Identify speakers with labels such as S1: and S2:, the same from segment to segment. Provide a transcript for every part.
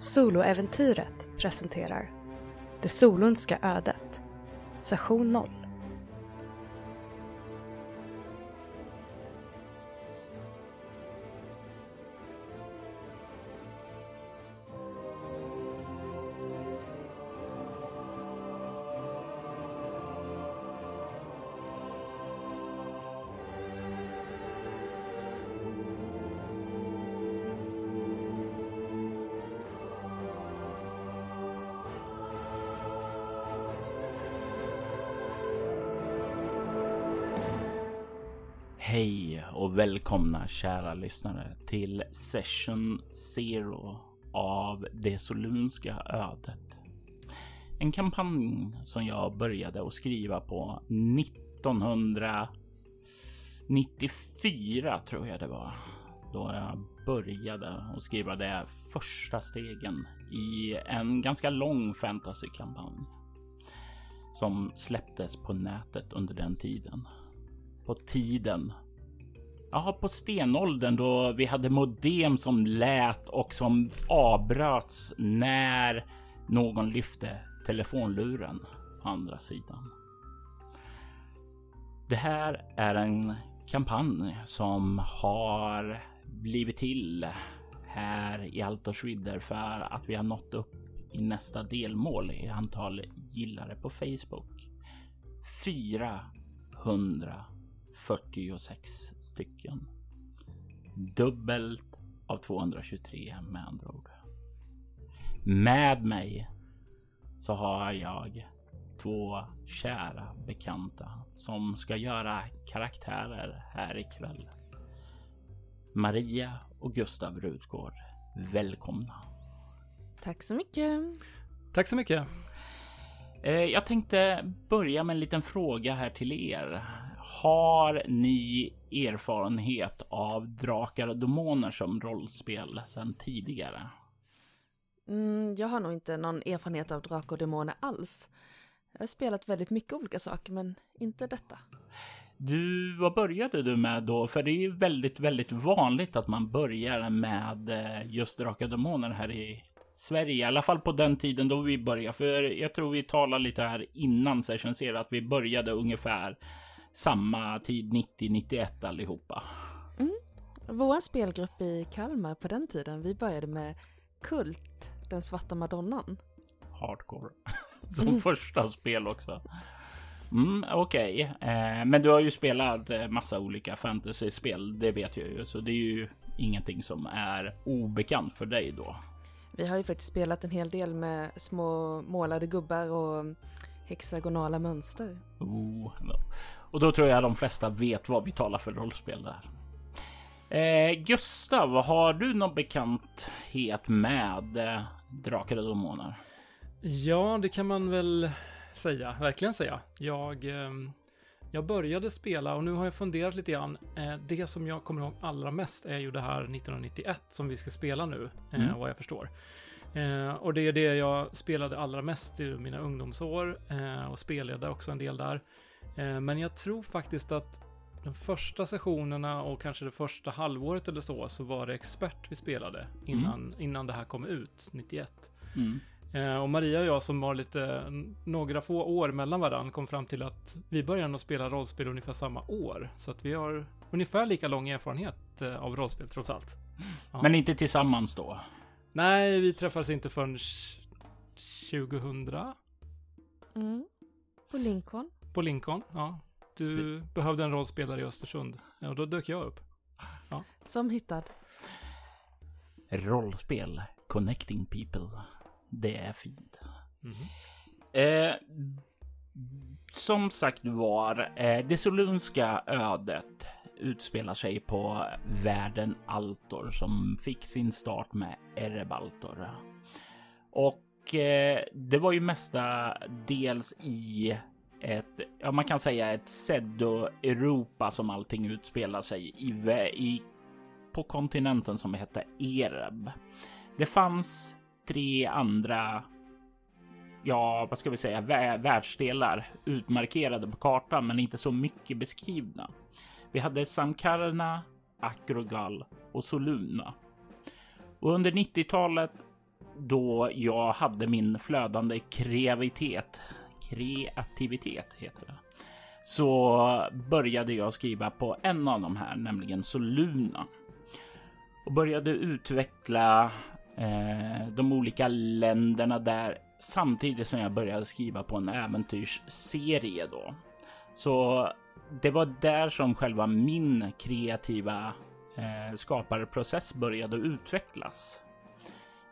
S1: Soloäventyret presenterar Det Solundska ödet Session 0
S2: välkomna kära lyssnare till Session Zero av Det Solunska ödet. En kampanj som jag började att skriva på 1994 tror jag det var. Då jag började att skriva de första stegen i en ganska lång fantasykampanj som släpptes på nätet under den tiden på tiden. Ja, på stenåldern då vi hade modem som lät och som avbröts när någon lyfte telefonluren på andra sidan. Det här är en kampanj som har blivit till här i Altersvidder för att vi har nått upp i nästa delmål i antal gillare på Facebook. 400 46 stycken. Dubbelt av 223 med andra ord. Med mig så har jag två kära bekanta som ska göra karaktärer här ikväll. Maria och Gustav Rutgård. Välkomna!
S3: Tack så mycket!
S4: Tack så mycket!
S2: Jag tänkte börja med en liten fråga här till er. Har ni erfarenhet av Drakar och Demoner som rollspel sedan tidigare?
S3: Mm, jag har nog inte någon erfarenhet av Drakar och Demoner alls. Jag har spelat väldigt mycket olika saker, men inte detta.
S2: Du, vad började du med då? För det är ju väldigt, väldigt vanligt att man börjar med just Drakar och Demoner här i Sverige, i alla fall på den tiden då vi började. För jag tror vi talade lite här innan session ser att vi började ungefär samma tid 90-91 allihopa.
S3: Mm. Vår spelgrupp i Kalmar på den tiden, vi började med Kult, den svarta madonnan.
S2: Hardcore. Som mm. första spel också. Mm, Okej, okay. eh, men du har ju spelat eh, massa olika fantasyspel. Det vet jag ju, så det är ju ingenting som är obekant för dig då.
S3: Vi har ju faktiskt spelat en hel del med små målade gubbar och hexagonala mönster.
S2: Oh, och då tror jag de flesta vet vad vi talar för rollspel där. Eh, Gustav, har du någon bekanthet med eh, Drakar och Demoner?
S4: Ja, det kan man väl säga, verkligen säga. Jag, eh, jag började spela och nu har jag funderat lite grann. Eh, det som jag kommer ihåg allra mest är ju det här 1991 som vi ska spela nu, eh, mm. vad jag förstår. Eh, och det är det jag spelade allra mest i mina ungdomsår eh, och spelade också en del där. Eh, men jag tror faktiskt att de första sessionerna och kanske det första halvåret eller så, så var det expert vi spelade innan, mm. innan det här kom ut, 91. Mm. Eh, och Maria och jag som var lite, några få år mellan varandra, kom fram till att vi började att spela rollspel ungefär samma år. Så att vi har ungefär lika lång erfarenhet eh, av rollspel trots allt.
S2: Ja. Men inte tillsammans då?
S4: Nej, vi träffades inte förrän 2000.
S3: Mm. På Lincoln.
S4: På Lincoln, ja. Du Sl behövde en rollspelare i Östersund. Ja, och då dök jag upp. Ja.
S3: Som hittad.
S2: Rollspel. Connecting people. Det är fint. Mm -hmm. eh, som sagt var, eh, det solunska ödet utspelar sig på världen Altor som fick sin start med Erebaltor. Och eh, det var ju mesta dels i ett, ja man kan säga ett pseudo-Europa som allting utspelar sig i, i på kontinenten som hette Ereb. Det fanns tre andra, ja vad ska vi säga, världsdelar utmarkerade på kartan men inte så mycket beskrivna. Vi hade Samkarna, Akrogal och Soluna. Och under 90-talet då jag hade min flödande kreativitet. Kreativitet heter det. Så började jag skriva på en av de här, nämligen Soluna. Och började utveckla eh, de olika länderna där samtidigt som jag började skriva på en äventyrsserie då. Så det var där som själva min kreativa eh, skaparprocess började utvecklas.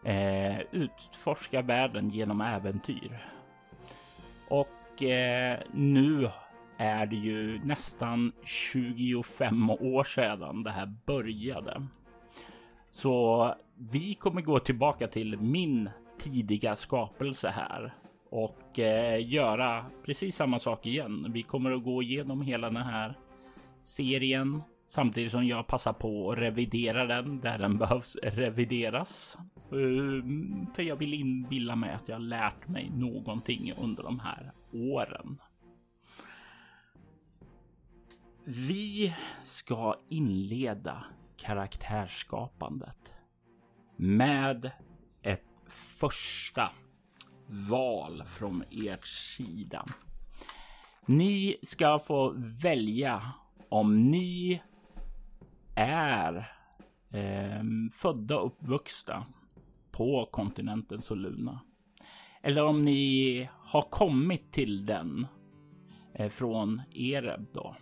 S2: Eh, utforska världen genom äventyr. Och eh, nu är det ju nästan 25 år sedan det här började. Så vi kommer gå tillbaka till min tidiga skapelse här och eh, göra precis samma sak igen. Vi kommer att gå igenom hela den här serien samtidigt som jag passar på att revidera den där den behövs revideras. Ehm, för jag vill inbilla mig att jag lärt mig någonting under de här åren. Vi ska inleda karaktärsskapandet med ett första val från ert sida. Ni ska få välja om ni är eh, födda och uppvuxna på kontinenten Soluna. Eller om ni har kommit till den eh, från Ereb då.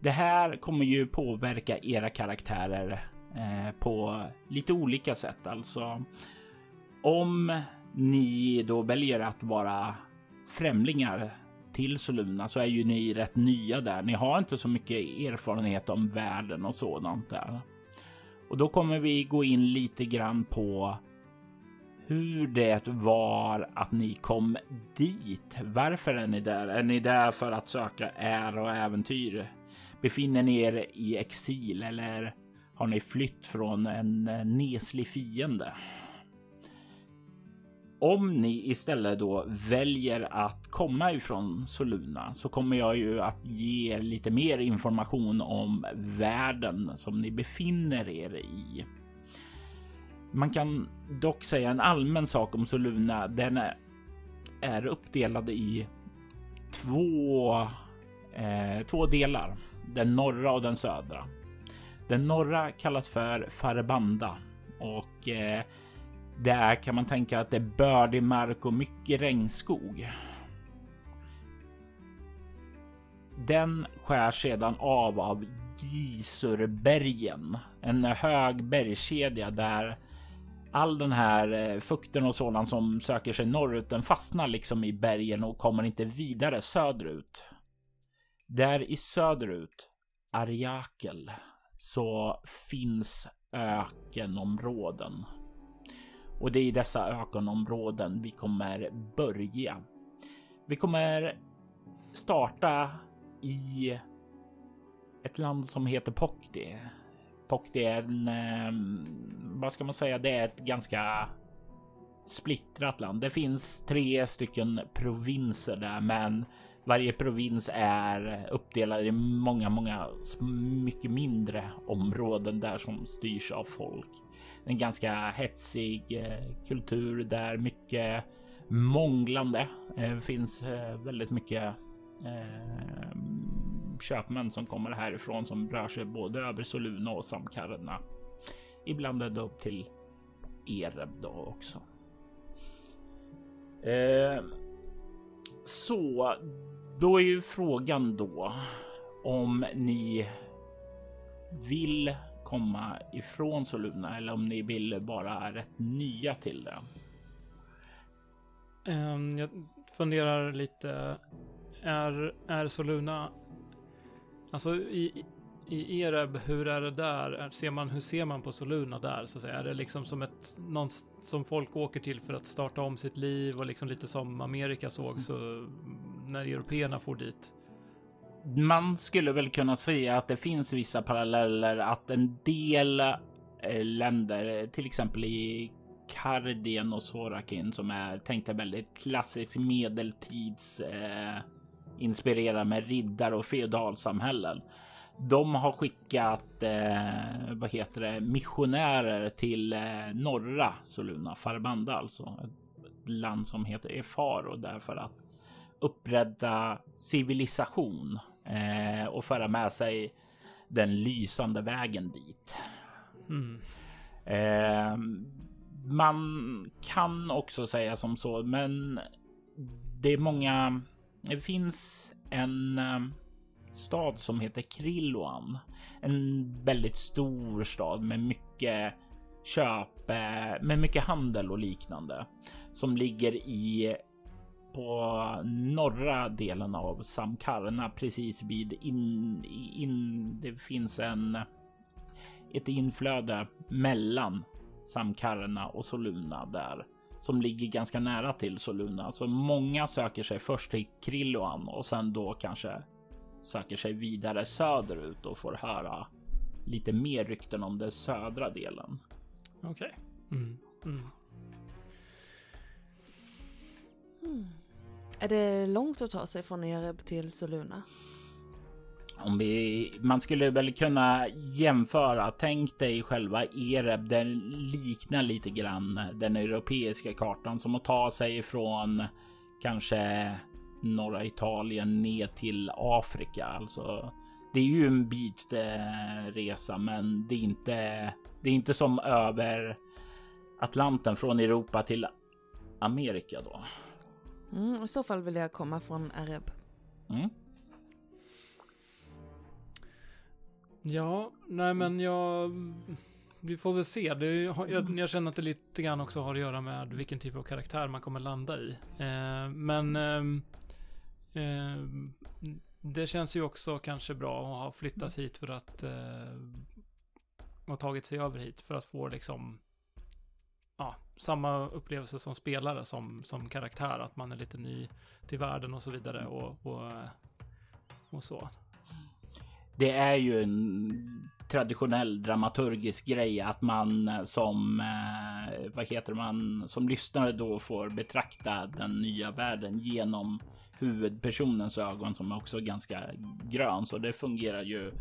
S2: Det här kommer ju påverka era karaktärer eh, på lite olika sätt. Alltså om ni då väljer att vara främlingar till Soluna så är ju ni rätt nya där. Ni har inte så mycket erfarenhet om världen och sådant där. Och då kommer vi gå in lite grann på hur det var att ni kom dit. Varför är ni där? Är ni där för att söka ära och äventyr? Befinner ni er i exil eller har ni flytt från en eh, neslig fiende? Om ni istället då väljer att komma ifrån Soluna så kommer jag ju att ge er lite mer information om världen som ni befinner er i. Man kan dock säga en allmän sak om Soluna. Den är uppdelad i två, eh, två delar. Den norra och den södra. Den norra kallas för Farbanda och eh, där kan man tänka att det är bördig mark och mycket regnskog. Den skär sedan av av Gisurbergen, en hög bergskedja där all den här eh, fukten och sådant som söker sig norrut, den fastnar liksom i bergen och kommer inte vidare söderut. Där i söderut, Ariakel, så finns ökenområden. Och det är i dessa ökenområden vi kommer börja. Vi kommer starta i ett land som heter Pokti. Pokti är en, ehm, vad ska man säga, det är ett ganska splittrat land. Det finns tre stycken provinser där, men varje provins är uppdelad i många, många mycket mindre områden där som styrs av folk en ganska hetsig eh, kultur där mycket månglande. Eh, finns eh, väldigt mycket köpmän som kommer härifrån som rör sig både över Soluna och Samkarna. Ibland ända upp till Ereb då också. Eh, så då är ju frågan då om ni vill komma ifrån Soluna eller om ni vill vara rätt nya till det.
S4: Um, jag funderar lite. Är, är Soluna, alltså i, i Ereb, hur är det där? Ser man, hur ser man på Soluna där så att säga? Är det liksom som ett, någon som folk åker till för att starta om sitt liv och liksom lite som Amerika såg så när européerna får dit?
S2: Man skulle väl kunna säga att det finns vissa paralleller att en del eh, länder, till exempel i Kardien och Sorakin som är tänkta väldigt klassisk medeltids eh, inspirerad med riddar och feodalsamhällen De har skickat, eh, vad heter det, missionärer till eh, norra Soluna, Farbanda alltså. Ett land som heter Efaro därför att upprätta civilisation eh, och föra med sig den lysande vägen dit. Mm. Eh, man kan också säga som så, men det är många. Det finns en eh, stad som heter Krilloan. En väldigt stor stad med mycket köp, med mycket handel och liknande som ligger i på norra delen av Samkarna precis vid in, in det finns en ett inflöde mellan Samkarna och Soluna där som ligger ganska nära till Soluna. Så många söker sig först till Krilloan och sen då kanske söker sig vidare söderut och får höra lite mer rykten om den södra delen.
S4: Okej. Okay. Mm. Mm.
S3: Hmm. Är det långt att ta sig från Ereb till Soluna?
S2: Om vi, man skulle väl kunna jämföra. Tänk dig själva Ereb. Den liknar lite grann den europeiska kartan som att ta sig från kanske norra Italien ner till Afrika. Alltså, det är ju en bit eh, resa, men det är inte. Det är inte som över Atlanten från Europa till Amerika då.
S3: Mm, I så fall vill jag komma från Areb. Mm.
S4: Ja, nej men jag... Vi får väl se. Det, jag, jag, känner att det lite grann också har att göra med vilken typ av karaktär man kommer landa i. Eh, men... Eh, eh, det känns ju också kanske bra att ha flyttat hit för att... Eh, ha tagit sig över hit för att få liksom samma upplevelse som spelare som, som karaktär. Att man är lite ny till världen och så vidare och, och, och så.
S2: Det är ju en traditionell dramaturgisk grej att man som eh, vad heter man som lyssnare då får betrakta den nya världen genom huvudpersonens ögon som är också ganska grön. Så det fungerar ju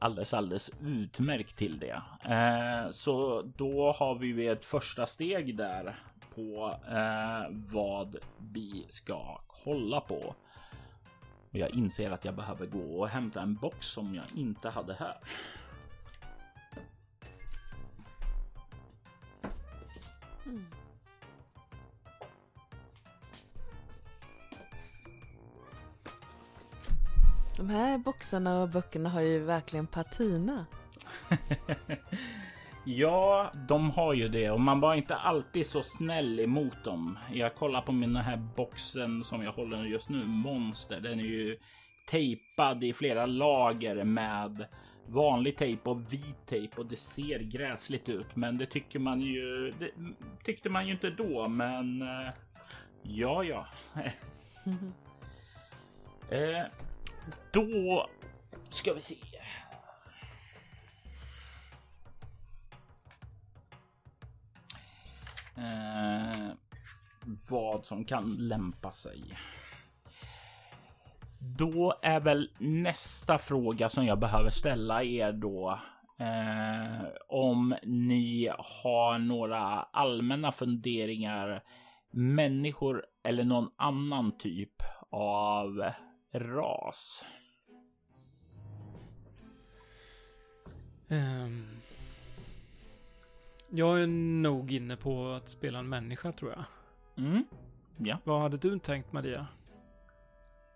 S2: alldeles, alldeles utmärkt till det. Eh, så då har vi ett första steg där på eh, vad vi ska kolla på. Och jag inser att jag behöver gå och hämta en box som jag inte hade här. Mm.
S3: De här boxarna och böckerna har ju verkligen patina.
S2: ja, de har ju det och man var inte alltid så snäll emot dem. Jag kollar på min här boxen som jag håller just nu, Monster. Den är ju tejpad i flera lager med vanlig tejp och vit tejp och det ser gräsligt ut. Men det tycker man ju. Det tyckte man ju inte då, men eh, ja, ja. eh, då ska vi se. Eh, vad som kan lämpa sig. Då är väl nästa fråga som jag behöver ställa er då eh, om ni har några allmänna funderingar, människor eller någon annan typ av ras?
S4: Um, jag är nog inne på att spela en människa tror jag.
S2: Mm. Ja.
S4: Vad hade du tänkt Maria?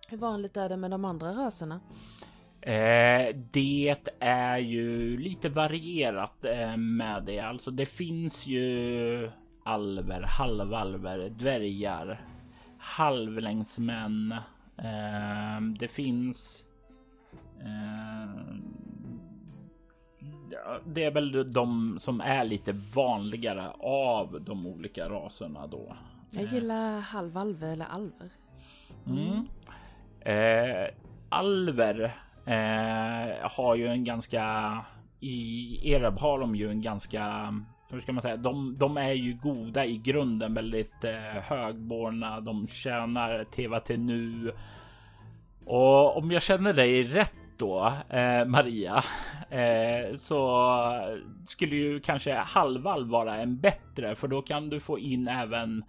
S3: Hur vanligt är det med de andra raserna?
S2: Eh, det är ju lite varierat eh, med det. Alltså det finns ju alver, halvalver, dvärgar, halvlängsmän, Eh, det finns. Eh, det är väl de som är lite vanligare av de olika raserna då.
S3: Jag gillar halvalver eller alver.
S2: Mm. Eh, alver eh, har ju en ganska i Ereb har de ju en ganska hur ska man säga? De, de är ju goda i grunden, väldigt eh, högborna. De tjänar Teva till nu. Och om jag känner dig rätt då, eh, Maria, eh, så skulle ju kanske halvvalv vara en bättre, för då kan du få in även,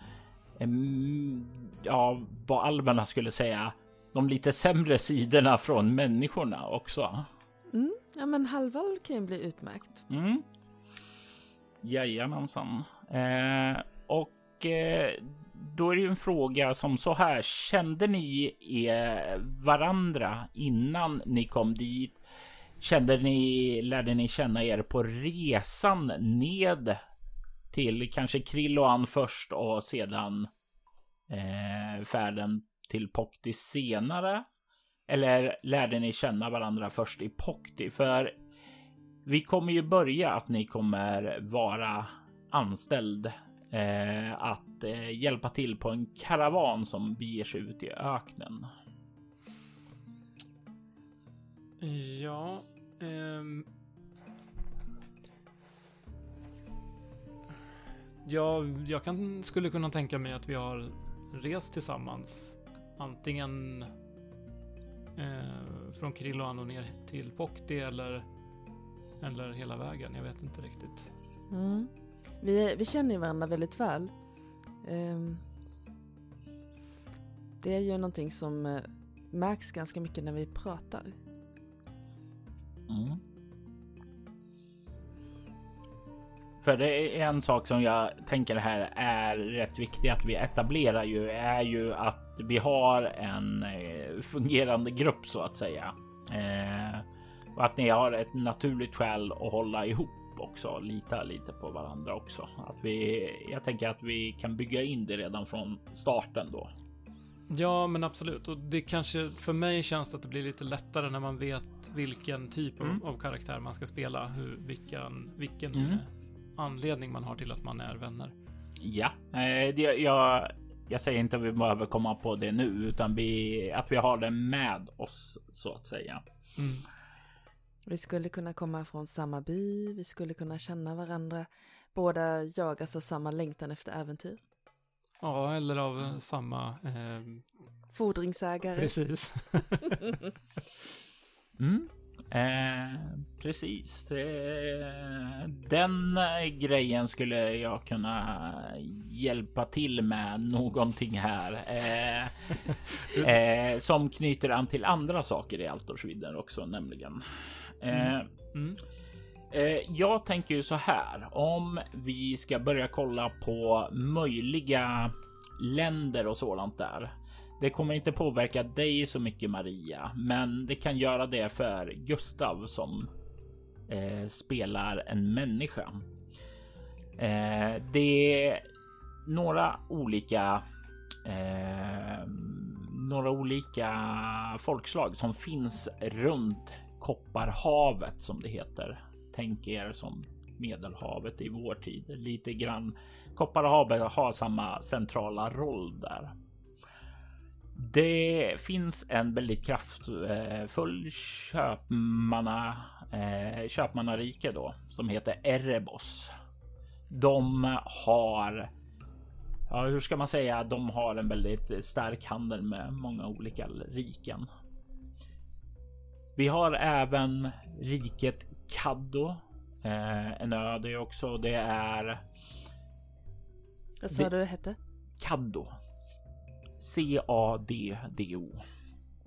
S2: mm, ja, vad alverna skulle säga, de lite sämre sidorna från människorna också.
S3: Mm, ja, men halvvalv kan ju bli utmärkt.
S2: Mm. Jajamensan. Eh, och eh, då är det ju en fråga som så här. Kände ni er varandra innan ni kom dit? Kände ni, lärde ni känna er på resan ned till kanske Krilloan först och sedan eh, färden till Pokti senare? Eller lärde ni känna varandra först i Pokti? För vi kommer ju börja att ni kommer vara anställd eh, att eh, hjälpa till på en karavan som beger sig ut i öknen.
S4: Ja. Ehm... Ja, jag kan, skulle kunna tänka mig att vi har rest tillsammans. Antingen eh, från Krilloan och ner till Pokti eller, eller hela vägen. Jag vet inte riktigt.
S3: Mm. Vi, vi känner ju varandra väldigt väl. Um, det är ju någonting som uh, märks ganska mycket när vi pratar.
S2: Mm. För det är en sak som jag tänker här är rätt viktig att vi etablerar ju är ju att vi har en eh, fungerande grupp så att säga. Eh, och att ni har ett naturligt skäl att hålla ihop också lita lite på varandra också. Att vi, jag tänker att vi kan bygga in det redan från starten då.
S4: Ja, men absolut. Och det kanske för mig känns att det blir lite lättare när man vet vilken typ mm. av, karaktär man ska spela. Hur, vilken vilken mm. anledning man har till att man är vänner.
S2: Ja, eh, det, jag, jag säger inte att vi behöver komma på det nu, utan vi, att vi har det med oss så att säga. Mm.
S3: Vi skulle kunna komma från samma by, vi skulle kunna känna varandra. Båda jagas av samma längtan efter äventyr.
S4: Ja, eller av mm. samma... Eh...
S3: Fordringsägare.
S4: Precis.
S2: mm. Eh, precis. den grejen skulle jag kunna hjälpa till med någonting här. Eh, eh, som knyter an till andra saker i Altorsvidden också, nämligen. Mm. Eh, mm. Eh, jag tänker ju så här. Om vi ska börja kolla på möjliga länder och sådant där. Det kommer inte påverka dig så mycket Maria, men det kan göra det för Gustav som eh, spelar en människa. Eh, det är några olika eh, några olika folkslag som finns runt Kopparhavet som det heter. Tänk er som Medelhavet i vår tid. Lite grann. Kopparhavet har samma centrala roll där. Det finns en väldigt kraftfull köpmanna, eh, köpmannarike då som heter Erebos. De har Ja, hur ska man säga? De har en väldigt stark handel med många olika riken. Vi har även riket Kaddo. Eh, en ö det också. Det är...
S3: Vad sa du det hette?
S2: Kaddo. C-A-D-D-O.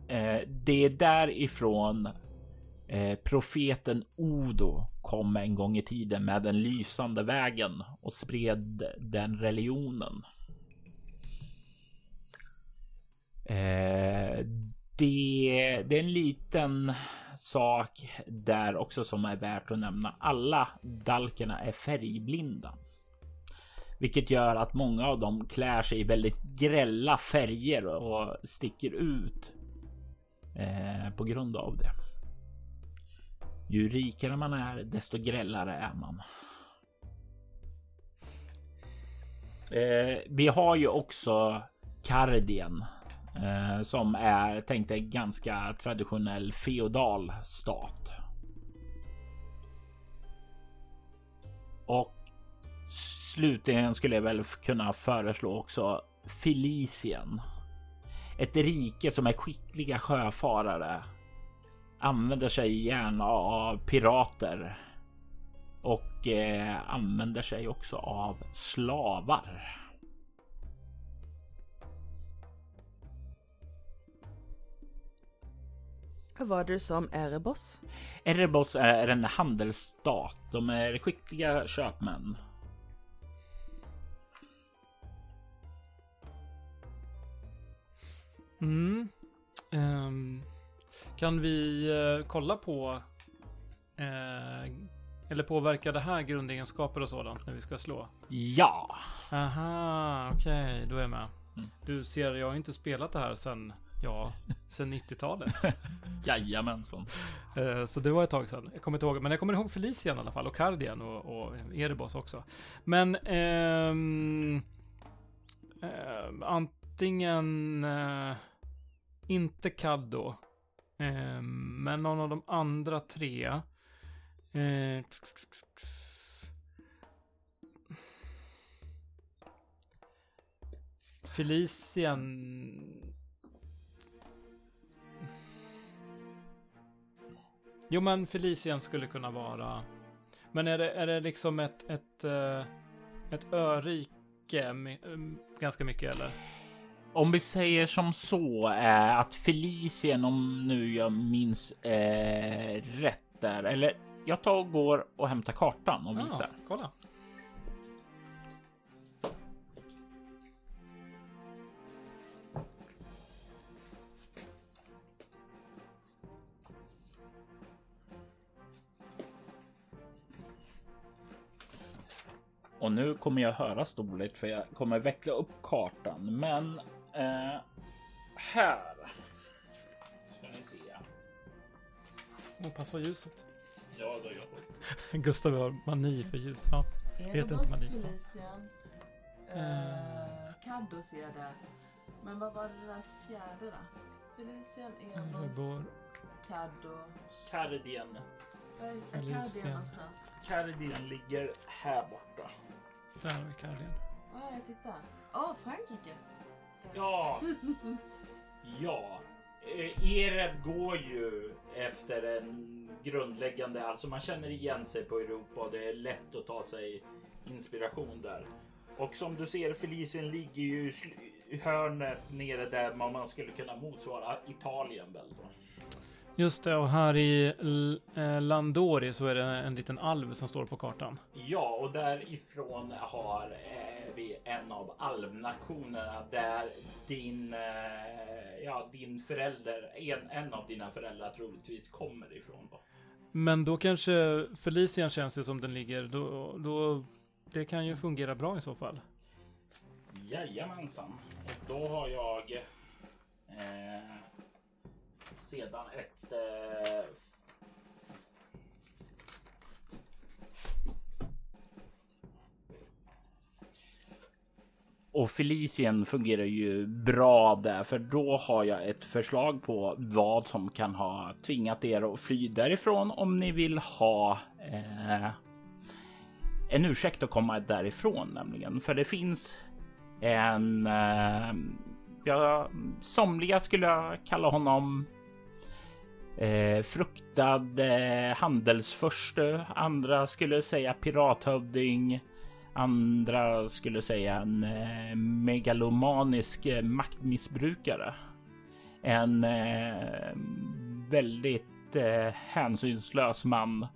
S2: Eh, det är därifrån eh, profeten Odo kom en gång i tiden med den lysande vägen och spred den religionen. Eh, det, det är en liten sak där också som är värt att nämna. Alla dalkerna är färgblinda. Vilket gör att många av dem klär sig i väldigt grälla färger och sticker ut eh, på grund av det. Ju rikare man är, desto grällare är man. Eh, vi har ju också Kardien Eh, som är tänkt en ganska traditionell feodal stat. Och slutligen skulle jag väl kunna föreslå också Felicien. Ett rike som är skickliga sjöfarare använder sig gärna av pirater och eh, använder sig också av slavar.
S3: Vad var det som Erebos?
S2: Erebos är en handelsstat. De är skickliga köpmän.
S4: Mm. Um, kan vi uh, kolla på uh, eller påverkar det här grundegenskaper och sådant när vi ska slå?
S2: Ja.
S4: Aha, okej, okay, då är jag med. Mm. Du ser, jag har inte spelat det här sen, ja, sen 90-talet.
S2: Jajamensan.
S4: Uh, så det var ett tag sedan. Jag kommer inte ihåg, men jag kommer ihåg Felician i alla fall och Cardian och, och Erebos också. Men um, uh, antingen uh, inte Caddo, men någon av de andra tre Eh, Felician... Jo men Felician skulle kunna vara... Men är det, är det liksom ett, ett, eh, ett örike ganska mycket eller?
S2: Om vi säger som så är att Felicien, om nu jag minns eh, rätt där, eller jag tar och går och hämtar kartan och visar.
S4: Ja, kolla.
S2: Och nu kommer jag höra dåligt för jag kommer veckla upp kartan. Men eh, här. Ska ni se.
S4: Och passa ljuset.
S2: Ja, då gör
S4: hon. Gustav har mani för ljus. Ja,
S3: det heter inte mani. Felician. Uh, Caddo ser jag där. Men vad var det där fjärde då? Felician, Enos, Caddo.
S2: Cardien.
S3: Var är Cardien någonstans?
S2: Cardien ligger här borta.
S4: Där har vi Cardien.
S3: Ja, oh, jag tittar. Åh, oh, Frankrike.
S2: Ja. ja. Eh, Ereb går ju efter en grundläggande, alltså man känner igen sig på Europa och det är lätt att ta sig inspiration där. Och som du ser, Felicien ligger ju i hörnet nere där man skulle kunna motsvara Italien väl då.
S4: Just det, och här i eh, Landori så är det en liten alv som står på kartan.
S2: Ja, och därifrån har eh, vi en av alvnationerna där din, eh, ja, din förälder, en, en av dina föräldrar troligtvis kommer ifrån. Då.
S4: Men då kanske Felician känns det som den ligger, då, då det kan ju fungera bra i så fall.
S2: Jajamensan. Och då har jag eh, sedan ett eh, Och Felicien fungerar ju bra där, för då har jag ett förslag på vad som kan ha tvingat er att fly därifrån om ni vill ha eh, en ursäkt att komma därifrån nämligen. För det finns en, eh, ja, somliga skulle jag kalla honom eh, fruktad eh, handelsförste. Andra skulle säga pirathövding. Andra skulle säga en eh, megalomanisk eh, maktmissbrukare. En eh, väldigt eh, hänsynslös man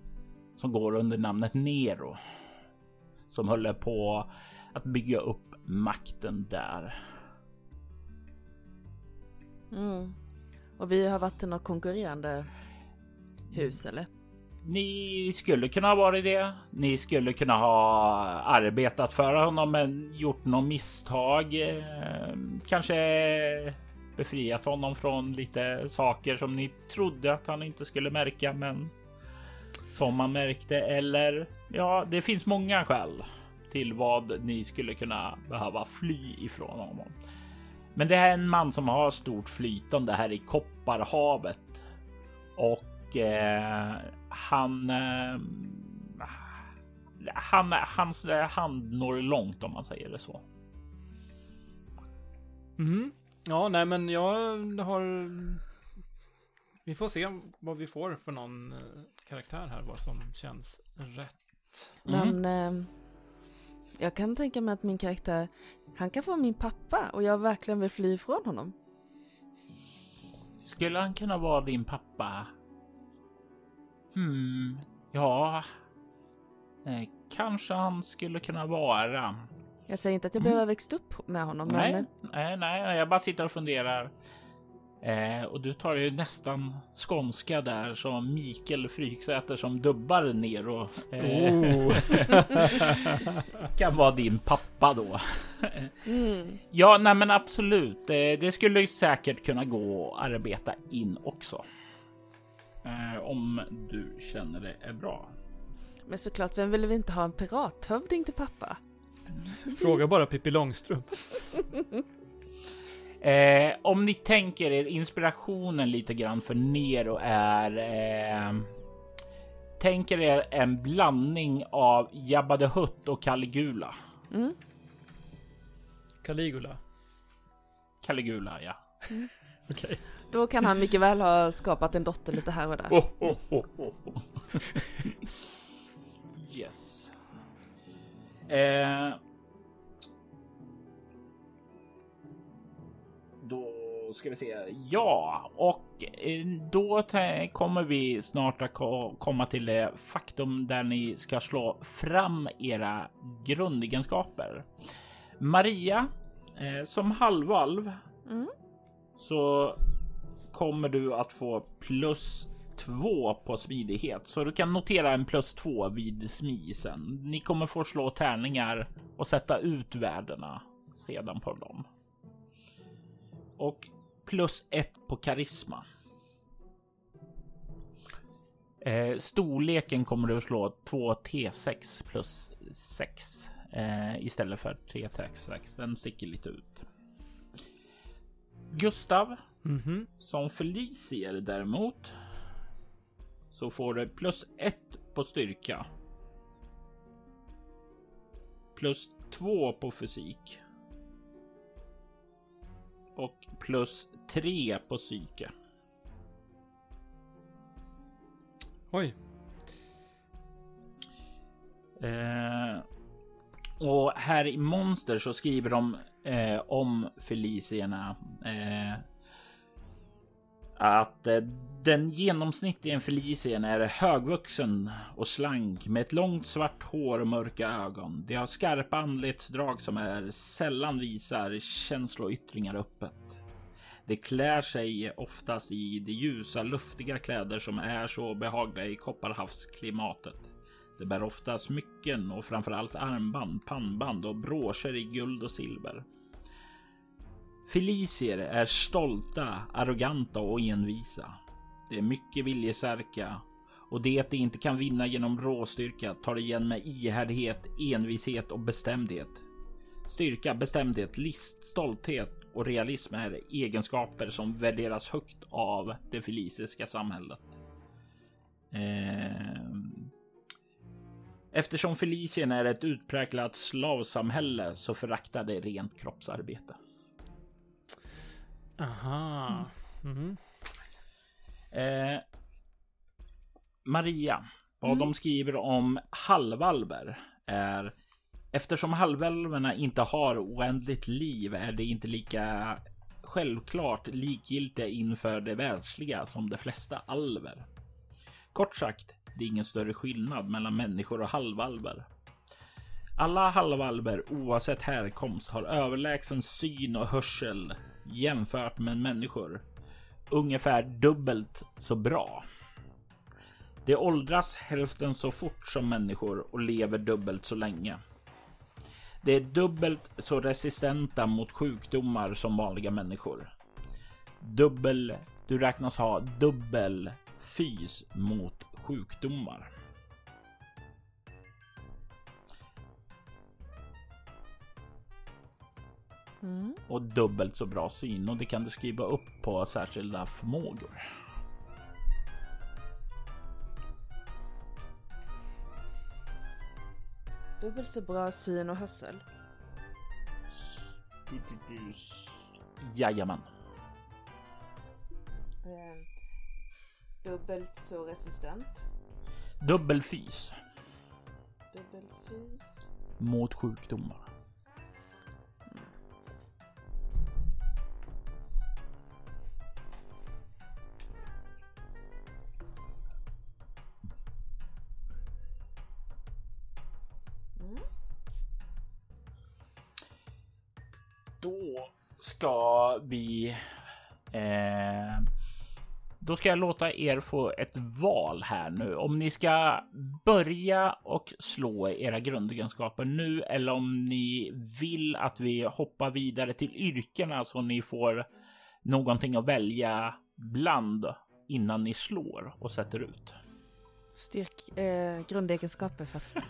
S2: som går under namnet Nero. Som håller på att bygga upp makten där.
S3: Mm. Och vi har varit i något konkurrerande hus eller?
S2: Ni skulle kunna ha varit det. Ni skulle kunna ha arbetat för honom men gjort något misstag. Eh, kanske befriat honom från lite saker som ni trodde att han inte skulle märka men som han märkte. Eller ja, det finns många skäl till vad ni skulle kunna behöva fly ifrån honom. Men det är en man som har stort flytande här i Kopparhavet och eh, han, eh, han, hans hand når långt om man säger det så.
S4: Mm. Ja, nej, men jag har vi får se vad vi får för någon eh, karaktär här, vad som känns rätt.
S3: Men eh, jag kan tänka mig att min karaktär, han kan få min pappa och jag verkligen vill fly ifrån honom.
S2: Skulle han kunna vara din pappa? Hmm, ja. Eh, kanske han skulle kunna vara.
S3: Jag säger inte att jag
S2: Mm.
S3: behöver växa upp med honom,
S2: Nej,
S3: men
S2: nej, nej, jag bara sitter och funderar. Eh, och du tar ju nästan skånska där som Mikael Fryksäter som dubbar ner och eh,
S4: Oh.
S2: kan vara din pappa då.
S3: mm,
S2: Ja, nej men absolut. Eh, det skulle ju säkert kunna gå att arbeta in också. Eh, om du känner det är bra.
S3: men såklart, vem vill vi inte ha en pirathövding till pappa?
S4: Fråga bara Pippi Långstrump.
S2: Eh, om ni tänker er inspirationen lite grann för Nero är eh, Tänker er en blandning av Jabba the Hutt och Caligula.
S3: Mm.
S4: Caligula.
S2: Caligula, ja.
S4: Okej.
S3: Då kan han mycket väl ha skapat en dotter lite här och där.
S2: Oh, oh, oh, oh, oh. yes. Eh, då ska vi se. Ja, och eh, då kommer vi snart att ko- komma till det faktum där ni ska slå fram era grundegenskaper. Maria, eh, som halvalv
S3: Mm.
S2: så kommer du att få plus två på smidighet, så du kan notera en plus två vid smisen. Ni kommer få slå tärningar och sätta ut värdena sedan på dem. Och plus ett på karisma. Eh, storleken kommer du att slå 2 T6 plus 6 eh, istället för 3 T6. Den sticker lite ut. Gustav,
S4: Mhm.
S2: som Felicier däremot. Så får du plus ett på styrka. Plus två på fysik. Och plus tre på psyke.
S4: Oj.
S2: Eh, och här i Monster så skriver de eh, om Felicierna. Eh, att eh, den genomsnittliga Felicien är högvuxen och slank med ett långt svart hår och mörka ögon. De har skarpa anletsdrag som är sällan visar känsloyttringar öppet. De klär sig oftast i de ljusa luftiga kläder som är så behagliga i Kopparhavsklimatet. Det bär ofta smycken och framförallt armband, pannband och broscher i guld och silver. Felicier är stolta, arroganta och envisa. Det är mycket viljesärka och det de inte kan vinna genom råstyrka tar igen med ihärdighet, envishet och bestämdhet. Styrka, bestämdhet, list, stolthet och realism är egenskaper som värderas högt av det feliciska samhället. Ehm. Eftersom Felicien är ett utpräglat slavsamhälle så föraktar det rent kroppsarbete.
S4: Aha. Mhm.
S2: Eh, Maria, vad
S3: Mm.
S2: de skriver om halvalver är eftersom halvalverna inte har oändligt liv är det inte lika självklart likgiltiga inför det världsliga som de flesta alver. Kort sagt, det är ingen större skillnad mellan människor och halvalver. Alla halvalver oavsett härkomst har överlägsen syn och hörsel jämfört med människor ungefär dubbelt så bra. De åldras hälften så fort som människor och lever dubbelt så länge. De är dubbelt så resistenta mot sjukdomar som vanliga människor. Dubbel, du räknas ha dubbel fys mot sjukdomar.
S3: Mm.
S2: och dubbelt så bra syn och det kan du skriva upp på särskilda förmågor.
S3: Dubbelt så bra syn och hörsel.
S2: Jajamän.
S3: Eh, Dubbelt så resistent.
S2: Dubbelfys
S3: Dubbelfys.
S2: mot sjukdomar. Då ska vi... Eh, då ska jag låta er få ett val här nu. Om ni ska börja och slå era grundegenskaper nu eller om ni vill att vi hoppar vidare till yrkena så ni får någonting att välja bland innan ni slår och sätter ut.
S1: Styrk, eh, grundegenskaper först.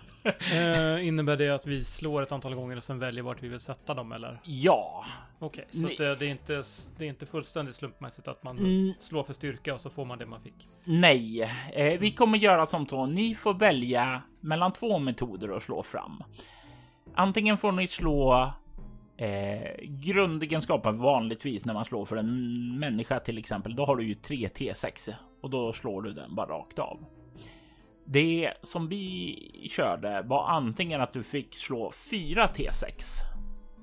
S4: Eh, innebär det att vi slår ett antal gånger och sen väljer vart vi vill sätta dem eller?
S2: Ja,
S4: Okej, så
S2: Ni-
S4: att det, det, är inte, det är inte fullständigt slumpmässigt att man
S2: Mm.
S4: slår för styrka och så får man det man fick.
S2: Nej, eh, vi kommer göra som så. Ni får välja mellan två metoder att slå fram. Antingen får ni slå eh, grundegenskaper vanligtvis när man slår för en människa till exempel. Då har du ju 3 T6 och då slår du den bara rakt av. Det som vi körde var antingen att du fick slå 4 T6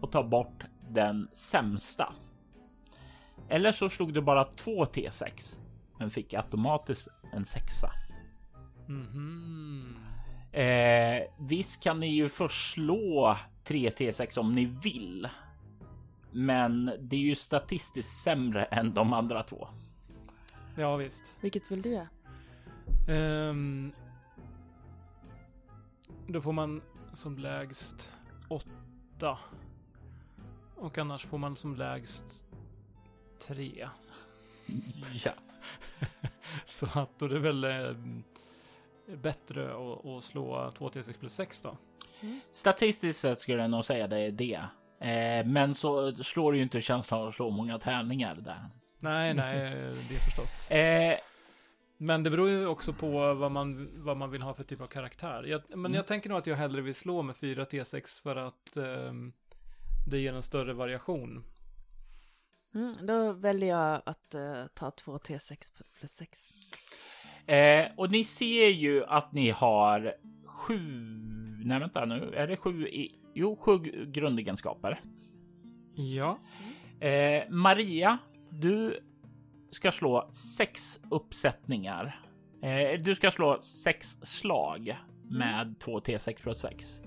S2: och ta bort den sämsta. Eller så slog du bara 2 T6 men fick automatiskt en sexa.
S4: Mhm.
S2: Eh, visst kan ni ju förslå 3 T6 om ni vill. Men det är ju statistiskt sämre än de andra två.
S4: Ja, visst.
S1: Vilket vill du göra?
S4: Då får man som lägst åtta. Och annars får man som lägst tre.
S2: Ja,
S4: Så att då är det väl eh, bättre att, att slå 2 T6 plus 6 då.
S2: statistiskt sett skulle jag nog säga det är det. Eh, men så slår det ju inte känslan av att slå många tärningar där.
S4: Nej, nej, det förstås.
S2: Eh,
S4: Men det beror ju också på vad man, vad man vill ha för typ av karaktär. Jag, men
S2: Mm.
S4: jag tänker nog att jag hellre vill slå med 4 T6 för att ehm, det ger en större variation.
S1: Mm, då väljer jag att eh, ta två T6 plus 6.
S2: eh, och ni ser ju att ni har sju. Nej, vänta nu. Är det sju? I, jo, sju grundegenskaper.
S4: Ja.
S2: Eh, Maria, du ska slå sex uppsättningar. Eh, du ska slå sex slag med två T6 plus 6.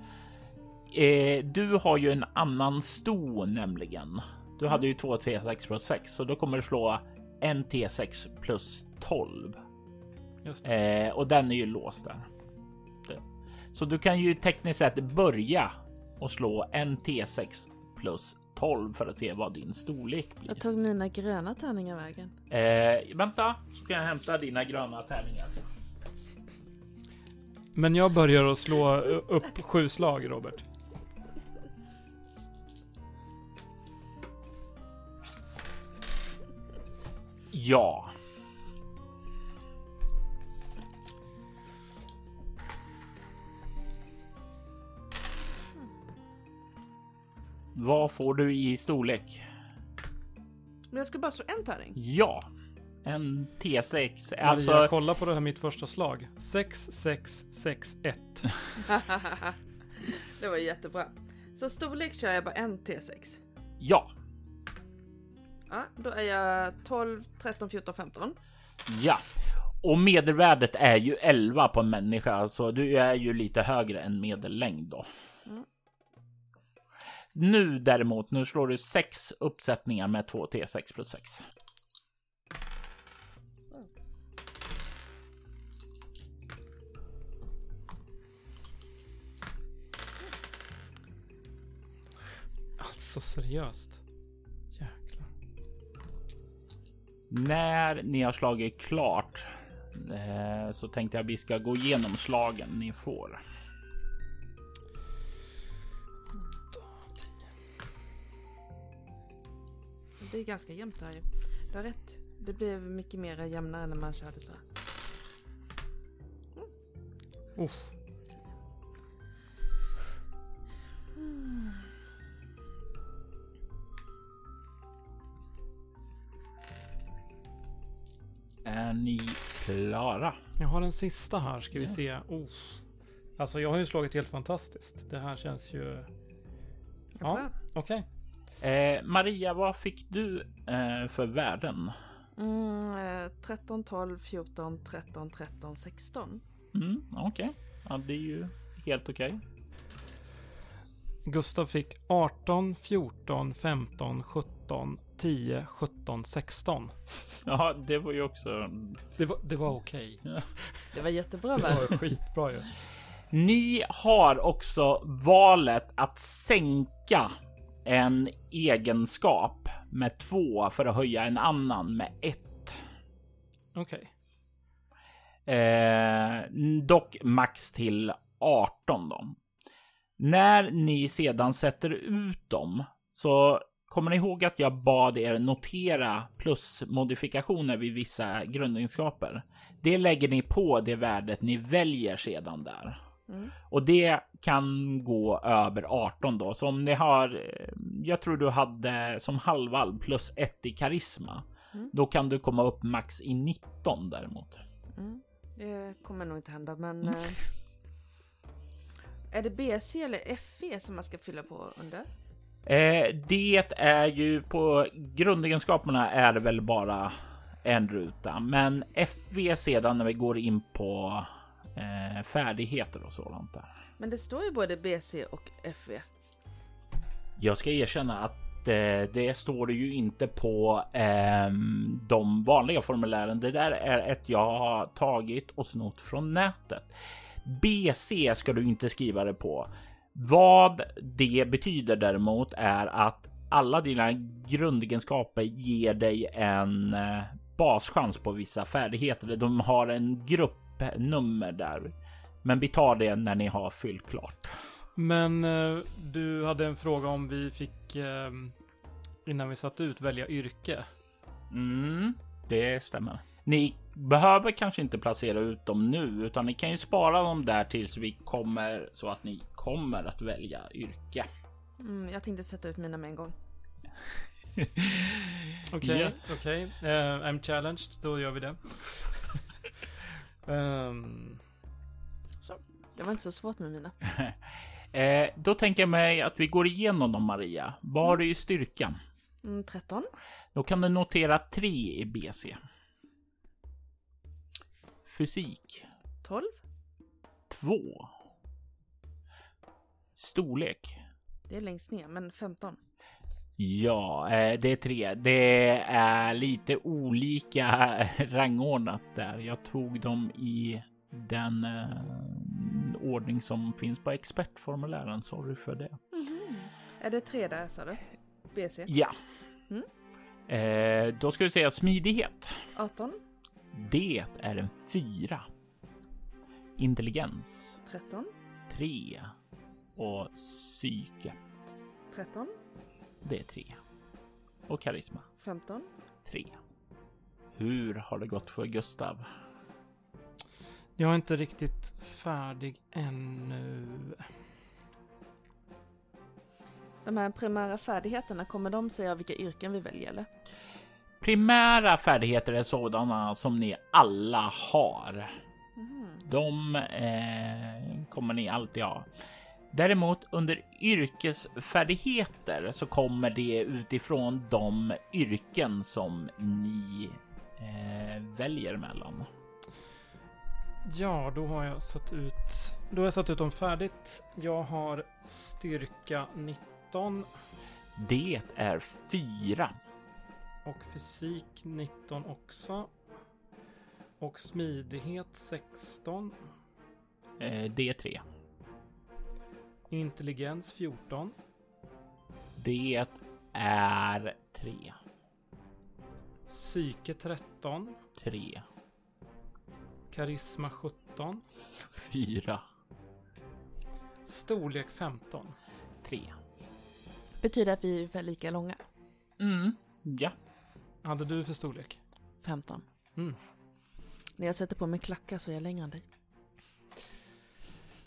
S2: Eh, du har ju en annan sto nämligen. Du hade ju två T6 plus 6 så då kommer du slå en T6 plus 12
S4: Just det.
S2: eh, och den är ju låst där. Så du kan ju tekniskt sett börja och slå en T6 plus 12 för att se vad din storlek blir.
S1: Jag tog mina gröna tärningar vägen.
S2: Eh, vänta, så kan jag hämta dina gröna tärningar.
S4: Men jag börjar att slå upp sju slag, Robert.
S2: Ja. Vad får du i storlek?
S1: Men jag ska bara slå en tärning.
S2: Ja, en T6.
S4: Maria,
S2: Alltså,
S4: kolla på det här mitt första slag. 6, 6, 6, 1.
S1: det var jättebra. Så storlek kör jag bara en T6.
S2: ja,
S1: Ja, då är jag 12, 13, 14, 15.
S2: ja. Och medelvärdet är ju 11 på en människa, så du är ju lite högre än medellängd då. Nu däremot, nu slår du sex uppsättningar med 2 T6 plus 6.
S4: Alltså seriöst. Jäklar.
S2: När ni har slagit klart eh, så tänkte jag vi ska gå igenom slagen ni får.
S1: Det är ganska jämnt här ju. Du har rätt. Det blev mycket mer jämnare när man körde så.
S4: Uff.
S2: Är ni klara.
S4: Jag har en sista här, ska vi se. Oh. Alltså jag har ju slagit helt fantastiskt. Det här känns ju... Ja, okej.
S2: Eh, Maria, vad fick du eh, för värden?
S1: Mm, eh, 13, 12, 14, 13, 13, 16.
S2: Mm, okej. Ja, det är ju helt okej.
S4: Gustav fick 18, 14, 15, 17, 10, 17, 16.
S2: Ja, det var ju också...
S4: Det var, det var okej.
S1: Det var jättebra
S4: Det
S1: väl?
S4: var skitbra ju.
S2: Ni har också valet att sänka en egenskap med två för att höja en annan med ett.
S4: Okej.
S2: Eh, dock max till 18 då. När ni sedan sätter ut dem så kommer ni ihåg att jag bad er notera plusmodifikationer vid vissa grundegenskaper. Det lägger ni på det värdet ni väljer sedan där.
S1: Mm.
S2: Och det kan gå över 18 då. Så om ni har, eh, jag tror du hade som halvalv plus ett i karisma.
S1: Mm.
S2: Då kan du komma upp max i 19 däremot.
S1: Mm. Det kommer nog inte hända, men... Eh, är det BC eller FE som man ska fylla på under?
S2: Eh, det är ju på grundegenskaperna är det väl bara en ruta, men FV sedan när vi går in på eh, färdigheter och sådant där.
S1: Men det står ju både BC och FE.
S2: Jag ska erkänna att eh, det står det ju inte på ehm, de vanliga formulären. Det där är ett jag har tagit och snott från nätet. BC ska du inte skriva det på. Vad det betyder däremot är att alla dina grundegenskaper ger dig en eh, baschans på vissa färdigheter. De har en gruppnummer där. Men vi tar det när ni har fyllt klart.
S4: Men eh, du hade en fråga om vi fick eh, innan vi satt ut välja yrke.
S2: Mm, det stämmer. Ni behöver kanske inte placera ut dem nu, utan ni kan ju spara dem där tills vi kommer så att ni kommer att välja yrke.
S1: Mm, jag tänkte sätta ut mina med en gång.
S4: Okej, okej. Eh, I'm challenged, då gör vi det. Ehm,
S1: Det var inte så svårt med mina.
S2: Eh, då tänker jag mig att vi går igenom dem Maria. Har du i styrkan?
S1: Mm, 13.
S2: Då kan du notera 3 i BC. Fysik
S1: 12.
S2: 2. Storlek
S1: Det är längst ner, men 15.
S2: Ja, eh, det är tre. Det är lite olika rangordnat där. Jag tog dem i den eh, ordning som finns på expertformulären. Sorry för det.
S1: Är det 3 där sa du? BC.
S2: Ja.
S1: Mm.
S2: Eh, då ska vi säga smidighet.
S1: 18.
S2: Det är en fyra. Intelligens
S1: 13.
S2: tre och psyke.
S1: 13.
S2: Det är tre och karisma
S1: 15.
S2: tre. Hur har det gått för Gustav?
S4: jag är inte riktigt färdig ännu.
S1: De här primära färdigheterna, kommer de säga vilka yrken vi väljer eller?
S2: Primära färdigheter är sådana som ni alla har.
S1: Mhm.
S2: De eh, kommer ni alltid ha. Däremot under yrkesfärdigheter så kommer det utifrån de yrken som ni eh, väljer mellan.
S4: Ja, då har jag satt ut... Då har jag satt ut dem färdigt. Jag har styrka 19
S2: Det är fyra.
S4: och fysik 19 också. Och smidighet 16.
S2: Eh, det är tre.
S4: Intelligens 14.
S2: Det är tre.
S4: Psyke 13.
S2: Tre.
S4: Karisma 17.
S2: Fyra.
S4: Storlek 15.
S2: Tre.
S1: Betyder att vi är ungefär lika långa.
S2: Mm. Ja.
S4: Hade du för storlek?
S1: 15.
S4: Mm.
S1: När jag sätter på mig klackar så är jag längre än dig.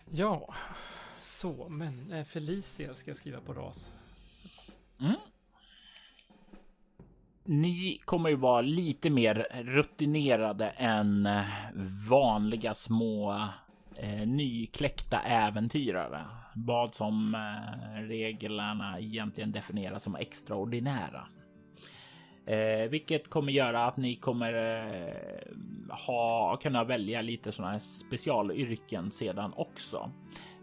S4: Ja, så, men eh, Felicia ska jag skriva på ras.
S2: Mm. ni kommer ju vara lite mer rutinerade än eh, vanliga små eh, nykläckta äventyrare. Vad som eh, reglerna egentligen definieras som extraordinära. Eh, vilket kommer göra att ni kommer eh, ha kunna välja lite sådana här specialyrken sedan också.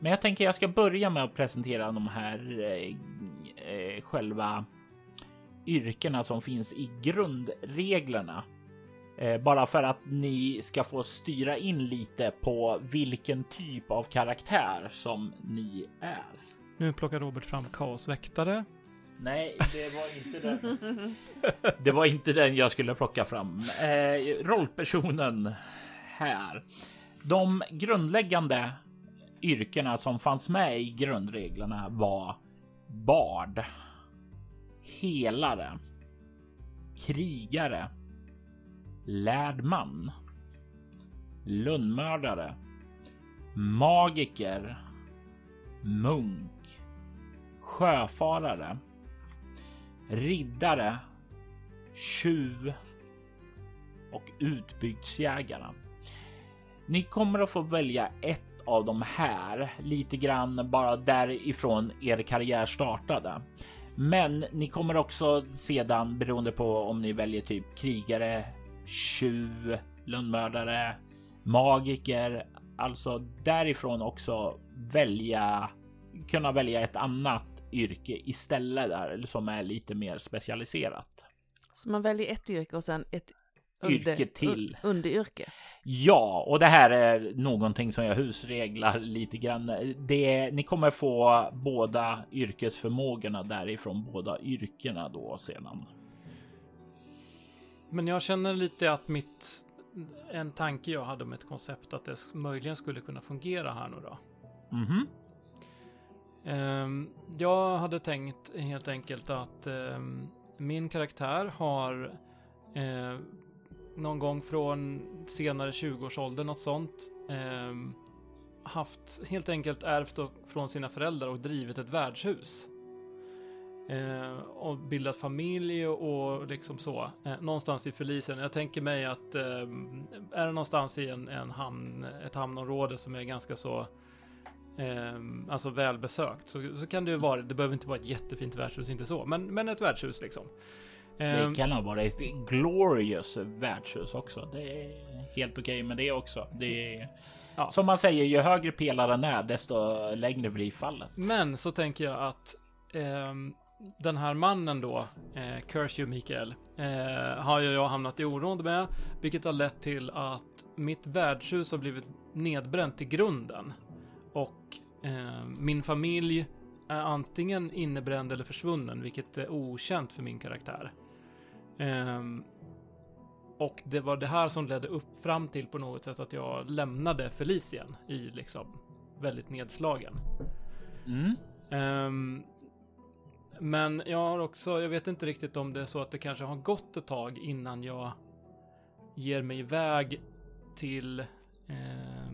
S2: Men jag tänker jag ska börja med att presentera de här eh, eh själva yrkena som finns i grundreglerna. Eh, bara för att ni ska få styra in lite på vilken typ av karaktär som ni är.
S4: Nu plockar Robert fram kaosväktare.
S2: Nej, det var inte den. Det var inte den jag skulle plocka fram. Eh, rollpersonen här. De grundläggande yrkena som fanns med i grundreglerna var bard, helare, krigare, lärd man, lönnmördare, magiker, munk, sjöfarare, riddare, tjuv och utbygdsjägaren. Ni kommer att få välja ett av de här lite grann bara därifrån er karriär startade. Men ni kommer också sedan beroende på om ni väljer typ krigare, tjuv, lönnmördare, magiker, alltså därifrån också välja kunna välja ett annat yrke istället där som är lite mer specialiserat.
S1: Så man väljer ett yrke och sen ett
S2: under, yrke till.
S1: Underyrke.
S2: Ja, och det här är någonting som jag husreglar lite grann. Det, ni kommer få båda yrkesförmågorna därifrån båda yrkena då sedan.
S4: Men jag känner lite att mitt en tanke jag hade om ett koncept att det möjligen skulle kunna fungera här nu då.
S2: Mm -hmm.
S4: um, jag hade tänkt helt enkelt att um, min karaktär har eh, någon gång från senare 20-årsåldern, något sånt, eh, haft helt enkelt ärvt från sina föräldrar och drivit ett värdshus. Eh, och bildat familj och liksom så. Eh, någonstans i Felicien. Jag tänker mig att eh, är det någonstans i en, en hamn, ett hamnområde som är ganska så eh, alltså välbesökt så, så kan det ju vara. Det behöver inte vara ett jättefint värdshus, inte så, men, men ett värdshus liksom.
S2: Det ehm, kan nog vara ett glorious värdshus också. Det är helt okej okay med det också. Det är ja. som man säger, ju högre pelaren är, desto längre blir fallet.
S4: Men så tänker jag att Um, den här mannen då, eh, Curse Mikael, eh, har ju jag hamnat i oråd med, vilket har lett till att mitt värdshus har blivit nedbränt i grunden. Och eh, min familj är antingen innebränd eller försvunnen, vilket är okänt för min karaktär. Eh, och det var det här som ledde upp fram till på något sätt att jag lämnade Felicien i liksom väldigt nedslagen.
S2: Mm.
S4: Um, men jag har också, jag vet inte riktigt om det är så att det kanske har gått ett tag innan jag ger mig iväg till eh,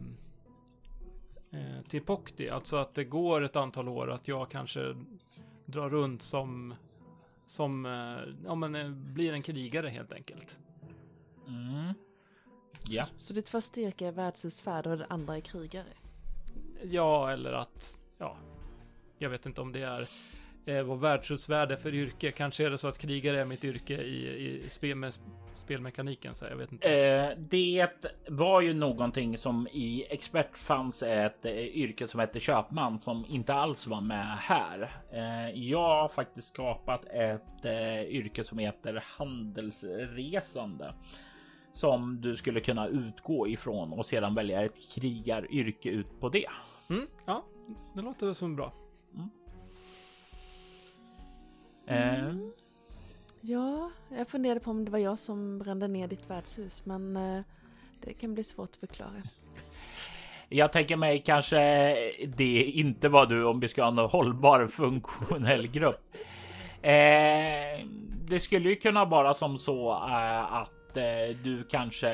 S4: eh, till Pokti. Alltså att det går ett antal år att jag kanske drar runt som som eh, ja, men, eh, blir en krigare helt enkelt.
S2: Mm. Ja.
S1: Så, så ditt första yrke är värdshusfärd och det andra är krigare?
S4: Ja, eller att ja, jag vet inte om det är eh, vad värdshusvärde för yrke. Kanske är det så att krigare är mitt yrke i, i spel med spelmekaniken. Så jag vet inte.
S2: Eh, det var ju någonting som i expert fanns ett eh, yrke som hette köpman som inte alls var med här. Eh, jag har faktiskt skapat ett eh, yrke som heter handelsresande som du skulle kunna utgå ifrån och sedan välja ett krigaryrke ut på det.
S4: Mm, ja, det låter som bra.
S1: Mm. Ja, jag funderade på om det var jag som brände ner ditt värdshus, men eh, det kan bli svårt att förklara.
S2: Jag tänker mig kanske det inte var du om vi ska ha en hållbar funktionell grupp. Eh, det skulle ju kunna vara som så eh, att eh, du kanske.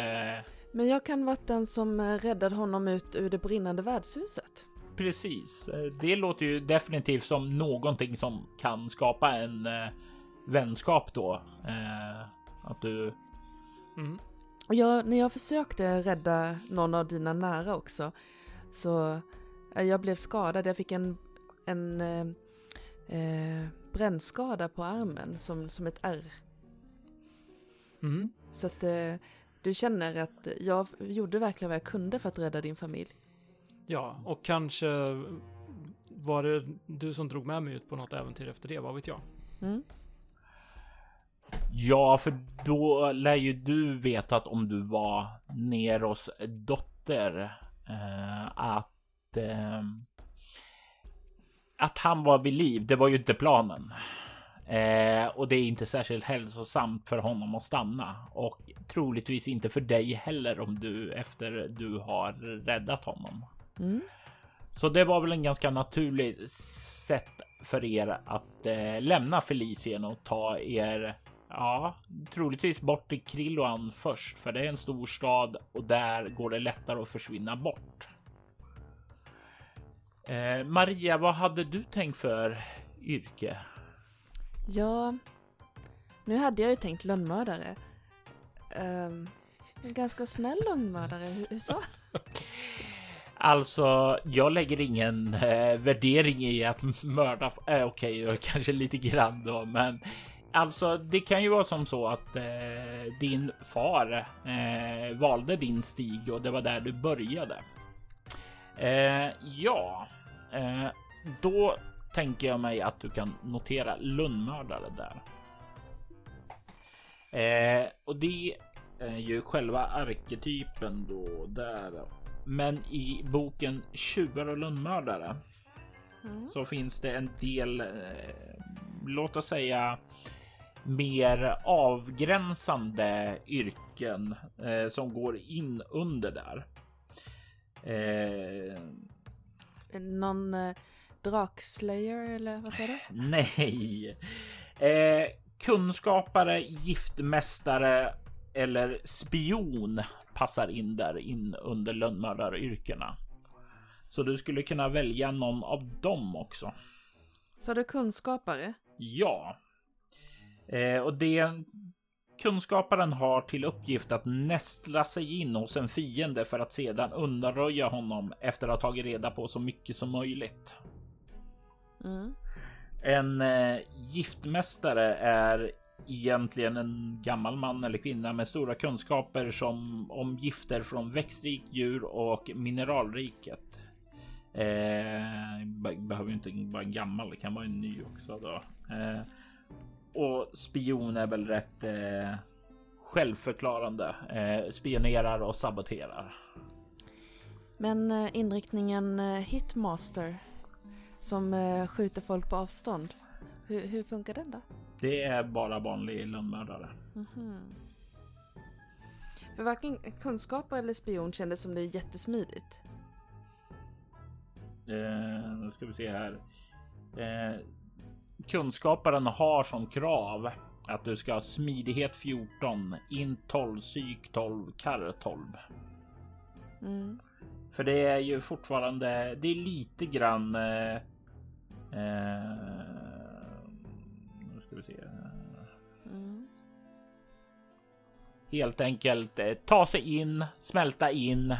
S1: Men jag kan vara den som eh, räddade honom ut ur det brinnande värdshuset.
S2: Precis, det låter ju definitivt som någonting som kan skapa en vänskap då. Eh, att du...
S1: Mm. Och jag, när jag försökte rädda någon av dina nära också, så eh, jag blev skadad. Jag fick en, en eh, eh, brännskada på armen som, som ett ärr. Mm. Så att eh, du känner att jag gjorde verkligen vad jag kunde för att rädda din familj.
S4: Ja, och kanske var det du som drog med mig ut på något äventyr efter det, vad vet jag? Mm.
S2: Ja, för då lär ju du veta att om du var Neros dotter eh, att eh, att han var vid liv. Det var ju inte planen. Eh, och det är inte särskilt hälsosamt för honom att stanna och troligtvis inte för dig heller om du efter du har räddat honom. Mm. Så det var väl en ganska naturlig sätt för er att eh, lämna Felicien och ta er Ja, troligtvis bort till Krilloan först, för det är en stor stad och där går det lättare att försvinna bort. Eh, Maria, vad hade du tänkt för yrke?
S1: Ja, nu hade jag ju tänkt lönnmördare. En ganska snäll lönnmördare, hur, hur så?
S2: Alltså, jag lägger ingen eh, värdering i att mörda. Eh, Okej, okay, kanske lite grann då, men alltså, det kan ju vara som så att eh, din far eh, valde din stig och det var där du började. Eh, ja, eh, då tänker jag mig att du kan notera lönnmördare där. Eh, och det är ju själva arketypen då där. Men i boken Tjuvar och lönnmördare mm. så finns det en del, eh, låt oss säga mer avgränsande yrken eh, som går in under där.
S1: Eh, Någon eh, Drakslayer eller vad sa du?
S2: Nej. Eh, kunskapare, giftmästare eller spion passar in där in under lönnmördaryrkena. Så du skulle kunna välja någon av dem också.
S1: Så du kunskapare?
S2: Ja. Eh, och det kunskaparen har till uppgift att nästla sig in hos en fiende för att sedan undanröja honom efter att ha tagit reda på så mycket som möjligt. Mm. En eh, giftmästare är egentligen en gammal man eller kvinna med stora kunskaper som om gifter från växtrikt djur och mineralriket. Eh, behöver inte vara en gammal, det kan vara en ny också då. Eh, och spion är väl rätt eh, självförklarande. Eh, spionerar och saboterar.
S1: Men eh, inriktningen eh, Hitmaster som eh, skjuter folk på avstånd. Hur, hur, funkar den då?
S2: Det är bara vanlig lönnmördare. Mm -hmm.
S1: För varken kunskaper eller spion kändes som det är jättesmidigt.
S2: Eh, nu ska vi se här. Eh, kunskaparen har som krav att du ska ha smidighet 14, int 12, psyk 12, karr 12. Mm. För det är ju fortfarande, det är lite grann eh, Eh, Helt enkelt eh, ta sig in, smälta in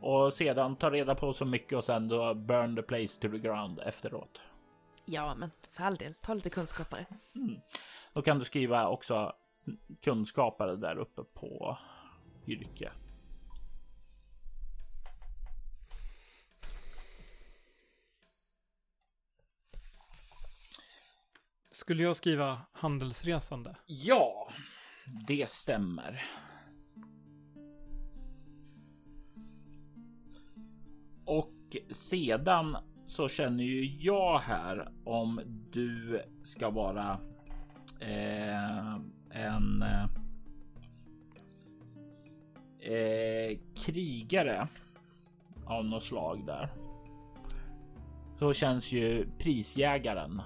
S2: och sedan ta reda på så mycket och sen då burn the place to the ground efteråt.
S1: Ja, men för all del, ta lite kunskapare. Mm.
S2: Då kan du skriva också kunskapare där uppe på yrke.
S4: Skulle jag skriva handelsresande?
S2: Ja, det stämmer. Och sedan så känner ju jag här om du ska vara eh, en eh, krigare av något slag där. Så känns ju prisjägaren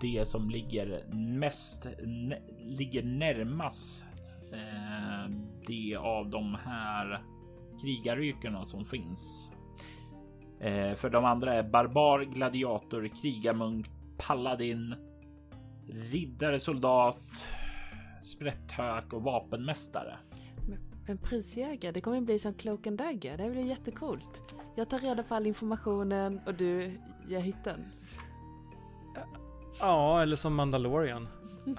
S2: det som ligger mest ligger närmast eh, det av de här krigaryrkena som finns. Eh, för de andra är barbar, gladiator, krigarmunk, paladin, riddare, soldat, sprätthök och vapenmästare.
S1: En prisjägare, det kommer bli som Cloak and Dagger. Det blir jättecoolt. Jag tar reda på all informationen och du gör hytten.
S4: Ja, eller som Mandalorian.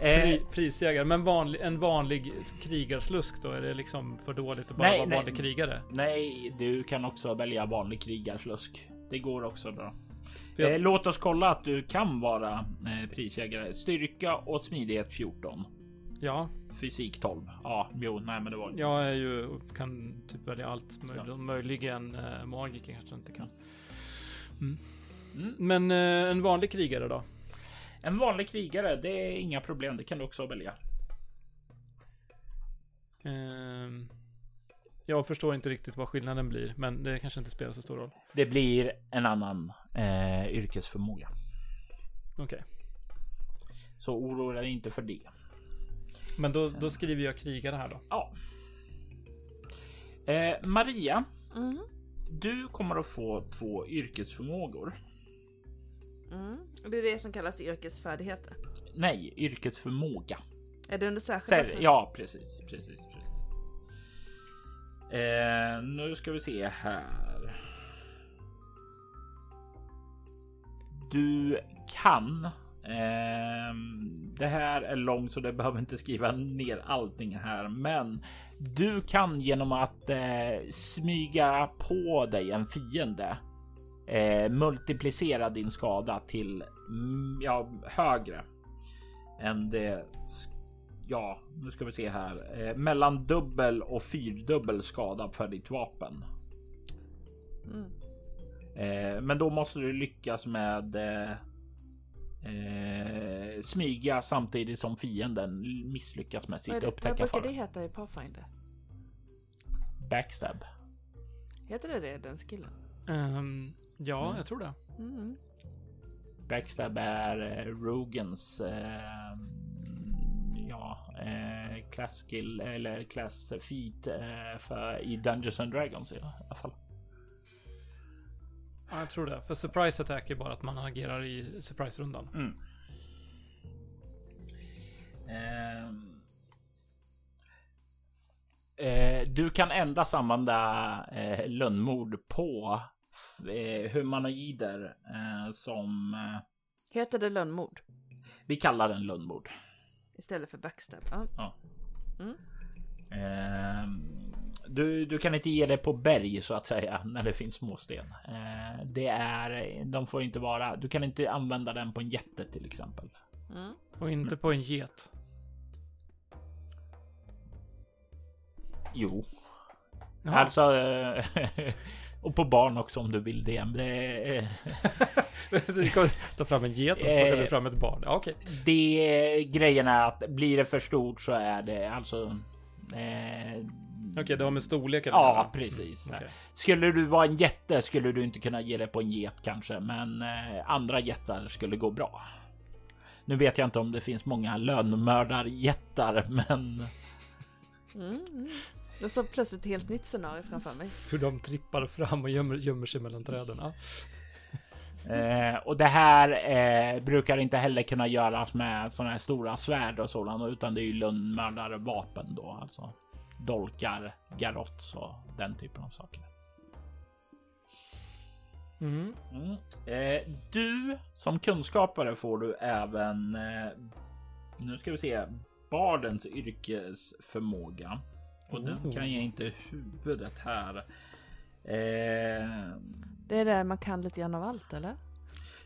S2: Eh,
S4: Pri, prisjägare, men vanlig, en vanlig krigarslusk då? Är det liksom för dåligt att bara
S2: Nej,
S4: vara
S2: nej.
S4: vanlig krigare?
S2: nej, du kan också välja vanlig krigarslusk. Det går också bra.
S4: Jag-
S2: Eh, låt oss kolla att du kan vara eh, prisjägare. Styrka och smidighet 14.
S4: Ja,
S2: Fysik 12. Ja, jo, nej, men det var.
S4: jag är ju, kan typ välja allt. Möj, möjligen äh, magiker kanske inte kan. Mm.
S2: Mm.
S4: Men eh, en vanlig krigare då?
S2: En vanlig krigare, det är inga problem. Det kan du också välja.
S4: Ehm, jag förstår inte riktigt vad skillnaden blir, men det kanske inte spelar så stor roll.
S2: Det blir en annan eh, yrkesförmåga.
S4: Okej,
S2: Så oroa dig inte för det.
S4: men då, då skriver jag krigare här då.
S2: Ja. Eh, Maria,
S1: Mm.
S2: Du kommer att få två yrkesförmågor.
S1: Mm. Det är det som kallas yrkesfärdigheter.
S2: Nej, yrkesförmåga.
S1: Är det under särskilda?
S2: Ser, ja, precis, precis, precis. Eh, nu ska vi se här. Du kan. Ehm, det här är långt så det behöver inte skriva ner allting här, men du kan genom att eh, smyga på dig en fiende eh, multiplicera din skada till mm, ja, högre än det Ja, nu ska vi se här. Eh, mellan dubbel och fyrdubbel skada för ditt vapen.
S1: Mm.
S2: Eh, men då måste du lyckas med eh, eh, smyga samtidigt som fienden misslyckas med
S1: Vad,
S2: sitt
S1: det, vad
S2: upptäcka
S1: brukar det heta i Pathfinder?
S2: Backstab.
S1: Heter det det, den skillen?
S4: Ehm, ja,
S2: Mm.
S4: jag tror det.
S1: Mm.
S2: Backstab är eh, Rogans eh, ja, eh, class skill eller class feat eh, för i Dungeons and Dragons i alla fall.
S4: Ja, jag tror det. För surprise attack är bara att man agerar i surprise-rundan.
S2: Mm. Ehm. Eh, du kan endast använda eh, lönnmord på eh, humanoider eh, som eh,
S1: Heter det lönnmord?
S2: vi kallar den lönnmord.
S1: Istället för backstab? Ja.
S2: Ehm, du, du kan inte ge det på berg så att säga när det finns småsten. Eh, det är, de får inte vara, du kan inte använda den på en jätte till exempel.
S1: Mm.
S4: Och inte på en get.
S2: Jo,
S4: Jaha.
S2: alltså eh, och på barn också om du vill det. Det, eh,
S4: Du kan ta fram en get och
S2: Eh.
S4: plocka fram ett barn. Ja, okej.
S2: det grejen är att blir det för stort så är det alltså. Eh,
S4: Okej, det har med storleken
S2: Ja,
S4: att göra.
S2: precis.
S4: Okej.
S2: Skulle du vara en jätte skulle du inte kunna ge det på en get kanske, men eh, andra jättar skulle gå bra. Nu vet jag inte om det finns många lönnmördarjättar, men
S1: Mm. Mm. Jag såg plötsligt ett helt nytt scenario framför mig.
S4: Hur de trippar fram och gömmer, gömmer sig mellan träden. Ja.
S2: eh, och det här eh, brukar inte heller kunna göras med sådana här stora svärd och sådant, utan det är ju lönnmördarvapen då, alltså dolkar, garotts och den typen av saker.
S4: Mm.
S2: Mm. Eh, du som kunskapare får du även. Eh, nu ska vi se bardens yrkesförmåga och den
S4: Oh.
S2: kan jag inte i huvudet här. Eh,
S1: Det är det man kan lite grann av allt, eller?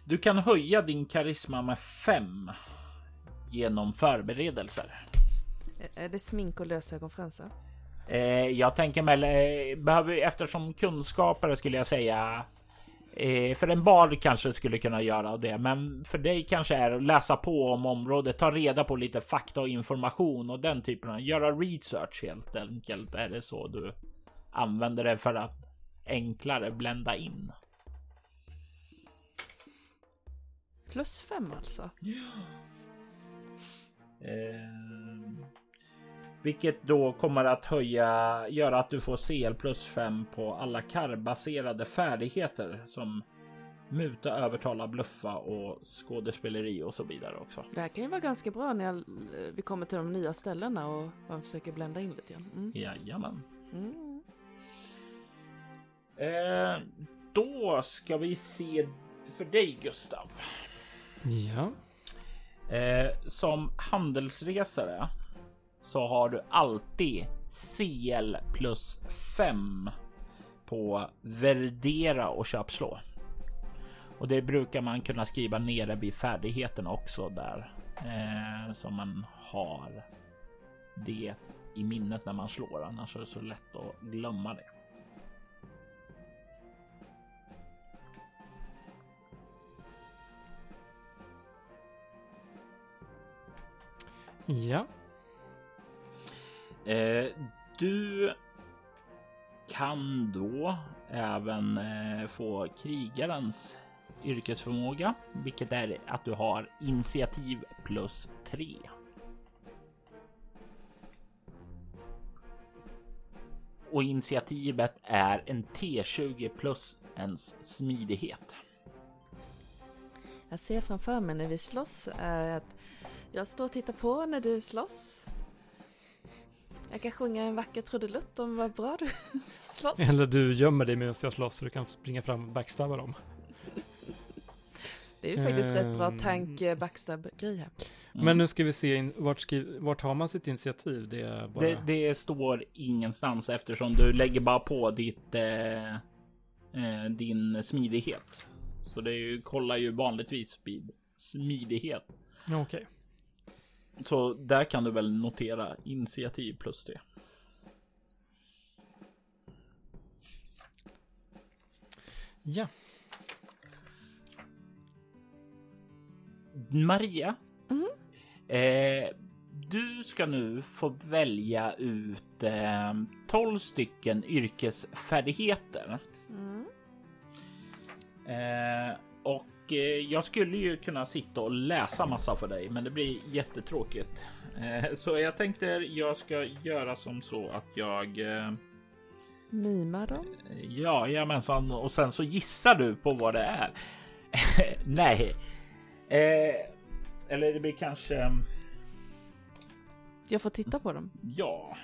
S2: du kan höja din karisma med fem genom förberedelser.
S1: Är- det smink och lösögonfransar?
S2: Eh, jag tänker mig eh, behöver eftersom kunskapare skulle jag säga. Eh, för en bard kanske skulle kunna göra det, men för dig kanske är att läsa på om området, ta reda på lite fakta och information och den typen av göra research helt enkelt. Är det så du använder det för att enklare blända in?
S1: Plus fem alltså?
S2: Eh, vilket då kommer att höja, göra att du får CL plus 5 på alla karbaserade färdigheter som muta, övertala, bluffa och skådespeleri och så vidare också.
S1: Det här kan ju vara ganska bra när jag, vi kommer till de nya ställena och man försöker blända in lite grann. Mm.
S2: Jajamän.
S1: Mm.
S2: Eh, då ska vi se för dig Gustav.
S4: Ja.
S2: Eh, som handelsresare så har du alltid CL plus 5 på värdera och köpslå. Och det brukar man kunna skriva nere vid färdigheten också där eh, som man har det i minnet när man slår. Annars är det så lätt att glömma det.
S4: Ja.
S2: Eh, du kan då även eh, få krigarens yrkesförmåga, vilket är att du har initiativ plus 3. Och initiativet är en T20 plus ens smidighet.
S1: Jag ser framför mig när vi slåss är att jag står och tittar på när du slåss. Jag kan sjunga en vacker trudelutt om vad bra du slåss.
S4: Eller du gömmer dig medan jag slåss så du kan springa fram och backstabba dem.
S1: Det är ju faktiskt rätt bra
S4: Ehm.
S1: tank backstab-grej här.
S2: Mm.
S4: Men nu ska vi se, in, vart, skri, vart har man sitt initiativ? Det är bara...
S2: Det, det står ingenstans eftersom du lägger bara på ditt eh, eh, din smidighet. Så det är ju, kollar ju vanligtvis vid smidighet.
S4: Okej.
S2: Så där kan du väl notera initiativ plus det.
S4: Ja.
S2: Maria.
S1: Mhm.
S2: Eh, du ska nu få välja ut eh, 12 stycken yrkesfärdigheter.
S1: Mm.
S2: Eh, och eh, jag skulle ju kunna sitta och läsa massa för dig, men det blir jättetråkigt. Eh, så jag tänkte jag ska göra som så att jag eh,
S1: Mima dem.
S2: Ja, jajamensan. Och sen så gissar du på vad det är. Nej. Eh, eller det blir kanske...
S1: Jag får titta på dem.
S2: Ja.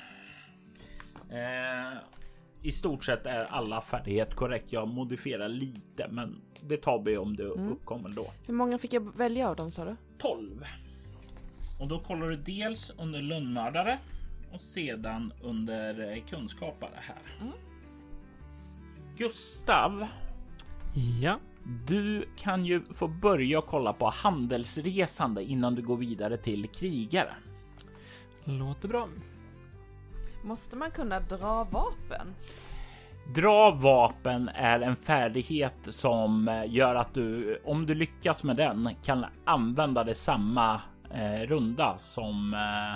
S2: Eh, I stort sett är alla färdighet korrekt. Jag modifierar lite, men det tar vi om det
S1: Mm.
S2: uppkommer då.
S1: Hur många fick jag välja av dem sa du?
S2: 12. Och då kollar du dels under lönnmördare och sedan under eh, kunskapare här.
S1: Mm.
S2: Gustav,
S4: Ja.
S2: du kan ju få börja kolla på handelsresande innan du går vidare till krigare.
S4: Låter bra.
S1: Måste man kunna dra vapen?
S2: Dra vapen är en färdighet som eh, gör att du, om du lyckas med den, kan använda det samma eh, runda som eh,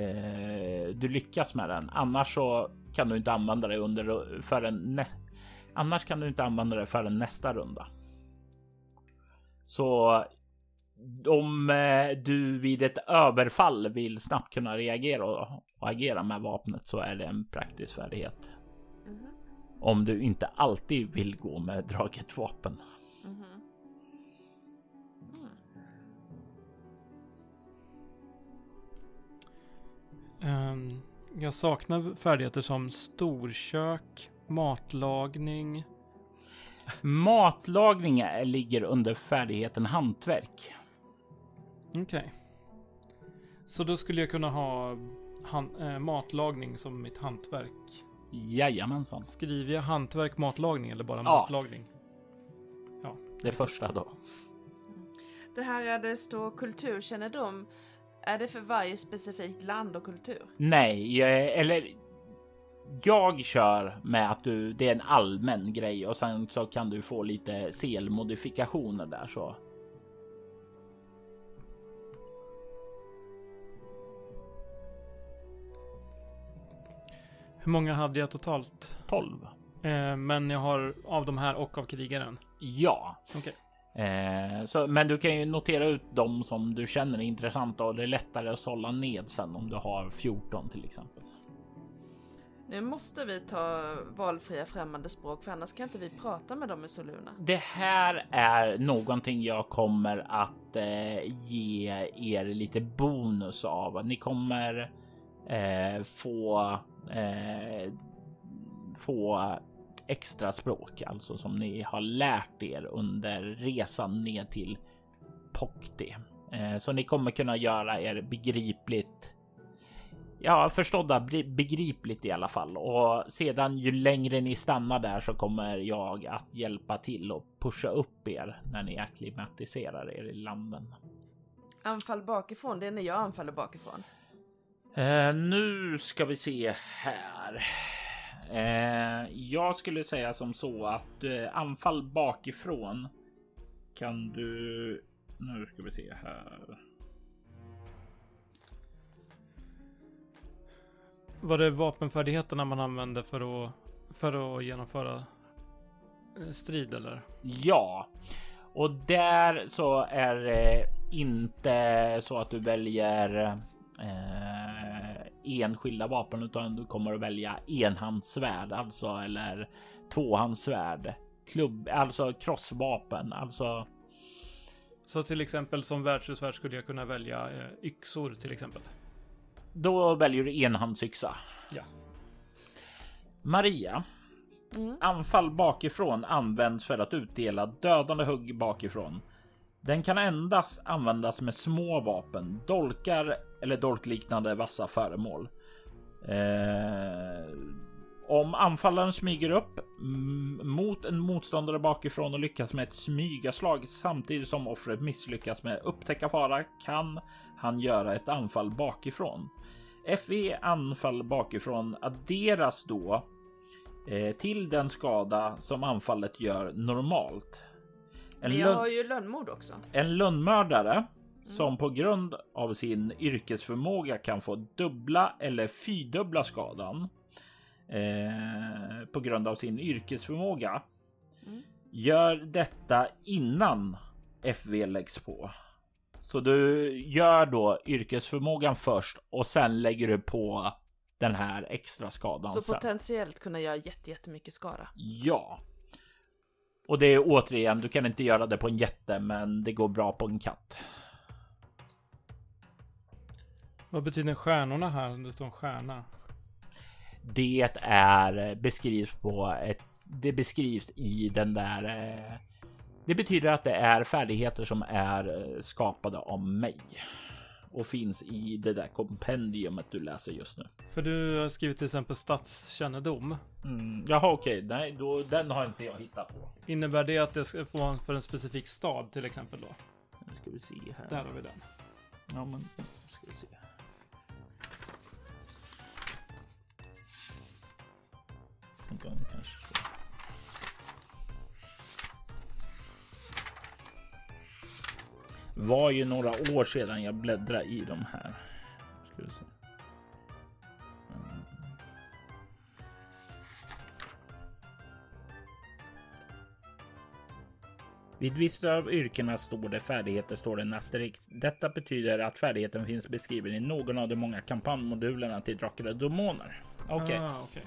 S2: eh du lyckas med den. Annars så kan du inte använda det under förrän nä- Annars kan du inte använda det förrän nästa runda. Så om eh, du vid ett överfall vill snabbt kunna reagera och, agera med vapnet så är det en praktisk färdighet.
S1: Mhm.
S2: Om du inte alltid vill gå med draget vapen.
S1: Mhm.
S4: Ehm, jag saknar färdigheter som storkök, matlagning.
S2: Matlagning är- ligger under färdigheten hantverk.
S4: Okej. Så då skulle jag kunna ha han, eh, matlagning som mitt hantverk.
S2: Jajamensan.
S4: Skriver jag hantverk matlagning eller bara
S2: Ja.
S4: matlagning?
S2: Det första då.
S1: Det här är det står kulturkännedom. Är det för varje specifikt land och kultur?
S2: Nej, jag, eller jag kör med att du, det är en allmän grej och sen så kan du få lite selmodifikationer där så.
S4: Hur många hade jag totalt?
S2: 12.
S4: Eh, men jag har av de här och av krigaren.
S2: Ja,
S4: Okej.
S2: eh, så, men du kan ju notera ut de som du känner är intressanta och det är lättare att sålla ned sen om du har 14 till exempel.
S1: Nu måste vi ta valfria främmande språk för annars kan inte vi prata med dem i Soluna.
S2: Det här är någonting jag kommer att eh, ge er lite bonus av. Ni kommer eh, få eh, få extra språk, alltså som ni har lärt er under resan ner till Pokti. Eh, så ni kommer kunna göra er begripligt ja, förstådda, begripligt i alla fall. Och sedan ju längre ni stannar där så kommer jag att hjälpa till och pusha upp er när ni akklimatiserar er i landen.
S1: Anfall bakifrån, det är när jag anfaller bakifrån.
S2: Eh, nu ska vi se här. Eh, jag skulle säga som så att eh, anfall bakifrån kan du... Nu ska vi se här.
S4: Var det vapenfärdigheterna man använde för att, för att genomföra eh, strid eller?
S2: Ja, och där så är det inte så att du väljer eh, enskilda vapen utan du kommer att välja enhandssvärd alltså eller tvåhandssvärd. Klubb, alltså krossvapen, alltså.
S4: Så till exempel som världshusvärd skulle jag kunna välja eh, yxor till exempel.
S2: Då väljer du enhandsyxa.
S4: Ja.
S2: Maria. Mm. Anfall bakifrån används för att utdela dödande hugg bakifrån. Den kan endast användas med små vapen, dolkar eller dolkliknande vassa föremål. Eh, om anfallaren smyger upp mot en motståndare bakifrån och lyckas med ett smygaslag samtidigt som offret misslyckas med upptäcka fara kan han göra ett anfall bakifrån. FE anfall bakifrån adderas då eh, till den skada som anfallet gör normalt.
S1: En Men jag har ju lönnmord också.
S2: En lönnmördare. Som på grund av sin yrkesförmåga kan få dubbla eller fyrdubbla skadan eh, på grund av sin yrkesförmåga. Mm. Gör detta innan FV läggs på. Så du gör då yrkesförmågan först och sen lägger du på den här extra skadan.
S1: Så
S2: sen.
S1: potentiellt kunna göra jättemycket skada.
S2: Ja. Och det är återigen, du kan inte göra det på en jätte, men det går bra på en katt.
S4: Vad betyder stjärnorna här? Det står en stjärna.
S2: Det är beskrivs på ett. Det beskrivs i den där eh, det betyder att det är färdigheter som är eh, skapade av mig och finns i det där kompendiumet du läser just nu.
S4: För du har skrivit till exempel stadskännedom.
S2: Mm, jaha, okej, okay. nej, då, den har inte jag hittat på.
S4: Innebär det att det ska få en för en specifik stad till exempel då?
S2: Nu ska vi se här.
S4: Där har vi den.
S2: Ja, men ska vi se. Kanske var ju några år sedan jag bläddrade i de här. Mm. Vid vissa av yrkena står det färdigheter står det en asterisk. Detta betyder att färdigheten finns beskriven i någon av de många kampanjmodulerna till Drakar och Demoner. Okej. Okay.
S4: Ah, okay.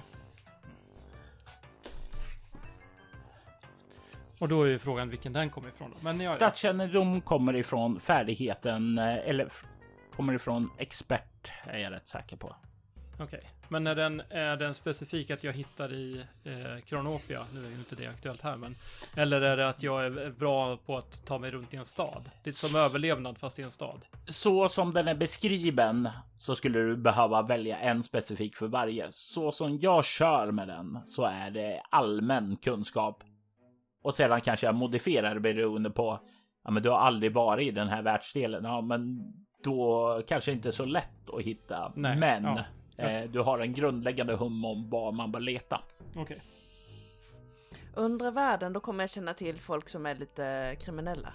S4: Och då är ju frågan vilken den kommer ifrån. Då.
S2: Men ja, Stadskännedom kommer ifrån färdigheten eh, eller kommer ifrån expert är jag rätt säker på.
S4: Okej, okay. men är den, är den specifik att jag hittar i eh, Kronopia? Nu är ju inte det aktuellt här, men eller är det att jag är bra på att ta mig runt i en stad? Det är som överlevnad fast i en stad.
S2: Så som den är beskriven så skulle du behöva välja en specifik för varje. Så som jag kör med den så är det allmän kunskap och sedan kanske jag modifierar beroende på. Ja, men du har aldrig varit i den här världsdelen. Ja, men då kanske inte så lätt att hitta. Nej, men ja. eh, du har en grundläggande hum om var man bör leta.
S4: Okej. Okay.
S1: Undre världen, då kommer jag känna till folk som är lite kriminella.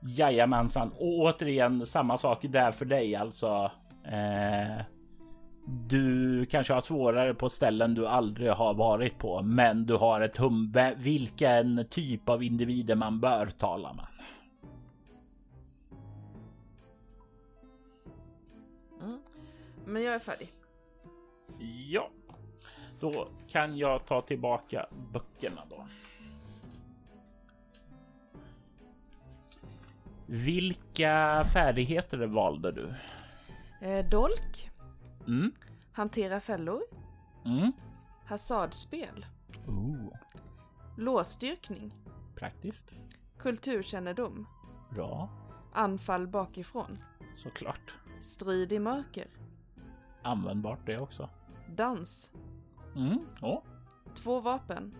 S2: Jajamensan, och återigen samma sak där för dig alltså. Eh, du kanske har svårare på ställen du aldrig har varit på, men du har ett hum vilken typ av individer man bör tala med.
S1: Mm. Men jag är färdig.
S2: Ja, Då kan jag ta tillbaka böckerna då. Vilka färdigheter valde du?
S1: Eh, dolk.
S2: Mm.
S1: Hantera fällor.
S2: Mm.
S1: Hasardspel.
S2: Ooh.
S1: Låsstyrkning.
S2: Praktiskt.
S1: Kulturkännedom.
S2: Bra.
S1: Anfall bakifrån.
S2: Såklart.
S1: Strid i mörker.
S2: Användbart det också.
S1: Dans.
S2: Mm. Oh.
S1: Två vapen.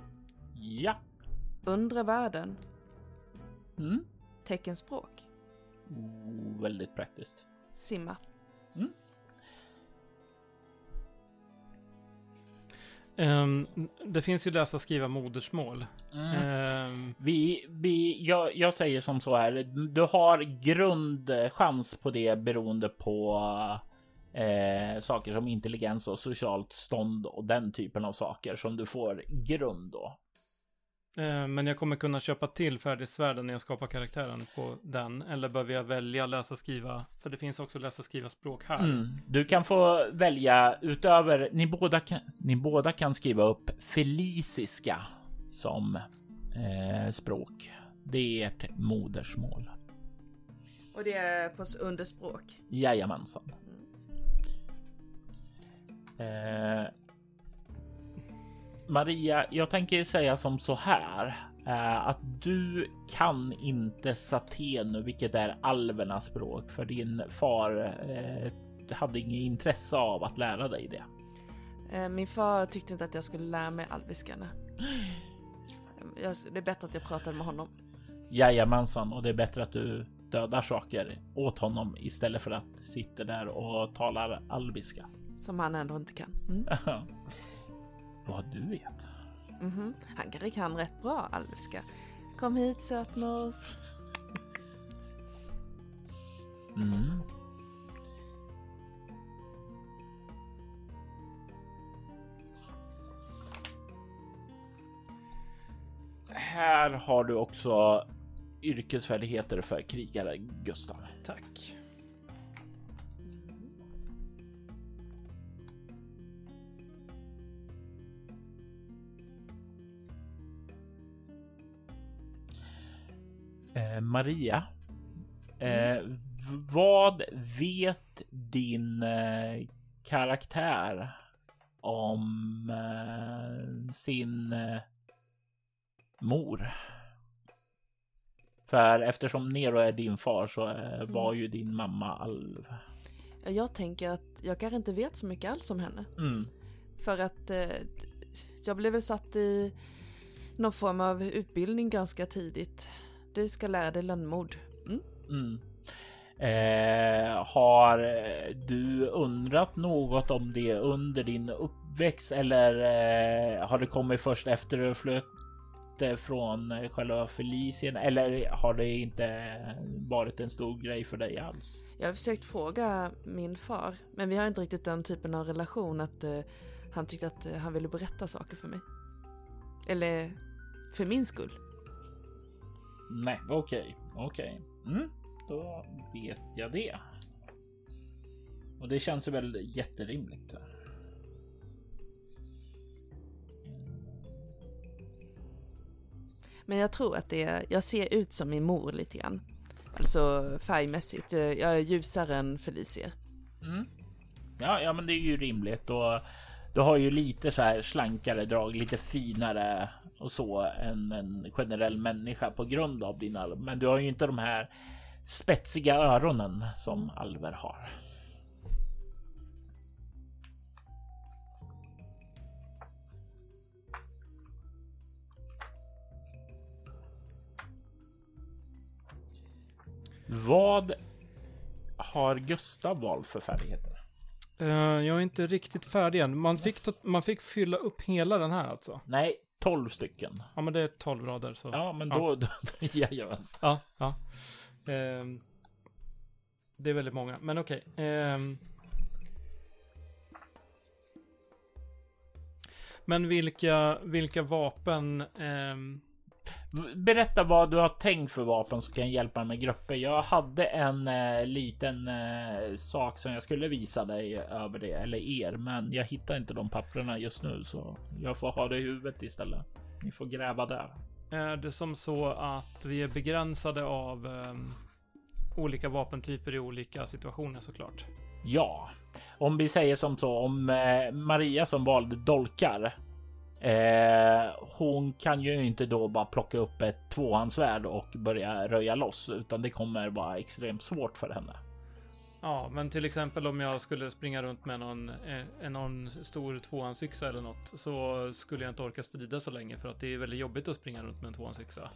S2: Ja.
S1: Undre världen.
S2: Mm.
S1: Teckenspråk.
S2: Oh, väldigt praktiskt.
S1: Simma.
S4: Um, det finns ju läsa skriva modersmål.
S2: Mm.
S4: Um,
S2: Vi, vi, jag, jag säger som så här. Du har grundchans på det beroende på eh, saker som intelligens och socialt stånd och den typen av saker som du får grund då.
S4: Eh, men jag kommer kunna köpa till färdighetsvärden när jag skapar karaktären på den. Eller behöver jag välja läsa skriva? För det finns också läsa skriva språk här.
S2: Mm. Du kan få välja utöver. Ni båda kan, ni båda kan skriva upp feliciska som eh, språk. Det är ert modersmål.
S1: Och det är på under språk.
S2: Jajamensan. Eh, Maria, jag tänker säga som så här. Eh, att du kan inte satenu, vilket är alvernas språk, för din far eh, hade inget intresse av att lära dig det.
S1: Eh, min far tyckte inte att jag skulle lära mig alviskarna. Jag, det är bättre att jag pratade med honom.
S2: Jajamensan, och det är bättre att du dödar saker åt honom istället för att sitta där och talar alviska.
S1: Som han ändå inte kan. Mm.
S2: Vad du vet.
S1: Mhm. Han kanske kan rätt bra alviska. Kom hit sötnos.
S2: Mm. Här har du också yrkesfärdigheter för krigare, Gustav.
S4: Tack.
S2: Eh, Maria, eh, v- vad vet din eh, karaktär om eh, sin eh, mor? För eftersom Nero är din far så eh, var ju din mamma alv.
S1: Ja, Jag tänker att jag kanske inte vet så mycket alls om henne.
S2: Mm.
S1: För att jag blev väl satt i någon form av utbildning ganska tidigt. Du ska lära dig lönnmord. Mm.
S2: Mm. Eh, har du undrat något om det under din uppväxt eller eh, har det kommit först efter du flöt eh, från själva Felicien eller har det inte varit en stor grej för dig alls?
S1: Jag har försökt fråga min far, men vi har inte riktigt den typen av relation att eh, han tyckte att eh, han ville berätta saker för mig. Eller för min skull.
S2: Nej, okej, okej. Mm, då vet jag det. Och det känns ju väl jätterimligt.
S1: Men jag tror att det är, jag ser ut som min mor lite grann. Alltså färgmässigt. Jag är ljusare än Felicia.
S2: Mm. Ja, ja, men det är ju rimligt och du har ju lite så här slankare drag, lite finare och så än en generell människa på grund av din alv. Men du har ju inte de här spetsiga öronen som alver har. Vad har Gustav valt för färdigheter?
S4: Eh, jag är inte riktigt färdig än. Man fick, man fick fylla upp hela den här alltså.
S2: Nej, 12 stycken.
S4: Ja, men det är 12 rader så.
S2: Ja, men
S4: Ja.
S2: då... då jajamän.
S4: Ja, ja. Ehm, det är väldigt många, men okej. Ehm. men vilka, vilka vapen? ehm,
S2: Berätta vad du har tänkt för vapen som kan hjälpa med grupper. Jag hade en eh, liten eh, sak som jag skulle visa dig över det eller er, men jag hittar inte de papperna just nu så jag får ha det i huvudet istället. Ni får gräva där.
S4: Är det som så att vi är begränsade av eh, olika vapentyper i olika situationer såklart?
S2: Ja, om vi säger som så om eh, Maria som valde dolkar. Eh, hon kan ju inte då bara plocka upp ett tvåhandsvärd och börja röja loss, utan det kommer vara extremt svårt för henne.
S4: Ja, men till exempel om jag skulle springa runt med någon, eh, någon stor tvåhandsyxa eller något så skulle jag inte orka strida så länge för att det är väldigt jobbigt att springa runt med en tvåhandsyxa.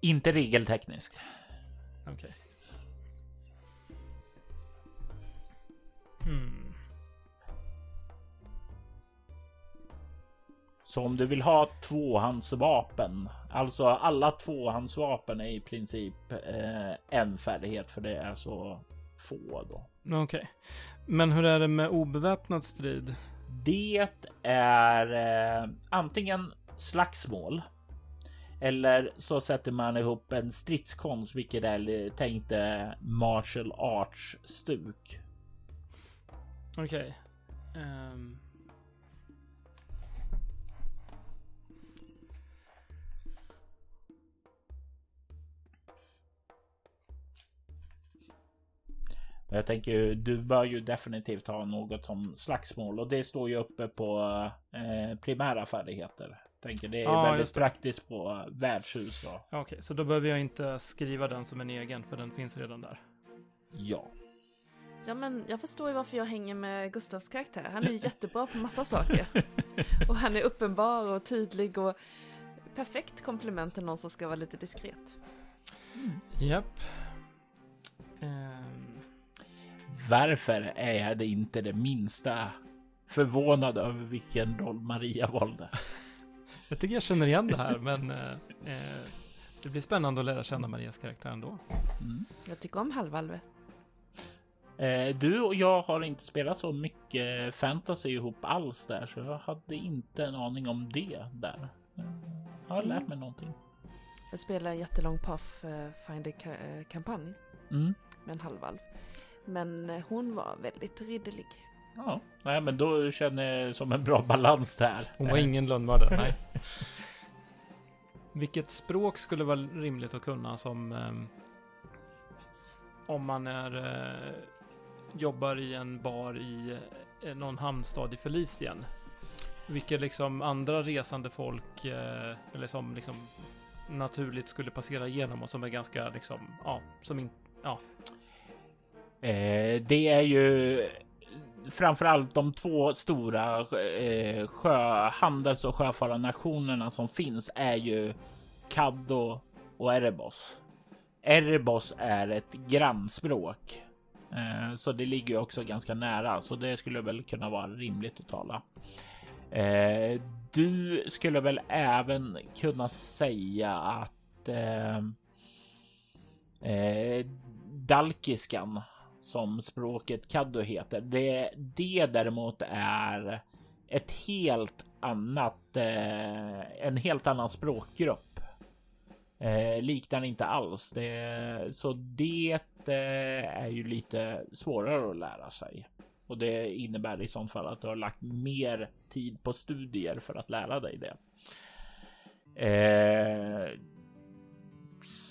S2: Inte regeltekniskt.
S4: Okej. Okay. Hmm.
S2: Så om du vill ha tvåhandsvapen, alltså alla tvåhandsvapen är i princip eh, en färdighet för det är så få då.
S4: Okej, okay. men hur är det med obeväpnad strid?
S2: Det är eh, antingen slagsmål eller så sätter man ihop en stridskonst, vilket är tänkt martial arts stuk.
S4: Okej. Okay. Um...
S2: Jag tänker du bör ju definitivt ha något som slagsmål och det står ju uppe på eh, primära färdigheter. Tänker det är ja, väldigt praktiskt på värdshus.
S4: Okej, okay, så då behöver jag inte skriva den som en egen för den finns redan där.
S2: Ja.
S1: Ja, men jag förstår ju varför jag hänger med Gustavs karaktär. Han är ju jättebra på massa saker. Och han är uppenbar och tydlig och perfekt komplement till någon som ska vara lite diskret.
S4: Japp.
S2: Mm. Um. Varför är jag inte det minsta förvånad över vilken roll Maria valde?
S4: jag tycker jag känner igen det här, men eh, eh, det blir spännande att lära känna Marias karaktär ändå.
S1: Mm. Jag tycker om halvalve.
S2: Eh, du och jag har inte spelat så mycket fantasy ihop alls där, så jag hade inte en aning om det där. Jag har lärt mig någonting.
S1: Jag spelar en jättelång Pathfinder-kampanj mm. med en halvalv. Men eh, hon var väldigt ridderlig.
S2: Ja, nej, men då känner jag som en bra balans där.
S4: Hon var ingen lönnmördare, nej. Vilket språk skulle vara rimligt att kunna som um, om man är uh, jobbar i en bar i uh, någon hamnstad i Felicien? Vilka liksom andra resande folk uh, eller som liksom naturligt skulle passera igenom och som är ganska liksom ja, som inte ja,
S2: Eh, det är ju framförallt de två stora eh, sjöhandels och sjöfararnationerna som finns är ju Caddo och Erebos. Erebos är ett grannspråk, eh, så det ligger ju också ganska nära, så det skulle väl kunna vara rimligt att tala. Eh, du skulle väl även kunna säga att eh, eh, dalkiskan som språket Kaddo heter. Det, det däremot är ett helt annat, eh, en helt annan språkgrupp. Eh, liknar inte alls det, så det eh, är ju lite svårare att lära sig och det innebär i sånt fall att du har lagt mer tid på studier för att lära dig det. Eh,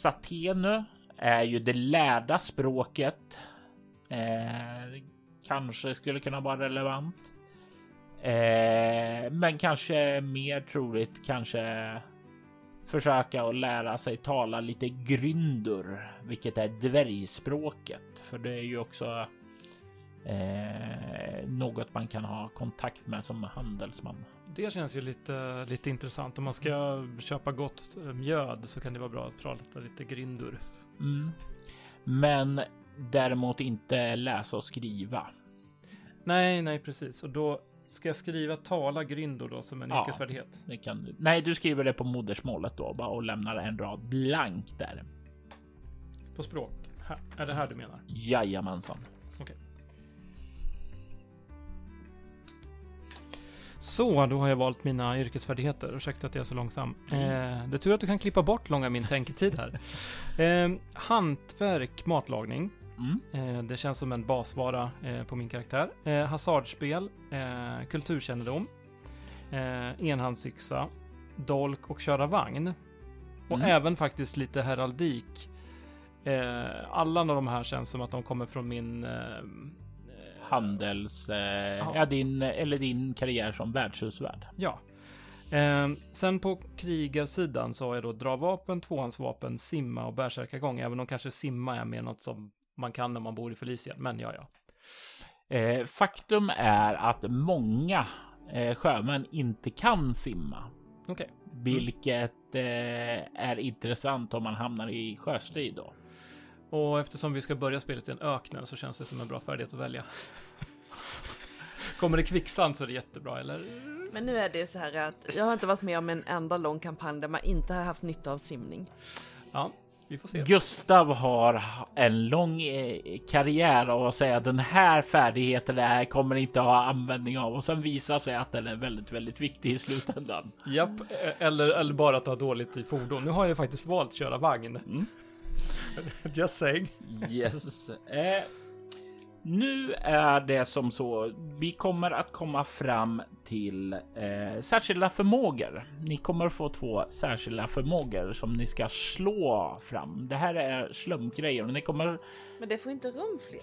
S2: Satenu är ju det lärda språket Eh, kanske skulle kunna vara relevant. Eh, men kanske mer troligt kanske försöka att lära sig tala lite gryndur, vilket är dvärgspråket. För det är ju också eh, något man kan ha kontakt med som handelsman.
S4: Det känns ju lite, lite intressant. Om man ska köpa gott mjöd så kan det vara bra att prata lite gryndur.
S2: Mm. Men däremot inte läsa och skriva.
S4: Nej, nej, precis. Och då ska jag skriva tala gryndor då som en ja, yrkesfärdighet?
S2: Det kan du. Nej, du skriver det på modersmålet då bara och lämnar en rad blank där.
S4: På språk? Här, är det här du menar?
S2: Jajamensan.
S4: Okej. Okay. Så, då har jag valt mina yrkesfärdigheter. Ursäkta att jag är så långsam. Eh, det är tur att du kan klippa bort långa min tänketid här. Eh, hantverk, matlagning.
S2: Mm.
S4: Eh, det känns som en basvara eh, på min karaktär. Eh, hasardspel, eh, kulturkännedom, enhandsyxa, dolk och köra vagn. Och
S2: Mm.
S4: även faktiskt lite heraldik. Alla av de här känns som att de kommer från min...
S2: Handels... Eh, ja. din, eller din karriär som värdshusvärd.
S4: Ja. Eh, sen på krigarsidan så har jag då dra vapen, tvåhandsvapen, simma och bärsärkagång. Även om kanske simma är mer något som man kan när man bor i Felicien. Men ja, ja.
S2: Eh, faktum är att många eh, sjömän inte kan simma.
S4: Okej.
S2: Vilket eh, är intressant om man hamnar i sjöstrid då.
S4: Och eftersom vi ska börja spelet i en öken så känns det som en bra färdighet att välja. Kommer det kvicksand så är det jättebra, eller?
S1: Men nu är det ju så här att jag har inte varit med om en enda lång kampanj där man inte har haft nytta av simning.
S4: Ja, vi får se.
S2: Gustav har en lång eh, karriär och att säga att den här färdigheten där kommer inte ha användning av och sen visar sig att den är väldigt, väldigt viktig i slutändan.
S4: Japp, eh, eller, eller bara att ha dåligt i fordon. Nu har jag faktiskt valt köra vagn.
S2: Mm.
S4: Just saying.
S2: Yes. Eh, nu är det som så. Vi kommer att komma fram till eh, särskilda förmågor. Ni kommer få två särskilda förmågor som ni ska slå fram. Det här är slumgrejer ni kommer.
S1: Men det får inte rum fler.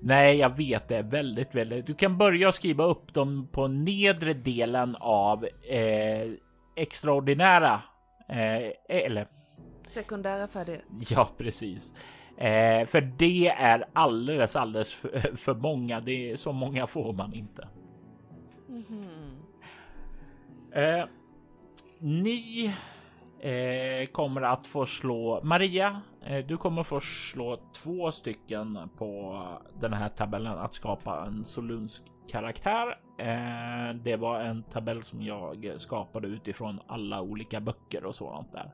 S2: Nej, jag vet det väldigt, väldigt. Du kan börja skriva upp dem på nedre delen av eh, extraordinära eh, eller
S1: Sekundära färdigheter.
S2: Ja, precis. Eh, för det är alldeles, alldeles för, för många. Det är så många får man inte.
S1: Mhm.
S2: Eh, ni eh, kommer att få slå Maria. Eh, du kommer få slå två stycken på den här tabellen att skapa en solunsk karaktär. Eh, det var en tabell som jag skapade utifrån alla olika böcker och sådant där.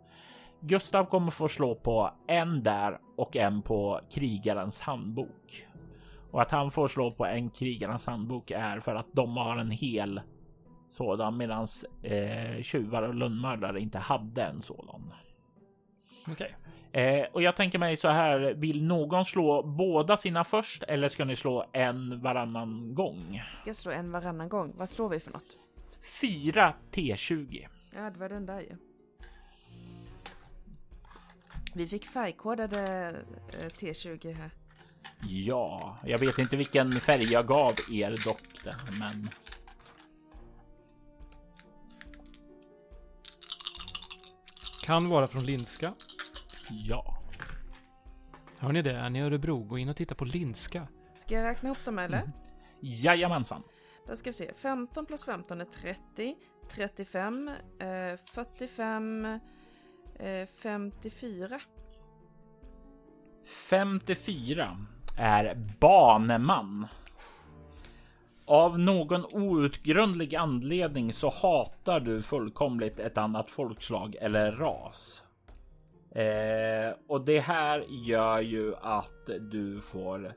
S2: Gustav kommer få slå på en där och en på krigarens handbok. Och att han får slå på en krigarens handbok är för att de har en hel sådan medan eh, tjuvar och lönnmördare inte hade en sådan.
S4: Okej.
S2: Eh, och jag tänker mig så här. Vill någon slå båda sina först eller ska ni slå en varannan gång?
S1: Jag slår en varannan gång. Vad slår vi för något?
S2: 4 T20.
S1: Ja, det var den där ju. Vi fick färgkodade eh, T20 här.
S2: Ja, jag vet inte vilken färg jag gav er dock, men
S4: Kan vara från Linska.
S2: ja.
S4: Hör ni det? Är ni i Örebro? Gå in och titta på Linska.
S1: Ska jag räkna ihop dem eller?
S2: Jajamensan.
S1: Då ska vi se. 15 plus 15 är 30. 35. Eh, 45. Eh, 54.
S2: 54 är baneman. Av någon outgrundlig anledning så hatar du fullkomligt ett annat folkslag eller ras. Eh, och det här gör ju att du får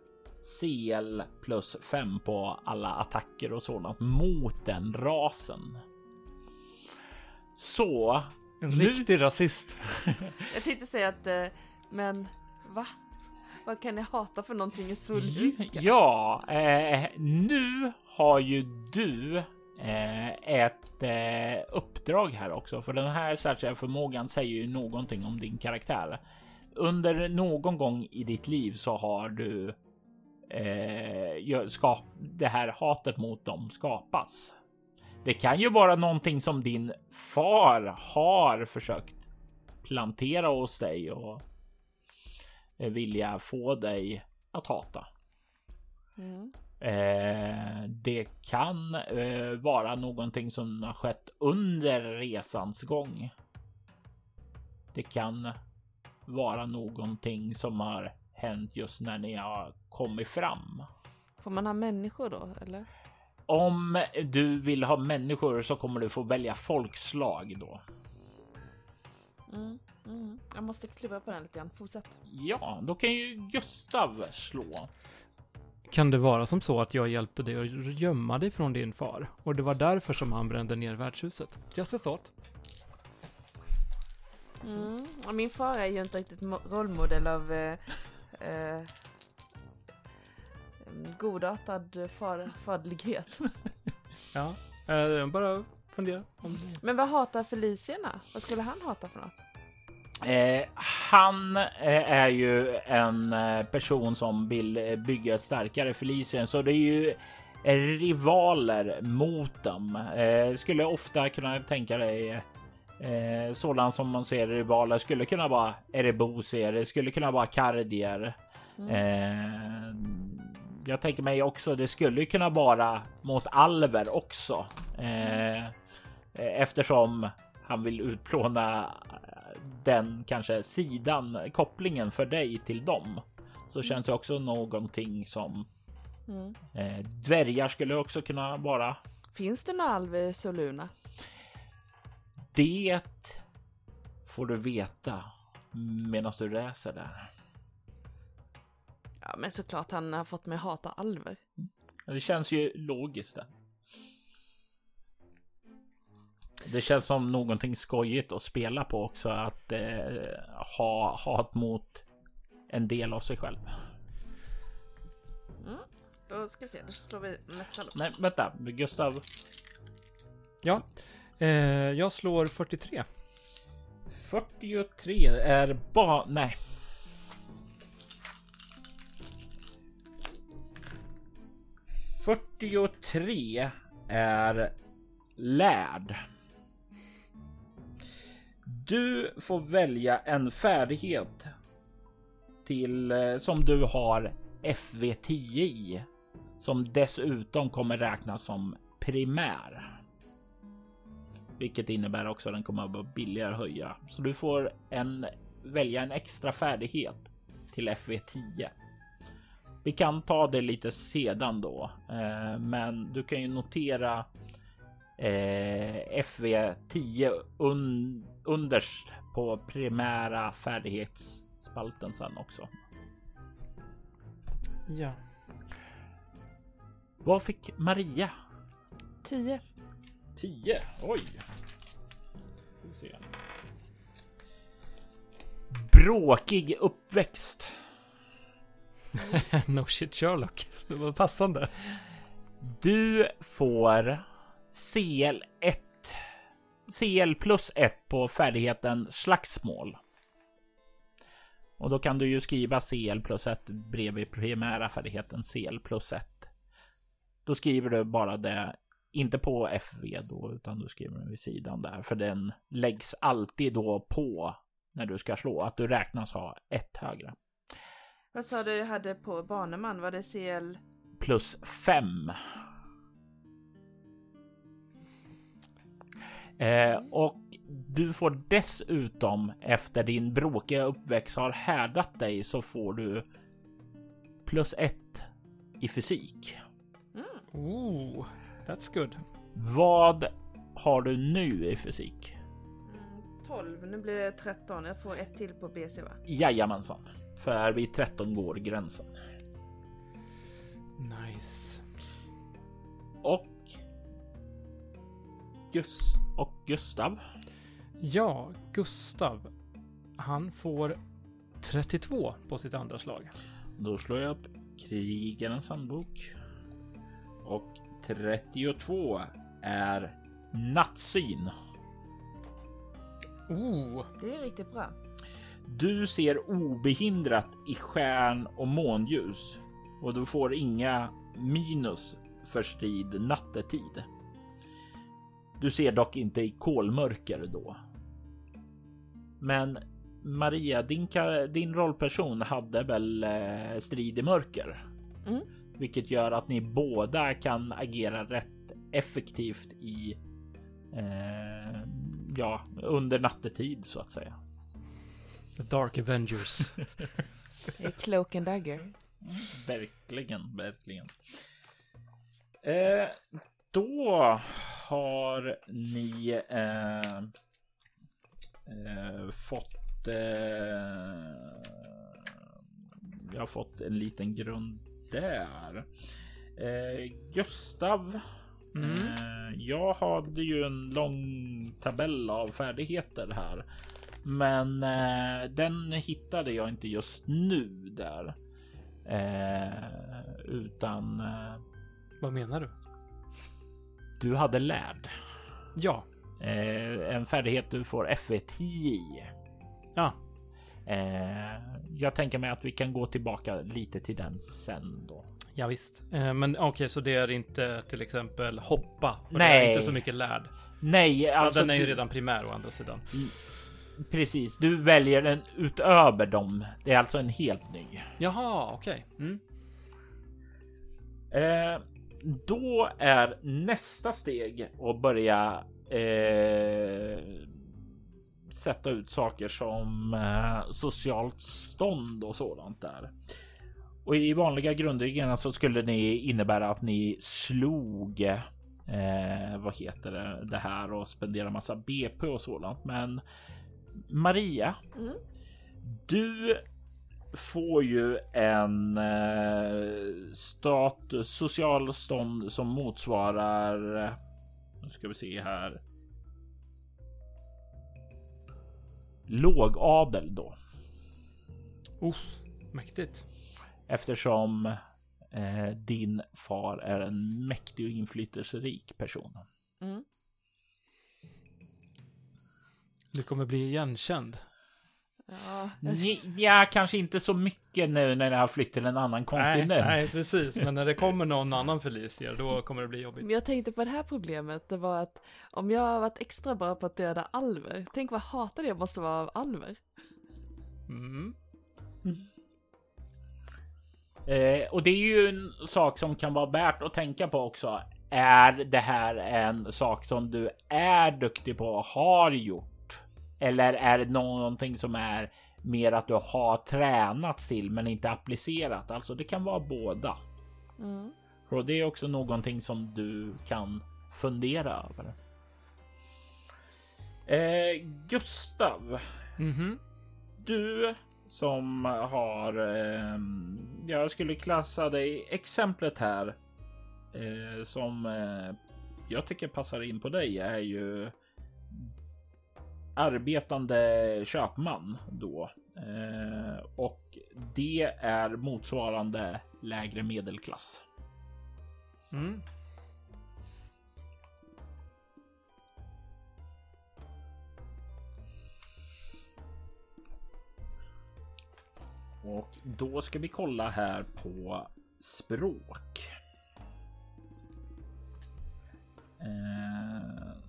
S2: CL plus 5 på alla attacker och sådant mot den rasen. Så
S4: en riktig rasist.
S1: Jag tänkte säga att, eh, men va? Vad kan jag hata för någonting i solryska?
S2: Ja, eh, nu har ju du eh, ett eh, uppdrag här också, för den här särskilda förmågan säger ju någonting om din karaktär. Under någon gång i ditt liv så har du eh, skap, det här hatet mot dem skapas. Det kan ju vara någonting som din far har försökt plantera hos dig och vilja få dig att hata.
S1: Mm.
S2: Eh, det kan eh, vara någonting som har skett under resans gång. Det kan vara någonting som har hänt just när ni har kommit fram.
S1: Får man ha människor då, eller?
S2: Om du vill ha människor så kommer du få välja folkslag då.
S1: Mm. Mm. Jag måste klura på den lite grann. Fortsätt.
S2: Ja, då kan ju Gustav slå.
S4: Kan det vara som så att jag hjälpte dig att gömma dig från din far? Och det var därför som han brände ner värdshuset? Just a thought.
S1: Mm. Min far är ju inte riktigt rollmodell av eh, eh, godartad far, fadlighet.
S4: ja, eh, bara fundera.
S1: Men vad hatar Felicierna? Vad skulle han hata för något?
S2: Eh, han eh, är ju en eh, person som vill bygga ett starkare Felicien, så det är ju rivaler mot dem. Eh, skulle ofta kunna tänka dig eh, sådant som man ser rivaler skulle kunna vara Erebosier, det skulle kunna vara Kardier. Mm. Eh, jag tänker mig också, det skulle kunna vara mot Alver också. Eh, eftersom han vill utplåna den kanske sidan, kopplingen för dig till dem. Så mm. känns det också någonting som mm. eh, dvärgar skulle också kunna vara.
S1: Finns det några alver i Soluna?
S2: Det får du veta medan du reser där.
S1: Ja, men såklart han har fått mig hata alver.
S2: Det känns ju logiskt. Där. Det känns som någonting skojigt att spela på också. Att eh, ha hat mot en del av sig själv.
S1: Mm. Då ska vi se, då slår vi nästa då.
S2: Nej, vänta. Gustav.
S4: Ja, eh, jag slår 43.
S2: 43 är bara... Nej. Fyrtiotre är lärd. Du får välja en färdighet till eh, som du har FV10 i som dessutom kommer räknas som primär. Vilket innebär också att den kommer att vara billigare att höja. Så du får en välja en extra färdighet till FV10. Vi kan ta det lite sedan då, eh, men du kan ju notera eh, FV10 un underst på primära färdighetsspalten sen också.
S4: Ja.
S2: Vad fick Maria?
S1: 10.
S2: 10? Oj. Bråkig uppväxt.
S4: no shit Sherlock. Det var passande.
S2: Du får CL1 CL plus 1 på färdigheten slagsmål. Och då kan du ju skriva CL plus 1 bredvid primära färdigheten CL plus 1. Då skriver du bara det, inte på FV då, utan du skriver den vid sidan där, för den läggs alltid då på när du ska slå, att du räknas ha ett högre.
S1: Vad sa du hade på baneman? Var det CL?
S2: Plus 5. Eh, och du får dessutom efter din bråkiga uppväxt har härdat dig så får du plus ett i fysik.
S4: Mm. Oh, that's good.
S2: Vad har du nu i fysik?
S1: 12, mm, nu blir det 13. Jag får ett till på BC va?
S2: Jajamensan, för vid 13 går gränsen.
S4: Nice.
S2: Och Gust och Gustav.
S4: Ja, Gustav. Han får 32 på sitt andra slag.
S2: Då slår jag upp krigarens handbok. Och 32 är nattsyn.
S4: Oh,
S1: det är riktigt bra.
S2: Du ser obehindrat i stjärn och månljus och du får inga minus för strid nattetid. Du ser dock inte i kolmörker då. Men Maria, din, din rollperson hade väl eh, strid i mörker? Mm. Vilket gör att ni båda kan agera rätt effektivt i eh, ja, under nattetid så att säga.
S4: The Dark Avengers.
S1: Det är Cloak and Dagger.
S2: Verkligen, verkligen. Eh, då har ni eh, eh, fått. Eh, jag har fått en liten grund där. Eh, Gustav. Mm. Eh, jag hade ju en lång tabell av färdigheter här, men eh, den hittade jag inte just nu där. Eh, utan... Eh,
S4: Vad menar du?
S2: Du hade lärd.
S4: Ja.
S2: Eh, en färdighet du får F1 i.
S4: Ja.
S2: Eh, jag tänker mig att vi kan gå tillbaka lite till den sen då.
S4: Ja, visst. Eh, men okej, okay, så det är inte till exempel hoppa?
S2: Nej.
S4: Det är inte så mycket lärd?
S2: Nej,
S4: alltså. Ja, den är ju redan primär å andra sidan.
S2: Precis, du väljer den utöver dem. Det är alltså en helt ny.
S4: Jaha, okej. Okay. Mm.
S2: Eh, då är nästa steg att börja eh, sätta ut saker som eh, socialt stånd och sådant där. Och i vanliga grundreglerna så skulle det innebära att ni slog eh, vad heter det, det här och spenderar massa BP och sådant. Men Maria, mm. du får ju en eh, status, social stånd som motsvarar, nu ska vi se här, lågadel då.
S4: Oh, mäktigt.
S2: Eftersom eh, din far är en mäktig och inflytelserik person. Mm.
S4: Du kommer bli igenkänd.
S2: Ja, ja, kanske inte så mycket nu när det har flytt till en annan kontinent. Nej,
S4: nej, precis. Men när det kommer någon annan Felicia, då kommer det bli jobbigt.
S1: Men jag tänkte på det här problemet, det var att om jag har varit extra bra på att döda alver, tänk vad hatade jag måste vara av alver. Mm.
S2: Mm. Eh, och det är ju en sak som kan vara värt att tänka på också. Är det här en sak som du är duktig på och har gjort? Eller är det någonting som är mer att du har tränat till men inte applicerat? Alltså det kan vara båda. Mm. Och det är också någonting som du kan fundera över. Eh, Gustav. Mm -hmm. Du som har, eh, jag skulle klassa dig exemplet här eh, som eh, jag tycker passar in på dig är ju arbetande köpman då. Eh, och det är motsvarande lägre medelklass. Mm. Och då ska vi kolla här på språk. Eh,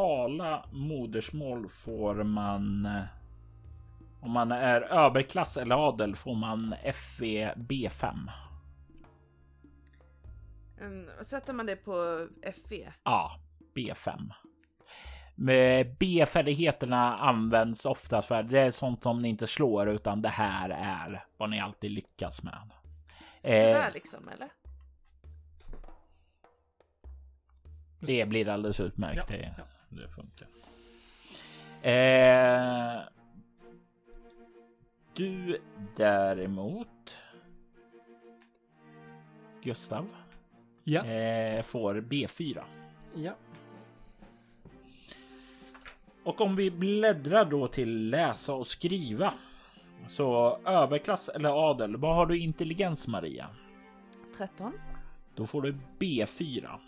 S2: tala modersmål får man eh, om man är överklass eller adel får man FE B5.
S1: Um, sätter man det på FE?
S2: Ja, B5. B-färdigheterna används oftast för det är sånt som ni inte slår utan det här är vad ni alltid lyckas med.
S1: Sådär eh, liksom eller?
S2: Det blir alldeles utmärkt. Ja, ja. Det funkar. Eh, du däremot. Gustav.
S4: Ja.
S2: Eh, får B4.
S4: Ja.
S2: Och om vi bläddrar då till läsa och skriva. Så överklass eller adel. Vad har du intelligens Maria?
S1: 13.
S2: Då får du B4.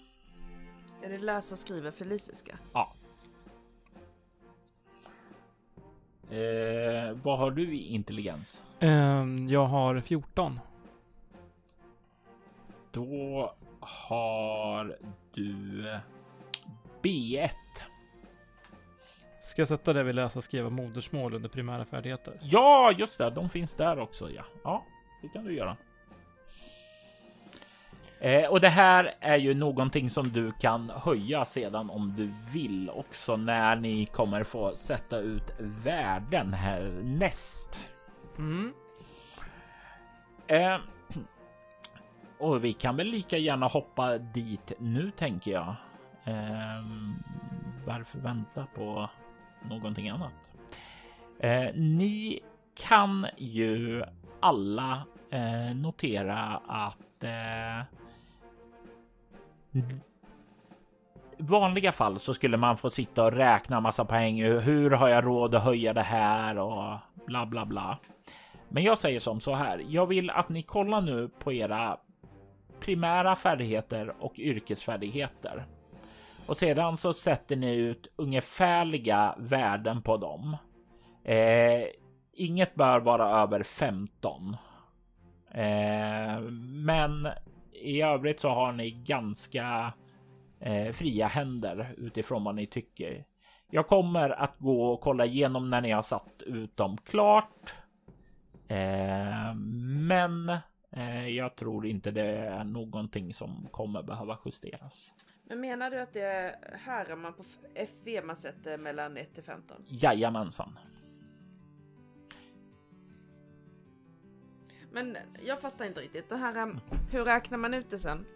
S1: Är det läsa och skriva feliciska?
S2: Ja. Eh, vad har du i intelligens?
S4: Eh, jag har 14.
S2: Då har du B1.
S4: Ska jag sätta det vid läsa, skriva, modersmål under primära färdigheter?
S2: Ja, just det. De finns där också. Ja, ja det kan du göra. Eh, och det här är ju någonting som du kan höja sedan om du vill också när ni kommer få sätta ut värden härnäst. Mm. Eh, och vi kan väl lika gärna hoppa dit nu tänker jag. Eh, varför vänta på någonting annat? Eh, ni kan ju alla eh, notera att vanliga fall så skulle man få sitta och räkna massa poäng. Hur har jag råd att höja det här och bla bla bla. Men jag säger som så här. Jag vill att ni kollar nu på era primära färdigheter och yrkesfärdigheter. Och sedan så sätter ni ut ungefärliga värden på dem. Eh, inget bör vara över 15. Eh, men i övrigt så har ni ganska eh, fria händer utifrån vad ni tycker. Jag kommer att gå och kolla igenom när ni har satt ut dem klart. Eh, men eh, jag tror inte det är någonting som kommer behöva justeras.
S1: Men menar du att det är här man på FV man sätter mellan 1 till 15?
S2: Jajamensan.
S1: Men jag fattar inte riktigt. Det här, um, hur räknar man ut det sen?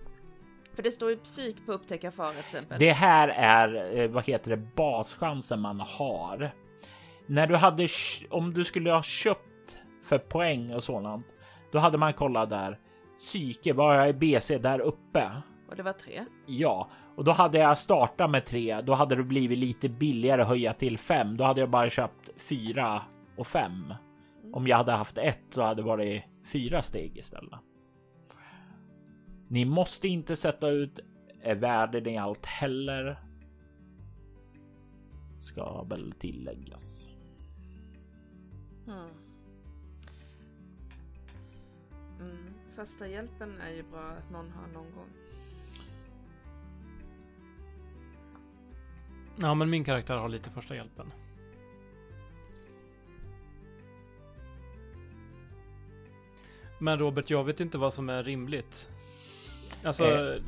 S1: För det står ju psyk på upptäcka fara till exempel.
S2: Det här är eh, vad heter det baschansen man har. När du hade om du skulle ha köpt för poäng och sådant, då hade man kollat där. Psyke, vad är BC där uppe?
S1: Och det var tre?
S2: Ja, och då hade jag startat med tre. Då hade det blivit lite billigare att höja till fem. Då hade jag bara köpt fyra och fem. Om jag hade haft ett så hade det varit fyra steg istället. Ni måste inte sätta ut värden i allt heller. Ska väl tilläggas.
S1: Mm. Mm. Första hjälpen är ju bra att någon har någon gång.
S4: Ja, men min karaktär har lite första hjälpen. Men Robert, jag vet inte vad som är rimligt. Alltså, eh.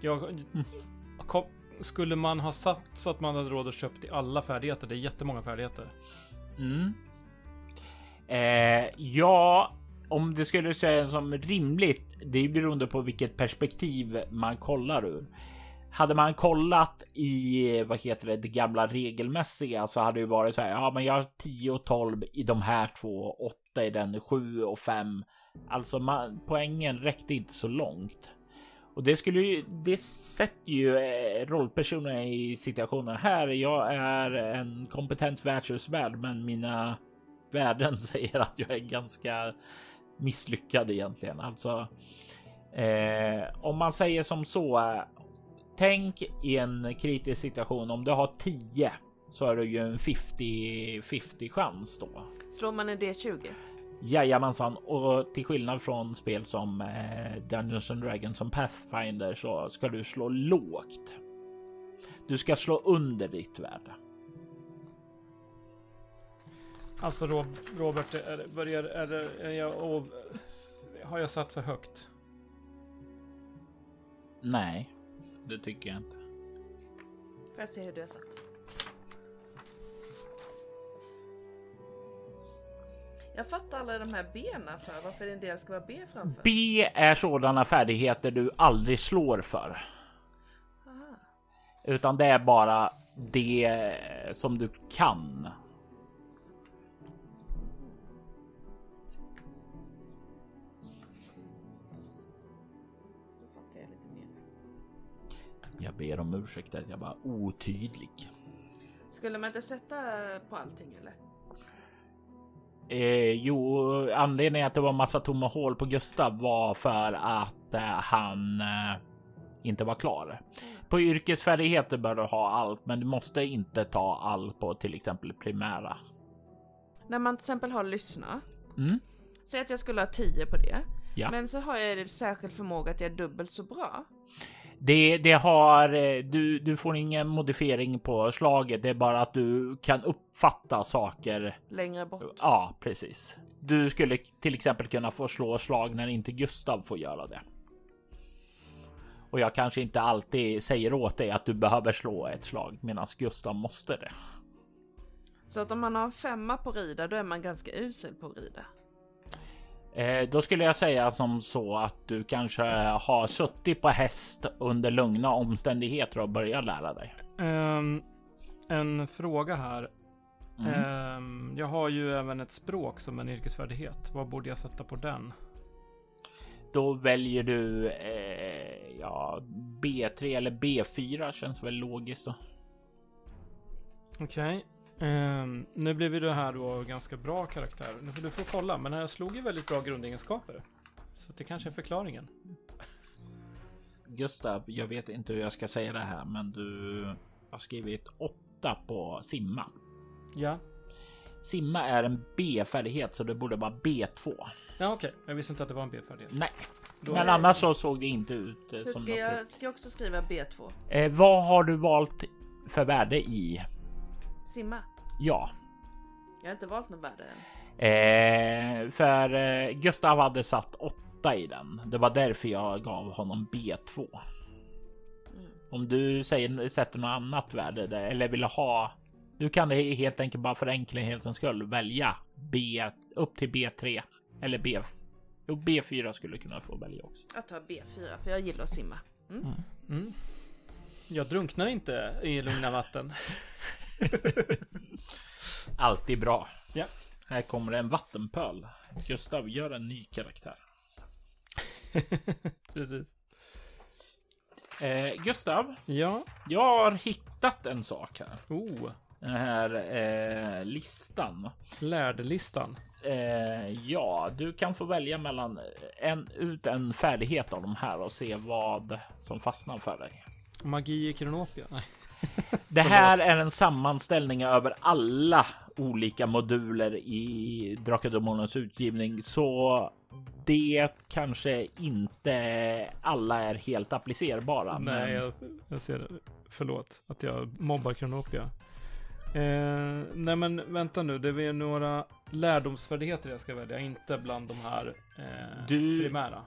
S4: jag, kom, skulle man ha satt så att man hade råd att köpa i alla färdigheter? Det är jättemånga färdigheter.
S2: Mm. Eh, ja, om det skulle säga som rimligt. Det är beroende på vilket perspektiv man kollar ur. Hade man kollat i vad heter det, det gamla regelmässiga så hade det varit så här. Ja, men jag har 10 och 12 i de här två, 8 i den, 7 och 5. Alltså man, poängen räckte inte så långt. Och det skulle ju, det sätter ju eh, rollpersonerna i situationen här. Jag är en kompetent värdshusvärd, men mina värden säger att jag är ganska misslyckad egentligen. Alltså, eh, om man säger som så. Eh, tänk i en kritisk situation om du har 10 så är det ju en 50-50 chans då.
S1: Slår man en D20?
S2: Jajamensan, och till skillnad från spel som eh, Dungeons and Dragons som Pathfinder så ska du slå lågt. Du ska slå under ditt värde.
S4: Alltså Robert, är, börjar, är, är jag, och, har jag satt för högt?
S2: Nej, det tycker jag inte.
S1: Får jag se hur du har satt? Jag fattar alla de här benen för varför en del ska vara B framför.
S2: B är sådana färdigheter du aldrig slår för. Aha. Utan det är bara det som du kan. Jag ber om ursäkt att jag var otydlig.
S1: Skulle man inte sätta på allting eller?
S2: Eh, jo, anledningen att det var massa tomma hål på Gustav var för att eh, han eh, inte var klar. På yrkesfärdigheter bör du ha allt, men du måste inte ta allt på till exempel primära.
S1: När man till exempel har lyssna.
S2: Mm.
S1: Säg att jag skulle ha 10 på det.
S2: Ja.
S1: Men så har jag särskild förmåga att jag är dubbelt så bra.
S2: Det, det har eh, du. Du får ingen modifiering på slaget. Det är bara att du kan uppfatta saker
S1: längre bort.
S2: Ja, precis. Du skulle till exempel kunna få slå slag när inte Gustav får göra det. Och jag kanske inte alltid säger åt dig att du behöver slå ett slag medan Gustav måste det.
S1: Så att om man har en femma på rida, då är man ganska usel på rida.
S2: Eh, då skulle jag säga som så att du kanske har suttit på häst under lugna omständigheter och börjat lära dig.
S4: Um, en fråga här. Mm. Um, jag har ju även ett språk som en yrkesfärdighet. Vad borde jag sätta på den?
S2: Då väljer du eh, ja, B3 eller B4 känns väl logiskt då.
S4: Okej. Um, nu blev ju det här då ganska bra karaktär. Nu får du får kolla, men jag slog ju väldigt bra grundegenskaper. Så det kanske är förklaringen.
S2: Gustav, jag vet inte hur jag ska säga det här, men du har skrivit 8 på simma.
S4: Ja.
S2: Simma är en B-färdighet så det borde vara B2.
S4: Ja okej, okay. jag visste inte att det var en B-färdighet.
S2: Nej, Då men annars så såg det inte ut
S3: eh, som ska jag, ska jag också skriva B2?
S2: Eh, vad har du valt för värde i?
S3: Simma?
S2: Ja.
S3: Jag har inte valt något värde än.
S2: Eh, för eh, Gustav hade satt 8 i den. Det var därför jag gav honom B2. Mm. Om du säger sätter något annat värde där, eller vill ha du kan helt enkelt bara för enkelhetens skull välja B upp till B3 eller B. Jo, B4 skulle kunna få välja också.
S3: Jag tar B4 för jag gillar att simma. Mm. Mm. Mm.
S4: Jag drunknar inte i lugna vatten.
S2: Alltid bra.
S4: Ja.
S2: Här kommer en vattenpöl. Gustav, gör en ny karaktär.
S4: Precis.
S2: Eh, Gustav.
S4: Ja.
S2: Jag har hittat en sak här.
S4: Oh
S2: den här eh, listan.
S4: Lärdlistan.
S2: Eh, ja, du kan få välja mellan en, ut en färdighet av de här och se vad som fastnar för dig.
S4: Magi i Kronopia? Nej.
S2: Det här är en sammanställning över alla olika moduler i Drakademonens utgivning, så det kanske inte alla är helt applicerbara.
S4: Nej, men... jag, jag ser det. Förlåt att jag mobbar Kronopia. Eh, nej men vänta nu, det är några lärdomsfärdigheter jag ska välja, inte bland de här eh, du... primära.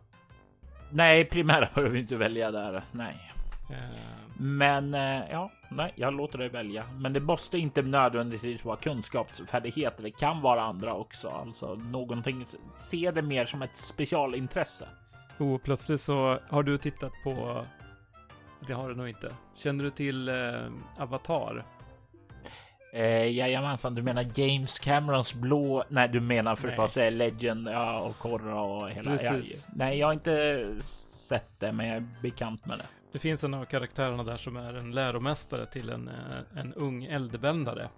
S2: Nej, primära behöver vi inte välja där. Nej. Eh... Men eh, ja, nej, jag låter dig välja. Men det måste inte nödvändigtvis vara kunskapsfärdigheter. Det kan vara andra också, alltså någonting. Se det mer som ett specialintresse.
S4: Oh, plötsligt så har du tittat på. Det har du nog inte. Känner du till eh, Avatar?
S2: Eh, jajamensan, du menar James Camerons blå? Nej, du menar förstås Nej. Legend ja, och Korra och hela. Jag, nej, jag har inte sett det, men jag är bekant med det.
S4: Det finns en av karaktärerna där som är en läromästare till en, eh, en ung eldbändare.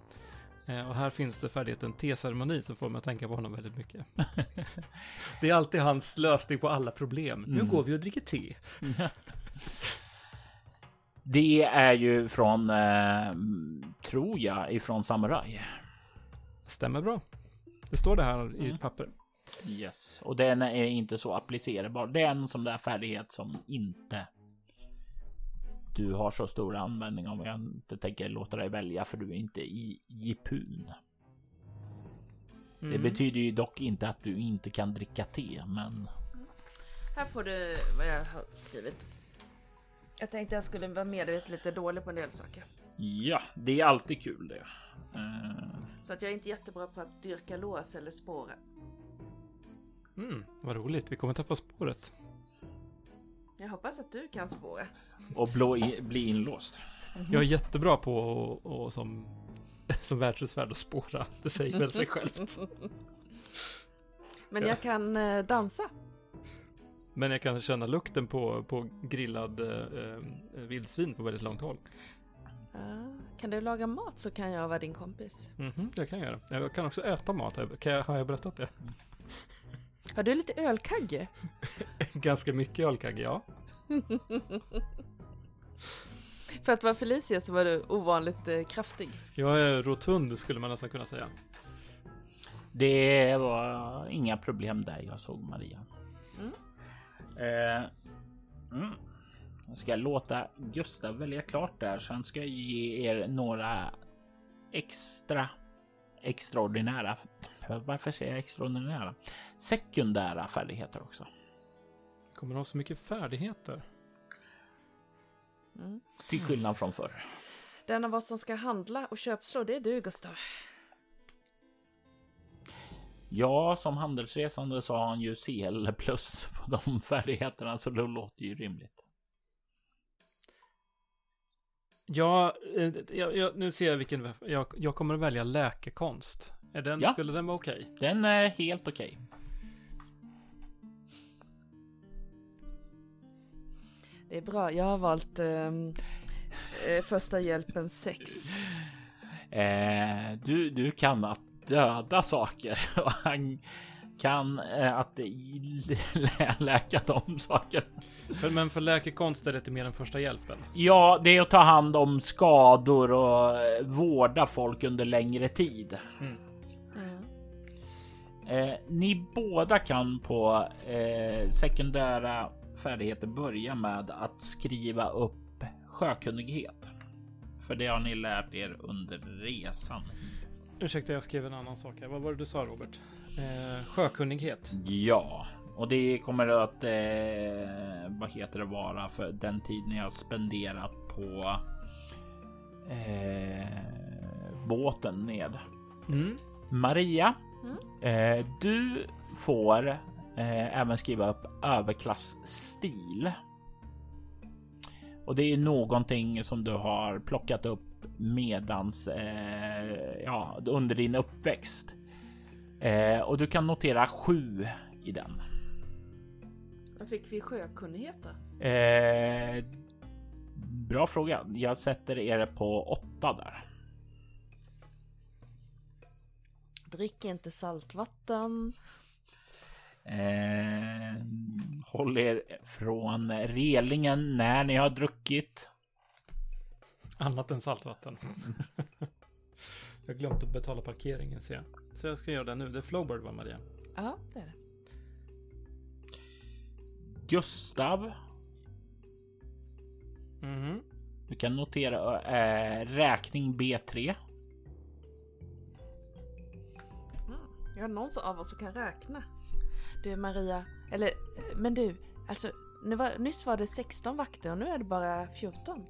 S4: Eh, och här finns det färdigheten T-ceremoni som får mig att tänka på honom väldigt mycket. det är alltid hans lösning på alla problem. Mm. Nu går vi och dricker te.
S2: Det är ju från, eh, tror jag, ifrån Samurai.
S4: Stämmer bra. Det står det här mm. i ett papper.
S2: Yes, och den är inte så applicerbar. Det är en sån där färdighet som inte du har så stor användning av. Jag inte tänker låta dig välja för du är inte i Jipun. Mm. Det betyder ju dock inte att du inte kan dricka te, men.
S3: Här får du vad jag har skrivit. Jag tänkte jag skulle vara medvetet lite dålig på en del saker.
S2: Ja, det är alltid kul det.
S3: Uh... Så att jag är inte jättebra på att dyrka lås eller spåra.
S4: Mm, vad roligt. Vi kommer tappa spåret.
S3: Jag hoppas att du kan spåra.
S2: Och blå in, bli inlåst.
S4: Mm -hmm. Jag är jättebra på och, och som, som världsutfärd att spåra. Det säger väl sig självt.
S3: Men jag kan eh, dansa.
S4: Men jag kan känna lukten på, på grillad eh, eh, vildsvin på väldigt långt håll.
S3: Kan du laga mat så kan jag vara din kompis.
S4: Mm -hmm, det kan jag göra. Jag kan också äta mat. Kan jag, har jag berättat det?
S3: Har du lite ölkagge?
S4: Ganska mycket ölkagge, ja.
S3: För att vara Felicia så var du ovanligt eh, kraftig.
S4: Jag är rotund skulle man nästan kunna säga.
S2: Det var inga problem där jag såg Maria. Mm. Eh, mm. Jag ska låta Gustav välja klart där, så han ska ge er några extra extraordinära. Varför säger jag extraordinära? Sekundära färdigheter också.
S4: Kommer ha så mycket färdigheter?
S2: Mm. Till skillnad från förr.
S3: Den av oss som ska handla och köpslå, det är du Gustav.
S2: Ja, som handelsresande så har han ju CL plus på de färdigheterna, så det låter ju rimligt.
S4: Ja, eh, jag, jag, nu ser jag vilken... Jag, jag kommer att välja läkekonst. Är den,
S2: Ja.
S4: Skulle den vara okej?
S2: Den är helt okej.
S1: Det är bra, jag har valt ehm, eh, första hjälpen 6.
S2: Eh, du, du kan att döda saker och han kan eh, att lä- läka de saker.
S4: För, men för läkekonst är det inte mer än första hjälpen.
S2: Ja, det är att ta hand om skador och eh, vårda folk under längre tid.
S1: Mm.
S2: Eh, ni båda kan på eh, sekundära färdigheter börja med att skriva upp sjökunnighet. För det har ni lärt er under resan.
S4: Ursäkta, jag skrev en annan sak här. Vad var det du sa, Robert? Eh, sjökunnighet.
S2: Ja, och det kommer att eh, vad heter det vara för den tid ni har spenderat på eh, båten ned.
S4: Mm.
S2: Maria, eh, du får eh, även skriva upp överklassstil. Och det är någonting som du har plockat upp medans eh, ja, under din uppväxt. Eh, och du kan notera sju i den.
S1: Vad fick vi sjökunnighet då?
S2: Eh, bra fråga. Jag sätter er på åtta där.
S1: Drick inte saltvatten.
S2: Eh, håll er från relingen när ni har druckit.
S4: Annat än saltvatten. jag har glömt att betala parkeringen ser jag. Så jag ska göra det nu. Det är Flowbird va, Maria?
S1: Ja, det är det.
S2: Gustav,
S4: Mhm.
S2: du kan notera eh, räkning B3.
S1: Ja, någon av oss som kan räkna. Du Maria, eller men du, alltså nu var, nyss var det 16 vakter och nu är det bara 14.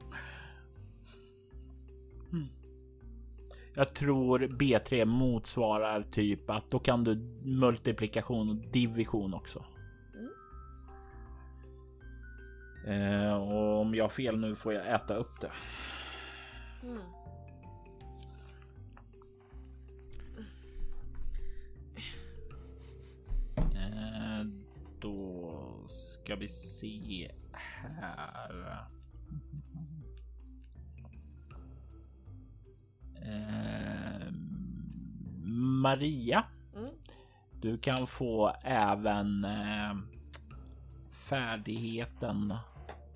S2: Jag tror B3 motsvarar typ att då kan du multiplikation och division också. Eh, och om jag har fel nu får jag äta upp det. Eh, ska vi se här. Eh, Maria.
S1: Mm.
S2: Du kan få även eh, färdigheten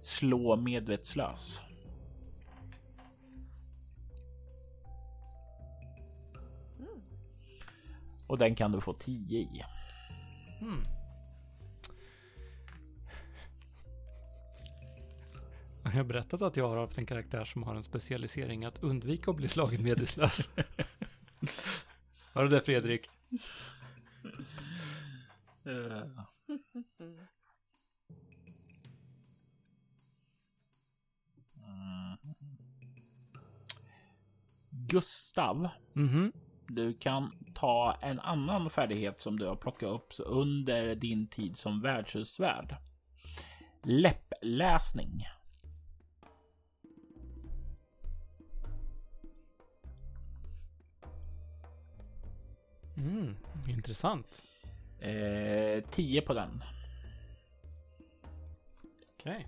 S2: slå medvetslös. Och den kan du få 10 i.
S4: Mm. Jag har berättat att jag har haft en karaktär som har en specialisering att undvika att bli slagen medvetslös. Har du det Fredrik?
S2: Gustav,
S4: Mhm.
S2: du kan ta en annan färdighet som du har plockat upp under din tid som värdshusvärd. Läppläsning.
S4: Mm. Intressant.
S2: Eh, 10 på den.
S4: Okej.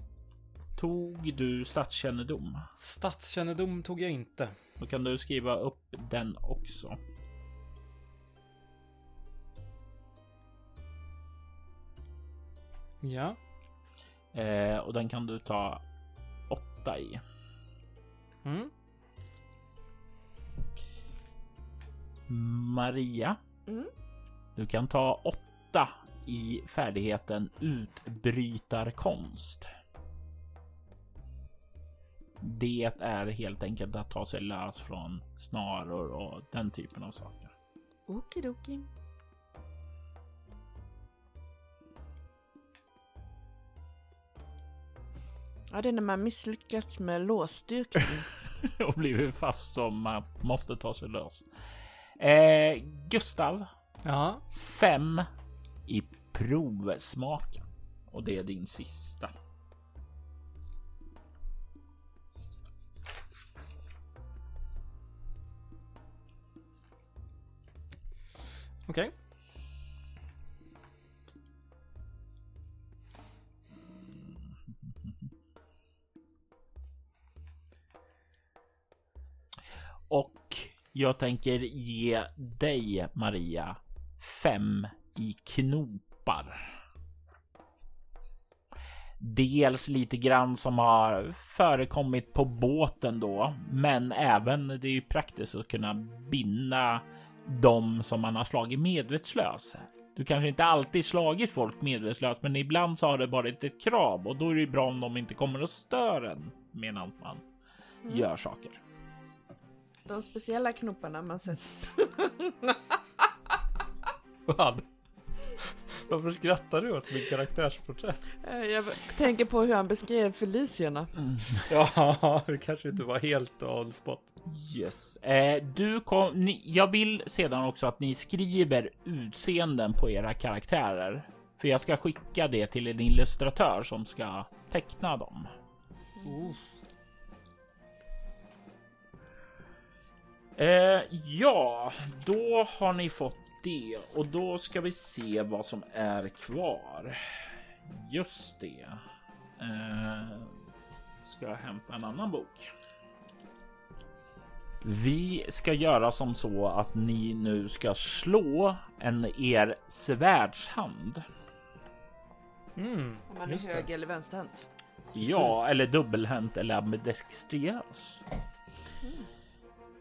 S2: Tog du stadskännedom?
S4: Stadskännedom tog jag inte.
S2: Då kan du skriva upp den också.
S4: Ja.
S2: Eh, och den kan du ta 8 i.
S4: Mm.
S2: Maria.
S1: Mm.
S2: Du kan ta 8 i färdigheten utbrytarkonst. Det är helt enkelt att ta sig lös från snaror och den typen av saker.
S1: Okidoki. Ja, det är när man misslyckats med låsstyrkan.
S2: och blivit fast som man måste ta sig lös. Eh, Gustav.
S4: Ja.
S2: Fem i provsmaken. Och det är din sista.
S4: Okej. Okay.
S2: Och jag tänker ge dig Maria fem i knopar. Dels lite grann som har förekommit på båten då, men även det är ju praktiskt att kunna binda de som man har slagit medvetslös. Du kanske inte alltid slagit folk medvetslös, men ibland så har det varit ett krav och då är det bra om de inte kommer och stör en medan man mm. gör saker.
S1: De speciella knopparna man sett.
S4: Vad? Varför skrattar du åt min karaktärsporträtt?
S1: Eh, jag tänker på hur han beskrev Felicierna.
S4: Mm. Ja, det kanske inte var helt on spot.
S2: Yes. Eh, du kom, ni, jag vill sedan också att ni skriver utseenden på era karaktärer. För jag ska skicka det till en illustratör som ska teckna dem. Uh. Eh, ja, då har ni fått det och då ska vi se vad som är kvar. Just det. Eh, ska jag hämta en annan bok. Vi ska göra som så att ni nu ska slå en er svärdshand.
S1: Mm, Om man är hög eller vänsterhänt.
S2: Ja, eller dubbelhänt eller ambidextriös.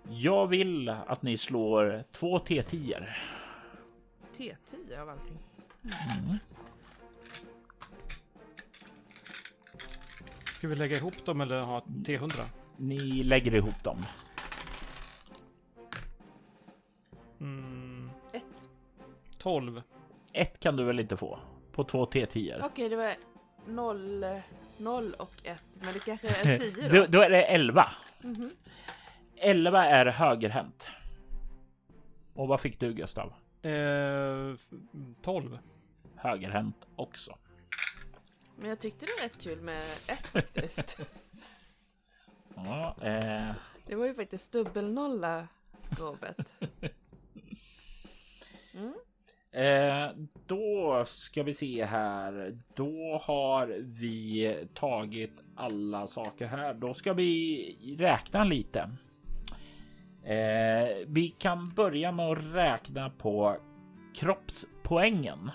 S2: Jag vill att ni slår två T10.
S1: T10 av allting.
S4: Mm. Ska vi lägga ihop dem eller ha T100?
S2: Ni lägger ihop dem.
S1: Mm. Ett.
S4: 12.
S2: Ett kan du väl inte få på två T10?
S1: Okej, okay, det var 0, 0 och 1, men det kanske är 10
S2: då? då, då är det 11. Mm -hmm. 11 är högerhänt. Och vad fick du Gustav?
S4: Eh, 12.
S2: Högerhänt också.
S1: Men jag tyckte det var rätt kul med ett faktiskt.
S2: ja, eh...
S1: Det var ju faktiskt dubbelnolla, Robert.
S2: Mm. Eh, då ska vi se här. Då har vi tagit alla saker här. Då ska vi räkna lite. Eh, vi kan börja med att räkna på kroppspoängen.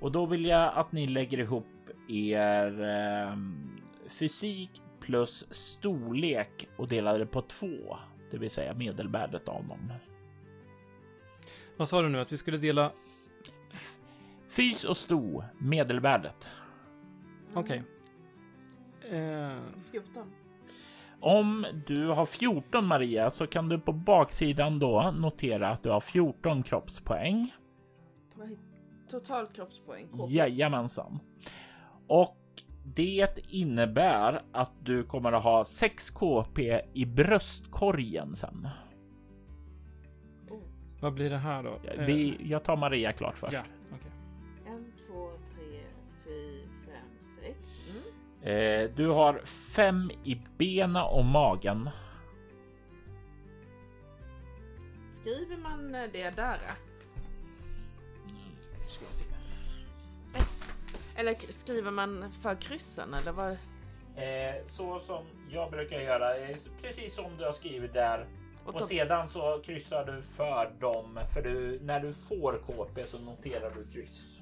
S2: Och då vill jag att ni lägger ihop er eh, fysik plus storlek och delar det på två, det vill säga medelvärdet av dem.
S4: Vad sa du nu att vi skulle dela?
S2: Fys och sto, medelvärdet.
S4: Okej. Okay.
S1: Eh... 14.
S2: Om du har 14 Maria så kan du på baksidan då notera att du har 14 kroppspoäng.
S1: Total kroppspoäng?
S2: KP. Jajamensan. Och det innebär att du kommer att ha 6 KP i bröstkorgen sen.
S4: Oh. Vad blir det här då?
S2: Vi, jag tar Maria klart först. Ja, Eh, du har fem i bena och magen.
S1: Skriver man det där? Eller skriver man för kryssen eller vad?
S2: Eh, så som jag brukar göra, eh, precis som du har skrivit där. Och, och sedan så kryssar du för dem, för du, när du får KP så noterar du kryss.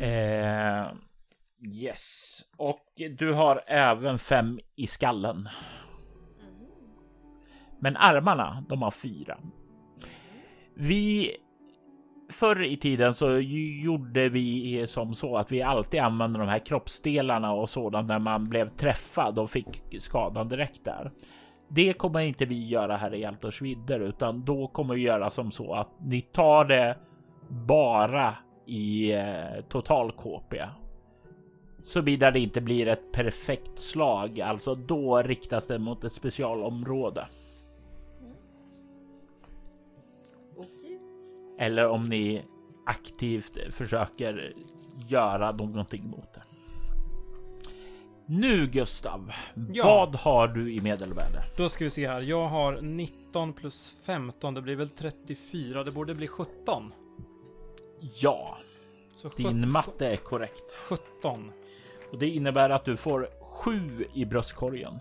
S2: Eh, yes, och du har även fem i skallen. Men armarna, de har fyra. Vi förr i tiden så gjorde vi som så att vi alltid använde de här kroppsdelarna och sådant när man blev träffad och fick skadan direkt där. Det kommer inte vi göra här i Altors vidder, utan då kommer vi göra som så att ni tar det bara i eh, total KP. Såvida det inte blir ett perfekt slag, alltså då riktas det mot ett specialområde. Eller om ni aktivt försöker göra någonting mot det. Nu Gustav, ja. vad har du i medelvärde?
S4: Då ska vi se här. Jag har 19 plus 15. Det blir väl 34. Det borde bli 17.
S2: Ja, din matte är korrekt.
S4: 17.
S2: Och det innebär att du får 7 i bröstkorgen.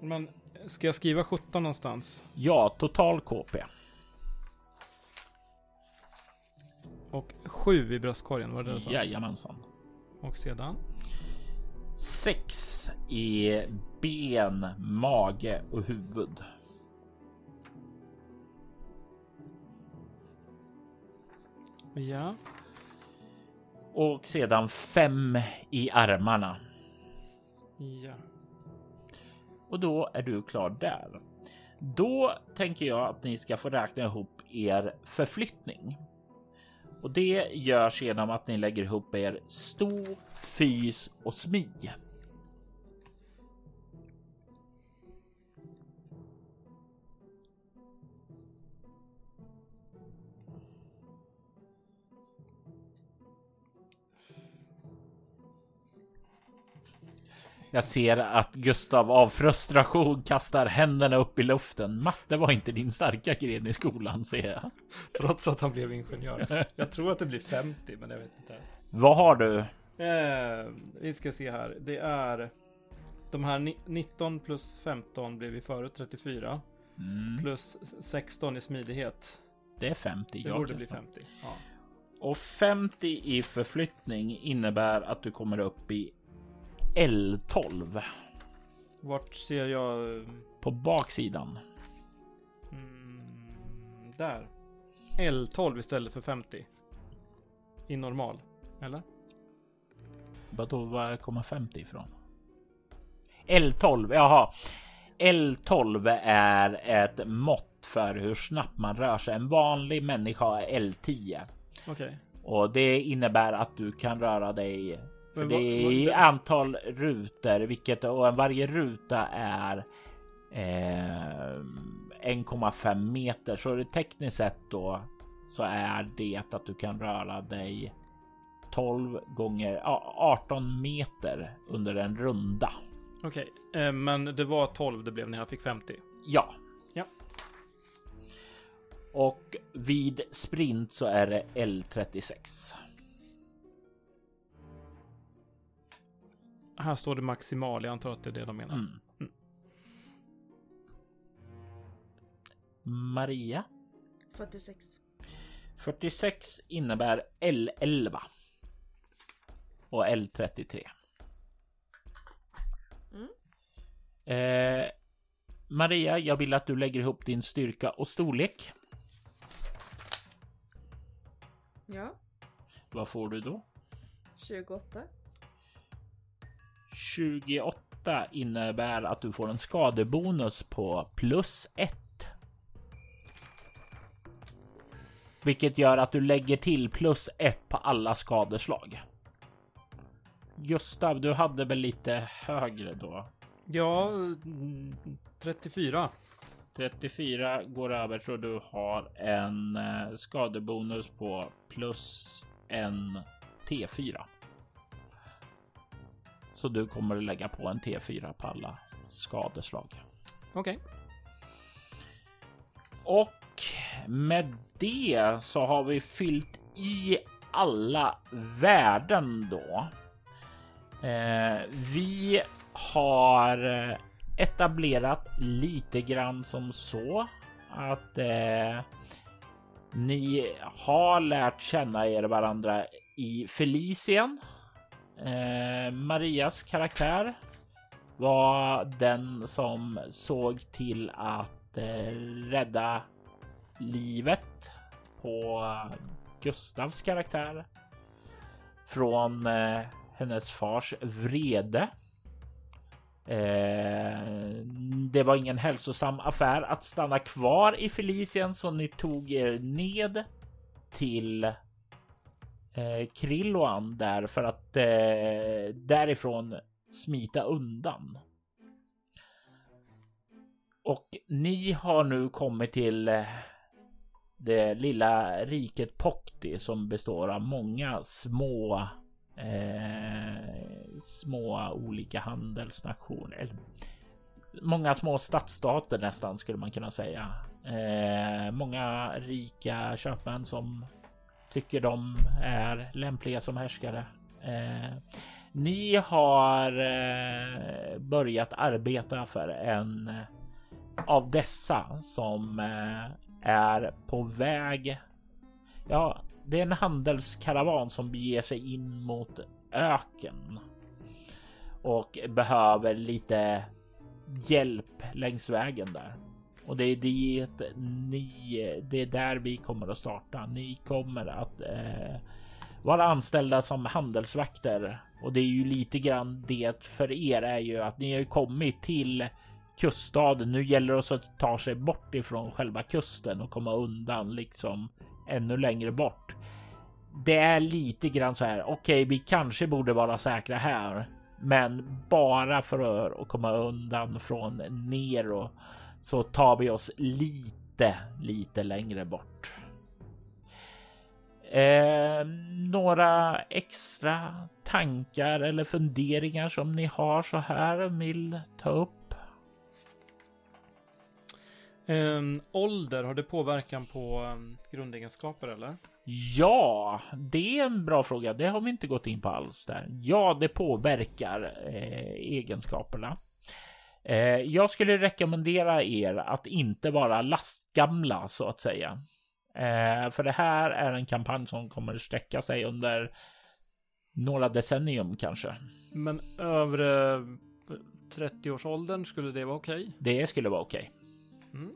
S4: Men ska jag skriva 17 någonstans?
S2: Ja, total KP.
S4: Och 7 i bröstkorgen, var det det du
S2: sa? Jajamensan.
S4: Och sedan?
S2: 6 i ben, mage och huvud.
S4: Ja.
S2: Och sedan 5 i armarna.
S4: Ja.
S2: Och då är du klar där. Då tänker jag att ni ska få räkna ihop er förflyttning. Och det görs genom att ni lägger ihop er sto, fys och smi. Jag ser att Gustav av frustration kastar händerna upp i luften. Matte var inte din starka gren i skolan, ser jag.
S4: Trots att han blev ingenjör. Jag tror att det blir 50, men jag vet inte.
S2: Vad har du?
S4: Eh, vi ska se här. Det är de här 19 plus 15 blev vi förut 34. Mm. Plus 16 i smidighet.
S2: Det är 50.
S4: Det borde bli 50. Ja.
S2: Och 50 i förflyttning innebär att du kommer upp i L12.
S4: Vart ser jag?
S2: På baksidan.
S4: Mm, där. L12 istället för 50. I normal. Eller?
S2: Vadå, var kommer 50 ifrån? L12, jaha. L12 är ett mått för hur snabbt man rör sig. En vanlig människa har L10.
S4: Okej. Okay.
S2: Och det innebär att du kan röra dig för det är i antal rutor, vilket och varje ruta är eh, 1,5 meter. Så det tekniskt sett då så är det att du kan röra dig 12 gånger 18 meter under en runda.
S4: Okej, okay. eh, men det var 12 det blev när jag fick 50.
S2: Ja.
S4: Ja.
S2: Och vid sprint så är det L36.
S4: Här står det maximal. Jag antar att det är det de menar. Mm. Mm.
S2: Maria?
S3: 46.
S2: 46 innebär L11. Och L33. Mm. Eh, Maria, jag vill att du lägger ihop din styrka och storlek.
S3: Ja.
S2: Vad får du då?
S3: 28.
S2: 28 innebär att du får en skadebonus på plus 1. Vilket gör att du lägger till plus 1 på alla skadeslag. Gustav, du hade väl lite högre då?
S4: Ja, 34.
S2: 34 går över så du har en eh, skadebonus på plus en T4. Så du kommer att lägga på en T4 på alla skadeslag.
S4: Okej. Okay.
S2: Och med det så har vi fyllt i alla värden då. Eh, vi har etablerat lite grann som så att eh, ni har lärt känna er varandra i Felicien Eh, Marias karaktär var den som såg till att eh, rädda livet på eh, Gustavs karaktär från eh, hennes fars vrede. Eh, det var ingen hälsosam affär att stanna kvar i Felicien så ni tog er ned till eh, Krilloan där för att eh, därifrån smita undan. Och ni har nu kommit till eh, det lilla riket Pokti som består av många små eh, små olika handelsnationer. Många små stadsstater nästan skulle man kunna säga. Eh, många rika köpmän som tycker de är lämpliga som härskare. Eh, ni har eh, börjat arbeta för en av dessa som eh, är på väg. Ja, det är en handelskaravan som beger sig in mot öken och behöver lite hjälp längs vägen där. Och det är det ni, det är där vi kommer att starta. Ni kommer att eh, vara anställda som handelsvakter och det är ju lite grann det för er är ju att ni har kommit till kuststaden. Nu gäller det att ta sig bort ifrån själva kusten och komma undan liksom ännu längre bort. Det är lite grann så här. Okej, okay, vi kanske borde vara säkra här, men bara för att komma undan från Nero så tar vi oss lite, lite längre bort. Eh, några extra tankar eller funderingar som ni har så här vill ta upp?
S4: Um, ålder, har det påverkan på um, grundegenskaper eller?
S2: Ja, det är en bra fråga. Det har vi inte gått in på alls där. Ja, det påverkar eh, egenskaperna. Eh, jag skulle rekommendera er att inte vara lastgamla så att säga. Eh, för det här är en kampanj som kommer sträcka sig under några decennium kanske.
S4: Men övre 30-årsåldern, skulle det vara okej? Okay?
S2: Det skulle vara okej. Okay. Mm.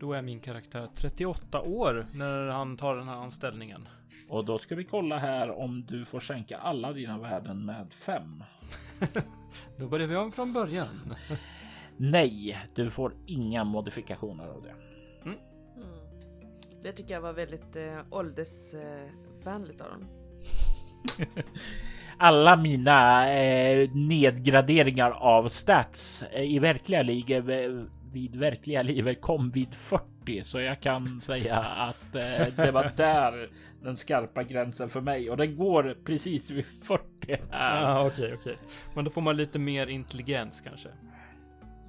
S4: Då är min karaktär 38 år när han tar den här anställningen.
S2: Och då ska vi kolla här om du får sänka alla dina värden med 5.
S4: då börjar vi om från början.
S2: Nej, du får inga modifikationer av det. Mm.
S1: Mm. Det tycker jag var väldigt eh, åldersvänligt eh, av dem.
S2: Alla mina eh, nedgraderingar av stats eh, i verkliga livet vid verkliga livet kom vid 40 så jag kan säga att eh, det var där den skarpa gränsen för mig och den går precis vid 40
S4: här. Ah, okej, okay, okej, okay. men då får man lite mer intelligens kanske.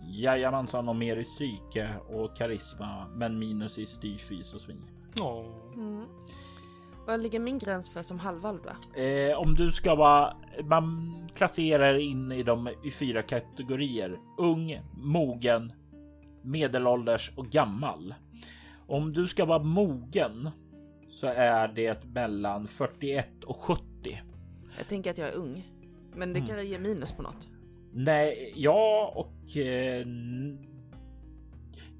S2: Jajamensan och mer i psyke och karisma, men minus i styrfys och svin.
S1: Oh. Mm. Vad ligger min gräns för som halvalv då?
S2: Eh, om du ska vara, man klasserar in i dem i fyra kategorier. Ung, mogen, medelålders och gammal. Om du ska vara mogen så är det mellan 41 och 70.
S1: Jag tänker att jag är ung, men det mm. kan ge minus på något.
S2: Nej, ja och eh,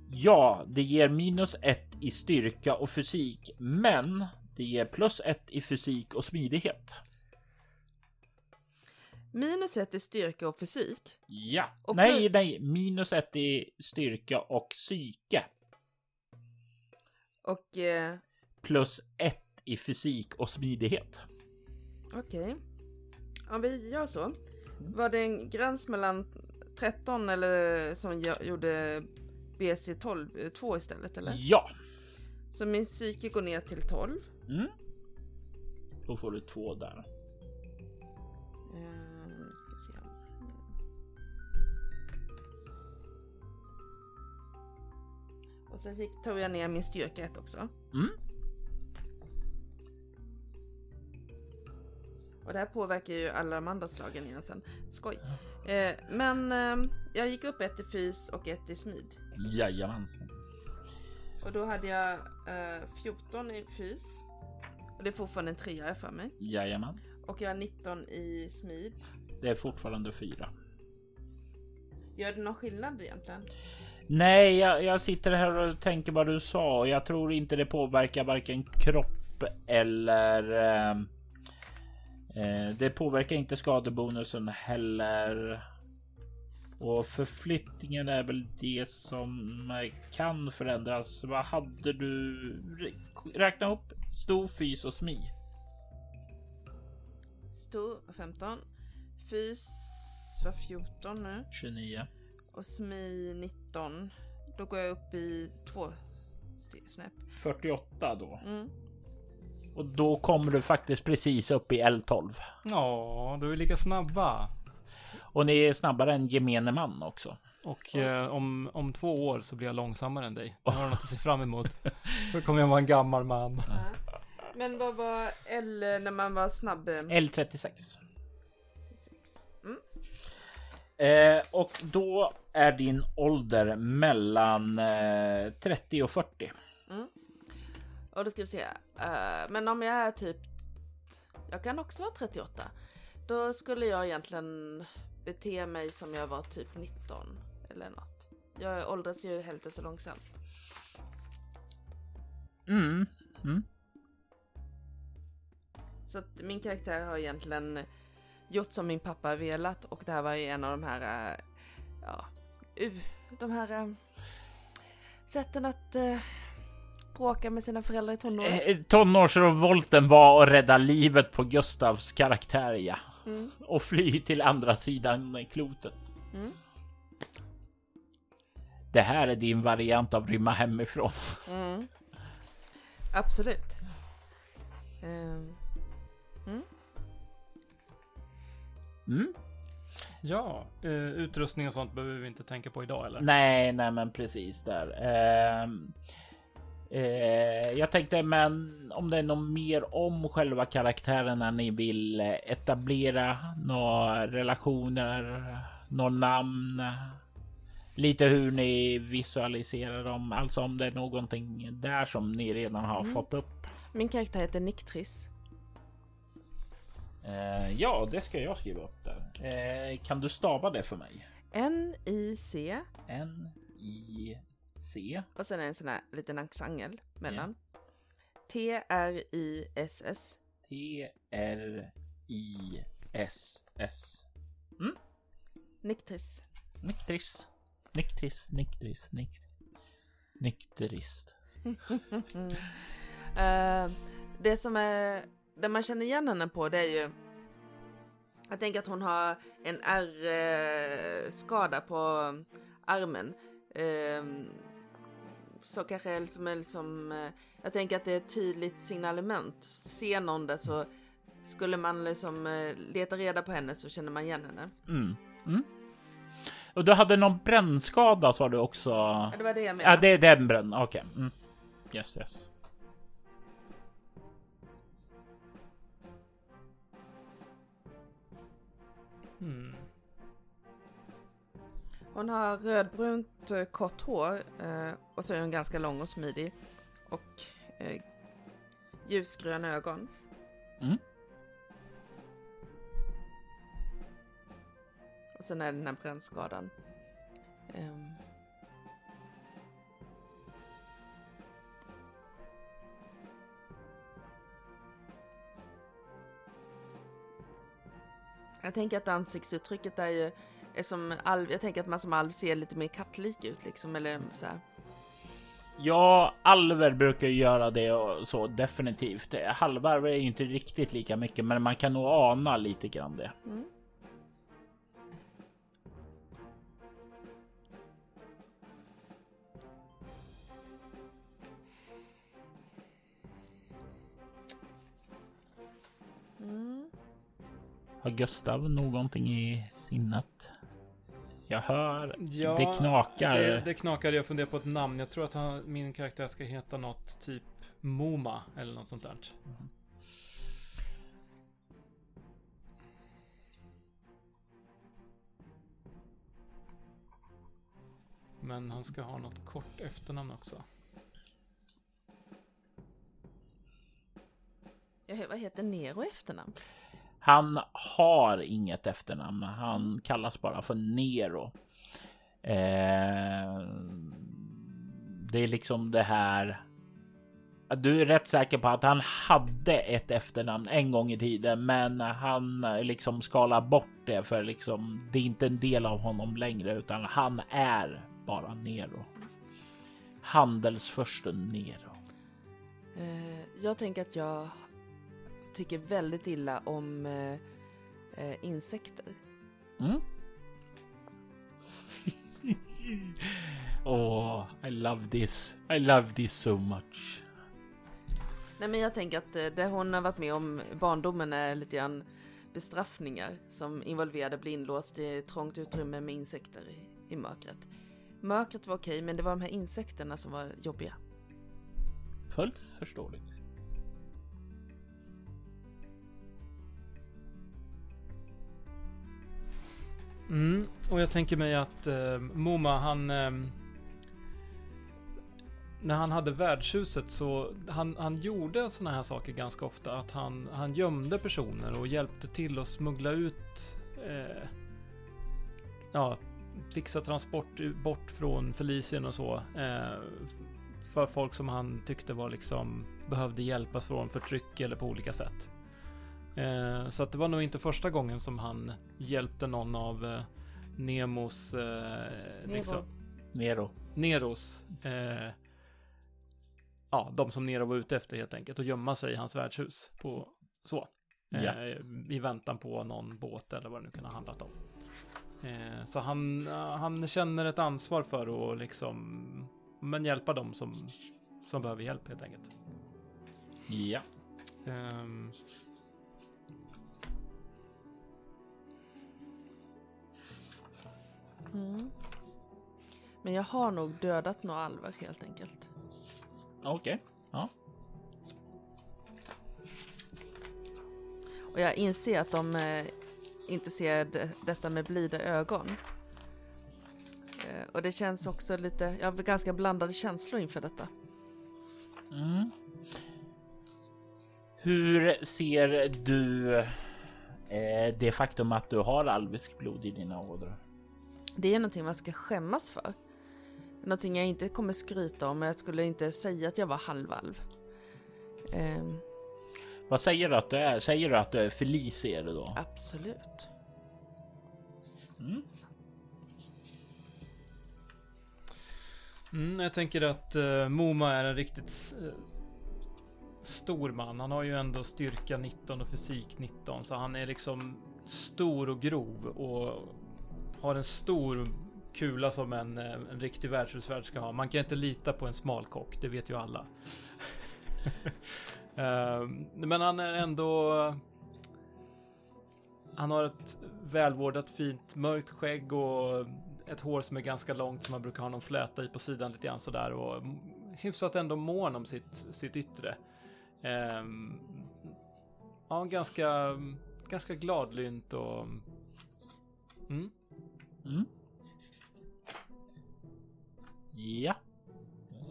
S2: ja, det ger minus ett i styrka och fysik, men det ger plus ett i fysik och smidighet.
S1: Minus ett i styrka och fysik?
S2: Ja, och nej, nej, minus ett i styrka och psyke.
S1: Och... Eh...
S2: Plus ett i fysik och smidighet.
S1: Okej. Okay. Om vi gör så. Var det en gräns mellan 13 eller som jag gjorde BC12 2 istället eller?
S2: Ja.
S1: Så min psyke går ner till 12. Mm.
S2: Då får du två där.
S1: Sen tog jag ner min styrka 1 också. Mm. Och det här påverkar ju alla de andra slagen igen sen. Skoj. Eh, men eh, jag gick upp ett i fys och ett i smid.
S2: Jajamensan.
S1: Och då hade jag eh, 14 i fys. Och det är fortfarande en trea för mig.
S2: Jajamän.
S1: Och jag har 19 i smid.
S2: Det är fortfarande fyra.
S1: Gör det någon skillnad egentligen?
S2: Nej, jag, jag, sitter här och tänker vad du sa jag tror inte det påverkar varken kropp eller eh, Eh, det påverkar inte skadebonusen heller. Och förflyttningen är väl det som kan förändras. Vad hade du? Räkna upp stor, fys och smi.
S1: Stor 15. Fys var 14 nu.
S2: 29.
S1: Och smi 19. Då går jag upp i två snäpp.
S2: 48 då. Mm. Och då kommer du faktiskt precis upp i L12.
S4: Ja, du är lika snabba.
S2: Och ni är snabbare än gemene man också.
S4: Och eh, om, om två år så blir jag långsammare än dig. Jag har något att se fram emot. Då kommer jag vara en gammal man.
S1: Men vad var L när man var snabb?
S2: L36. Eh, och då är din ålder mellan eh, 30 och 40.
S1: Och då ska vi se. eh, men om jag är typ... Jag kan också vara 38. Då skulle jag egentligen bete mig som jag var typ 19 eller något. Jag åldras ju hälften så långsamt.
S2: Mm. Mm.
S1: Så att min karaktär har egentligen gjort som min pappa velat och det här var ju en av de här, eh, ja, u- de här eh, sätten att uh, bråka med sina föräldrar i tonåren.
S2: Eh, Tonårsrevolten var att rädda livet på Gustavs karaktär, ja.
S1: Mm.
S2: Och fly till andra sidan klotet.
S1: Mm.
S2: Det här är din variant av rymma hemifrån.
S1: Mm. Absolut. Ehm,
S2: Mm.
S4: Ja, eh, utrustning och sånt behöver vi inte tänka på idag eller?
S2: Nej, nej, men precis där. Ehm, eh, jag tänkte, men om det är något mer om själva karaktärerna ni vill etablera, några relationer, några namn, lite hur ni visualiserar dem, alltså om det är någonting där som ni redan har
S1: Mm.
S2: fått upp.
S1: min karaktär heter Niktris.
S2: Eh, ja, det ska jag skriva upp där. Eh, kan du stava det för mig?
S1: N-I-C
S2: N I C
S1: och sen är det en sån här liten axangel mellan. T-R-I-S-S.
S2: T R I S S.
S1: Niktris.
S2: Niktris. Niktris, niktris, nikt. Niktrist.
S1: Eh, det som är, det man känner igen henne på det är ju jag tänker att hon har en ärrskada på armen. Ehm, så kanske liksom, är liksom, eh, jag tänker att det är ett tydligt signalement. Ser någon det så skulle man liksom eh, leta reda på henne så känner man igen henne.
S2: Mm. Mm. Och du hade någon brännskada sa du också?
S1: Ja, det var det jag menade.
S2: Ja, det är den bränn. Okej. Mm. Yes, yes.
S1: Hon har rödbrunt eh, kort hår eh, och så är hon ganska lång och smidig. Och eh, ljusgröna ögon.
S2: Mm.
S1: Och sen är det den här brännskadan. Ehm. Jag tänker att ansiktsuttrycket är ju som alv, jag tänker att man som alv ser lite mer kattlik ut liksom, eller så här.
S2: Ja, alver brukar ju göra det och så definitivt. Halvarver är ju inte riktigt lika mycket, men man kan nog ana lite grann det.
S1: Mm. Mm.
S2: Har Gustav någonting i sinnet? Jag hör
S4: Ja,
S2: det knakar.
S4: Det, det knakar. Jag funderar på ett namn. Jag tror att han, min karaktär ska heta något typ Moma eller något sånt där. Men han ska ha något kort efternamn också.
S1: Ja, vad heter Nero efternamn?
S2: Han har inget efternamn. Han kallas bara för Nero. Eh, det är liksom det här. Du är rätt säker på att han hade ett efternamn en gång i tiden, men han eh, liksom skalar bort det för liksom det är inte en del av honom längre, utan han är bara Nero. Handelsförsten Nero.
S1: Eh, jag tänker att jag tycker väldigt illa om eh, eh, insekter.
S2: Mm. oh, I love this. I love this so much.
S1: Nej men jag tänker att eh, det hon har varit med om barndomen är lite grann bestraffningar som involverade bli inlåst i trångt utrymme med insekter i, i mörkret. Mörkret var okej, men det var de här insekterna som var jobbiga.
S2: Fullt förståeligt.
S4: Mm, och jag tänker mig att eh, Moma, han... Eh, när han hade värdshuset så han, han gjorde sådana här saker ganska ofta. Att han, han gömde personer och hjälpte till att smuggla ut... Eh, ja, fixa transport bort från Felicien och så. Eh, för folk som han tyckte var liksom behövde hjälpas från förtryck eller på olika sätt. Eh, så att det var nog inte första gången som han hjälpte någon av eh, Nemos... Eh,
S1: Nero.
S4: Liksom,
S2: Nero.
S4: Neros... Eh, ja, de som Nero var ute efter helt enkelt. Och gömma sig i hans värdshus. På, så. Eh,
S2: Ja.
S4: I väntan på någon båt eller vad det nu kan ha handlat om. Eh, så han, han känner ett ansvar för att liksom... Men hjälpa dem som, som behöver hjälp helt enkelt.
S2: Ja.
S4: Ehm,
S1: Mm. Men jag har nog dödat några alver helt enkelt.
S2: Okej. Ja.
S1: Och jag inser att de eh, inte ser det, detta med blida ögon. Eh, och det känns också lite, jag har ganska blandade känslor inför detta.
S2: Mm. Hur ser du eh, det faktum att du har alvisk blod i dina ådror?
S1: Det är någonting man ska skämmas för. Någonting jag inte kommer skryta om, men jag skulle inte säga att jag var halvalv. Ehm,
S2: Vad säger du att du är? Säger du att du är Felicia då?
S1: absolut.
S2: Mm.
S4: Mm, jag tänker att uh, Moma är en riktigt eh, stor man. Han har ju ändå styrka 19 och fysik 19, så han är liksom stor och grov och har en stor kula som en, eh, en riktig värdshusvärd ska ha. Man kan inte lita på en smalkock, det vet ju alla. Ehm, men han är ändå... Han har ett välvårdat fint mörkt skägg och ett hår som är ganska långt som man brukar ha någon fläta i på sidan lite grann sådär och hyfsat ändå mån om sitt, sitt yttre. Ehm, ja, ganska, ganska gladlynt och... Mm.
S2: Mm. Ja,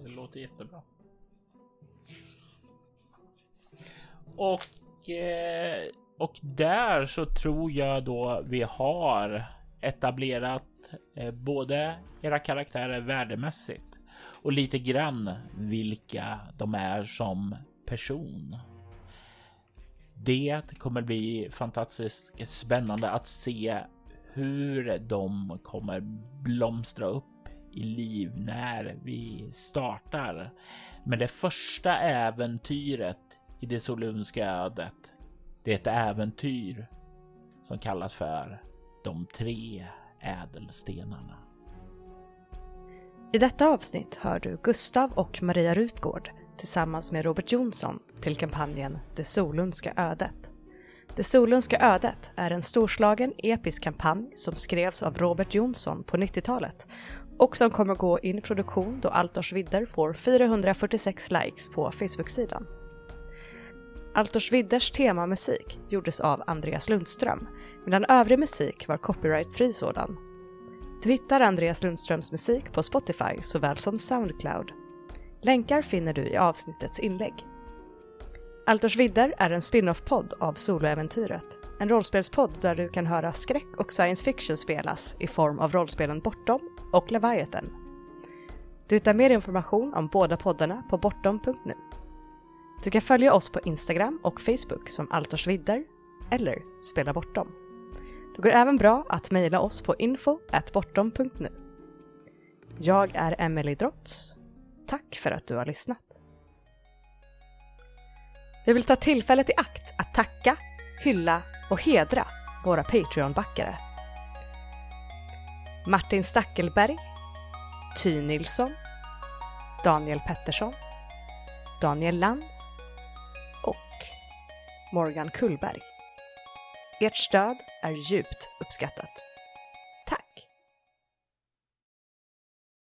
S2: det låter jättebra. Och, eh, och där så tror jag då vi har etablerat eh, både era karaktärer värdemässigt och lite grann vilka de är som person. Det kommer bli fantastiskt spännande att se hur de kommer blomstra upp i liv när vi startar med det första äventyret i det solunska ödet. Det är ett äventyr som kallas för De tre ädelstenarna.
S5: I detta avsnitt hör du Gustav och Maria Rutgård tillsammans med Robert Jonsson till kampanjen Det Solundska ödet. Det Solundska ödet är en storslagen episk kampanj som skrevs av Robert Jonsson på 90-talet och som kommer gå in i produktion då Altors vidder får 446 likes på Facebook-sidan. Altors vidders temamusik gjordes av Andreas Lundström medan övrig musik var copyrightfri sådan. Du hittar Andreas Lundströms musik på Spotify såväl som Soundcloud. Länkar finner du i avsnittets inlägg. Altors vidder är en spin-off-podd av Soloäventyret. En rollspelspodd där du kan höra skräck och science fiction spelas i form av rollspelen Bortom och Leviathan. Du hittar mer information om båda poddarna på bortom.nu. Du kan följa oss på Instagram och Facebook som Altors vidder eller Spela Bortom. Det går även bra att mejla oss på info.bortom.nu. Jag är Emily Drotz. Tack för att du har lyssnat. Vi vill ta tillfället i akt att tacka, hylla och hedra våra Patreon-backare. Martin Stackelberg, Ty Nilsson, Daniel Pettersson, Daniel Lantz, Morgan Kullberg. Ert stöd är djupt uppskattat.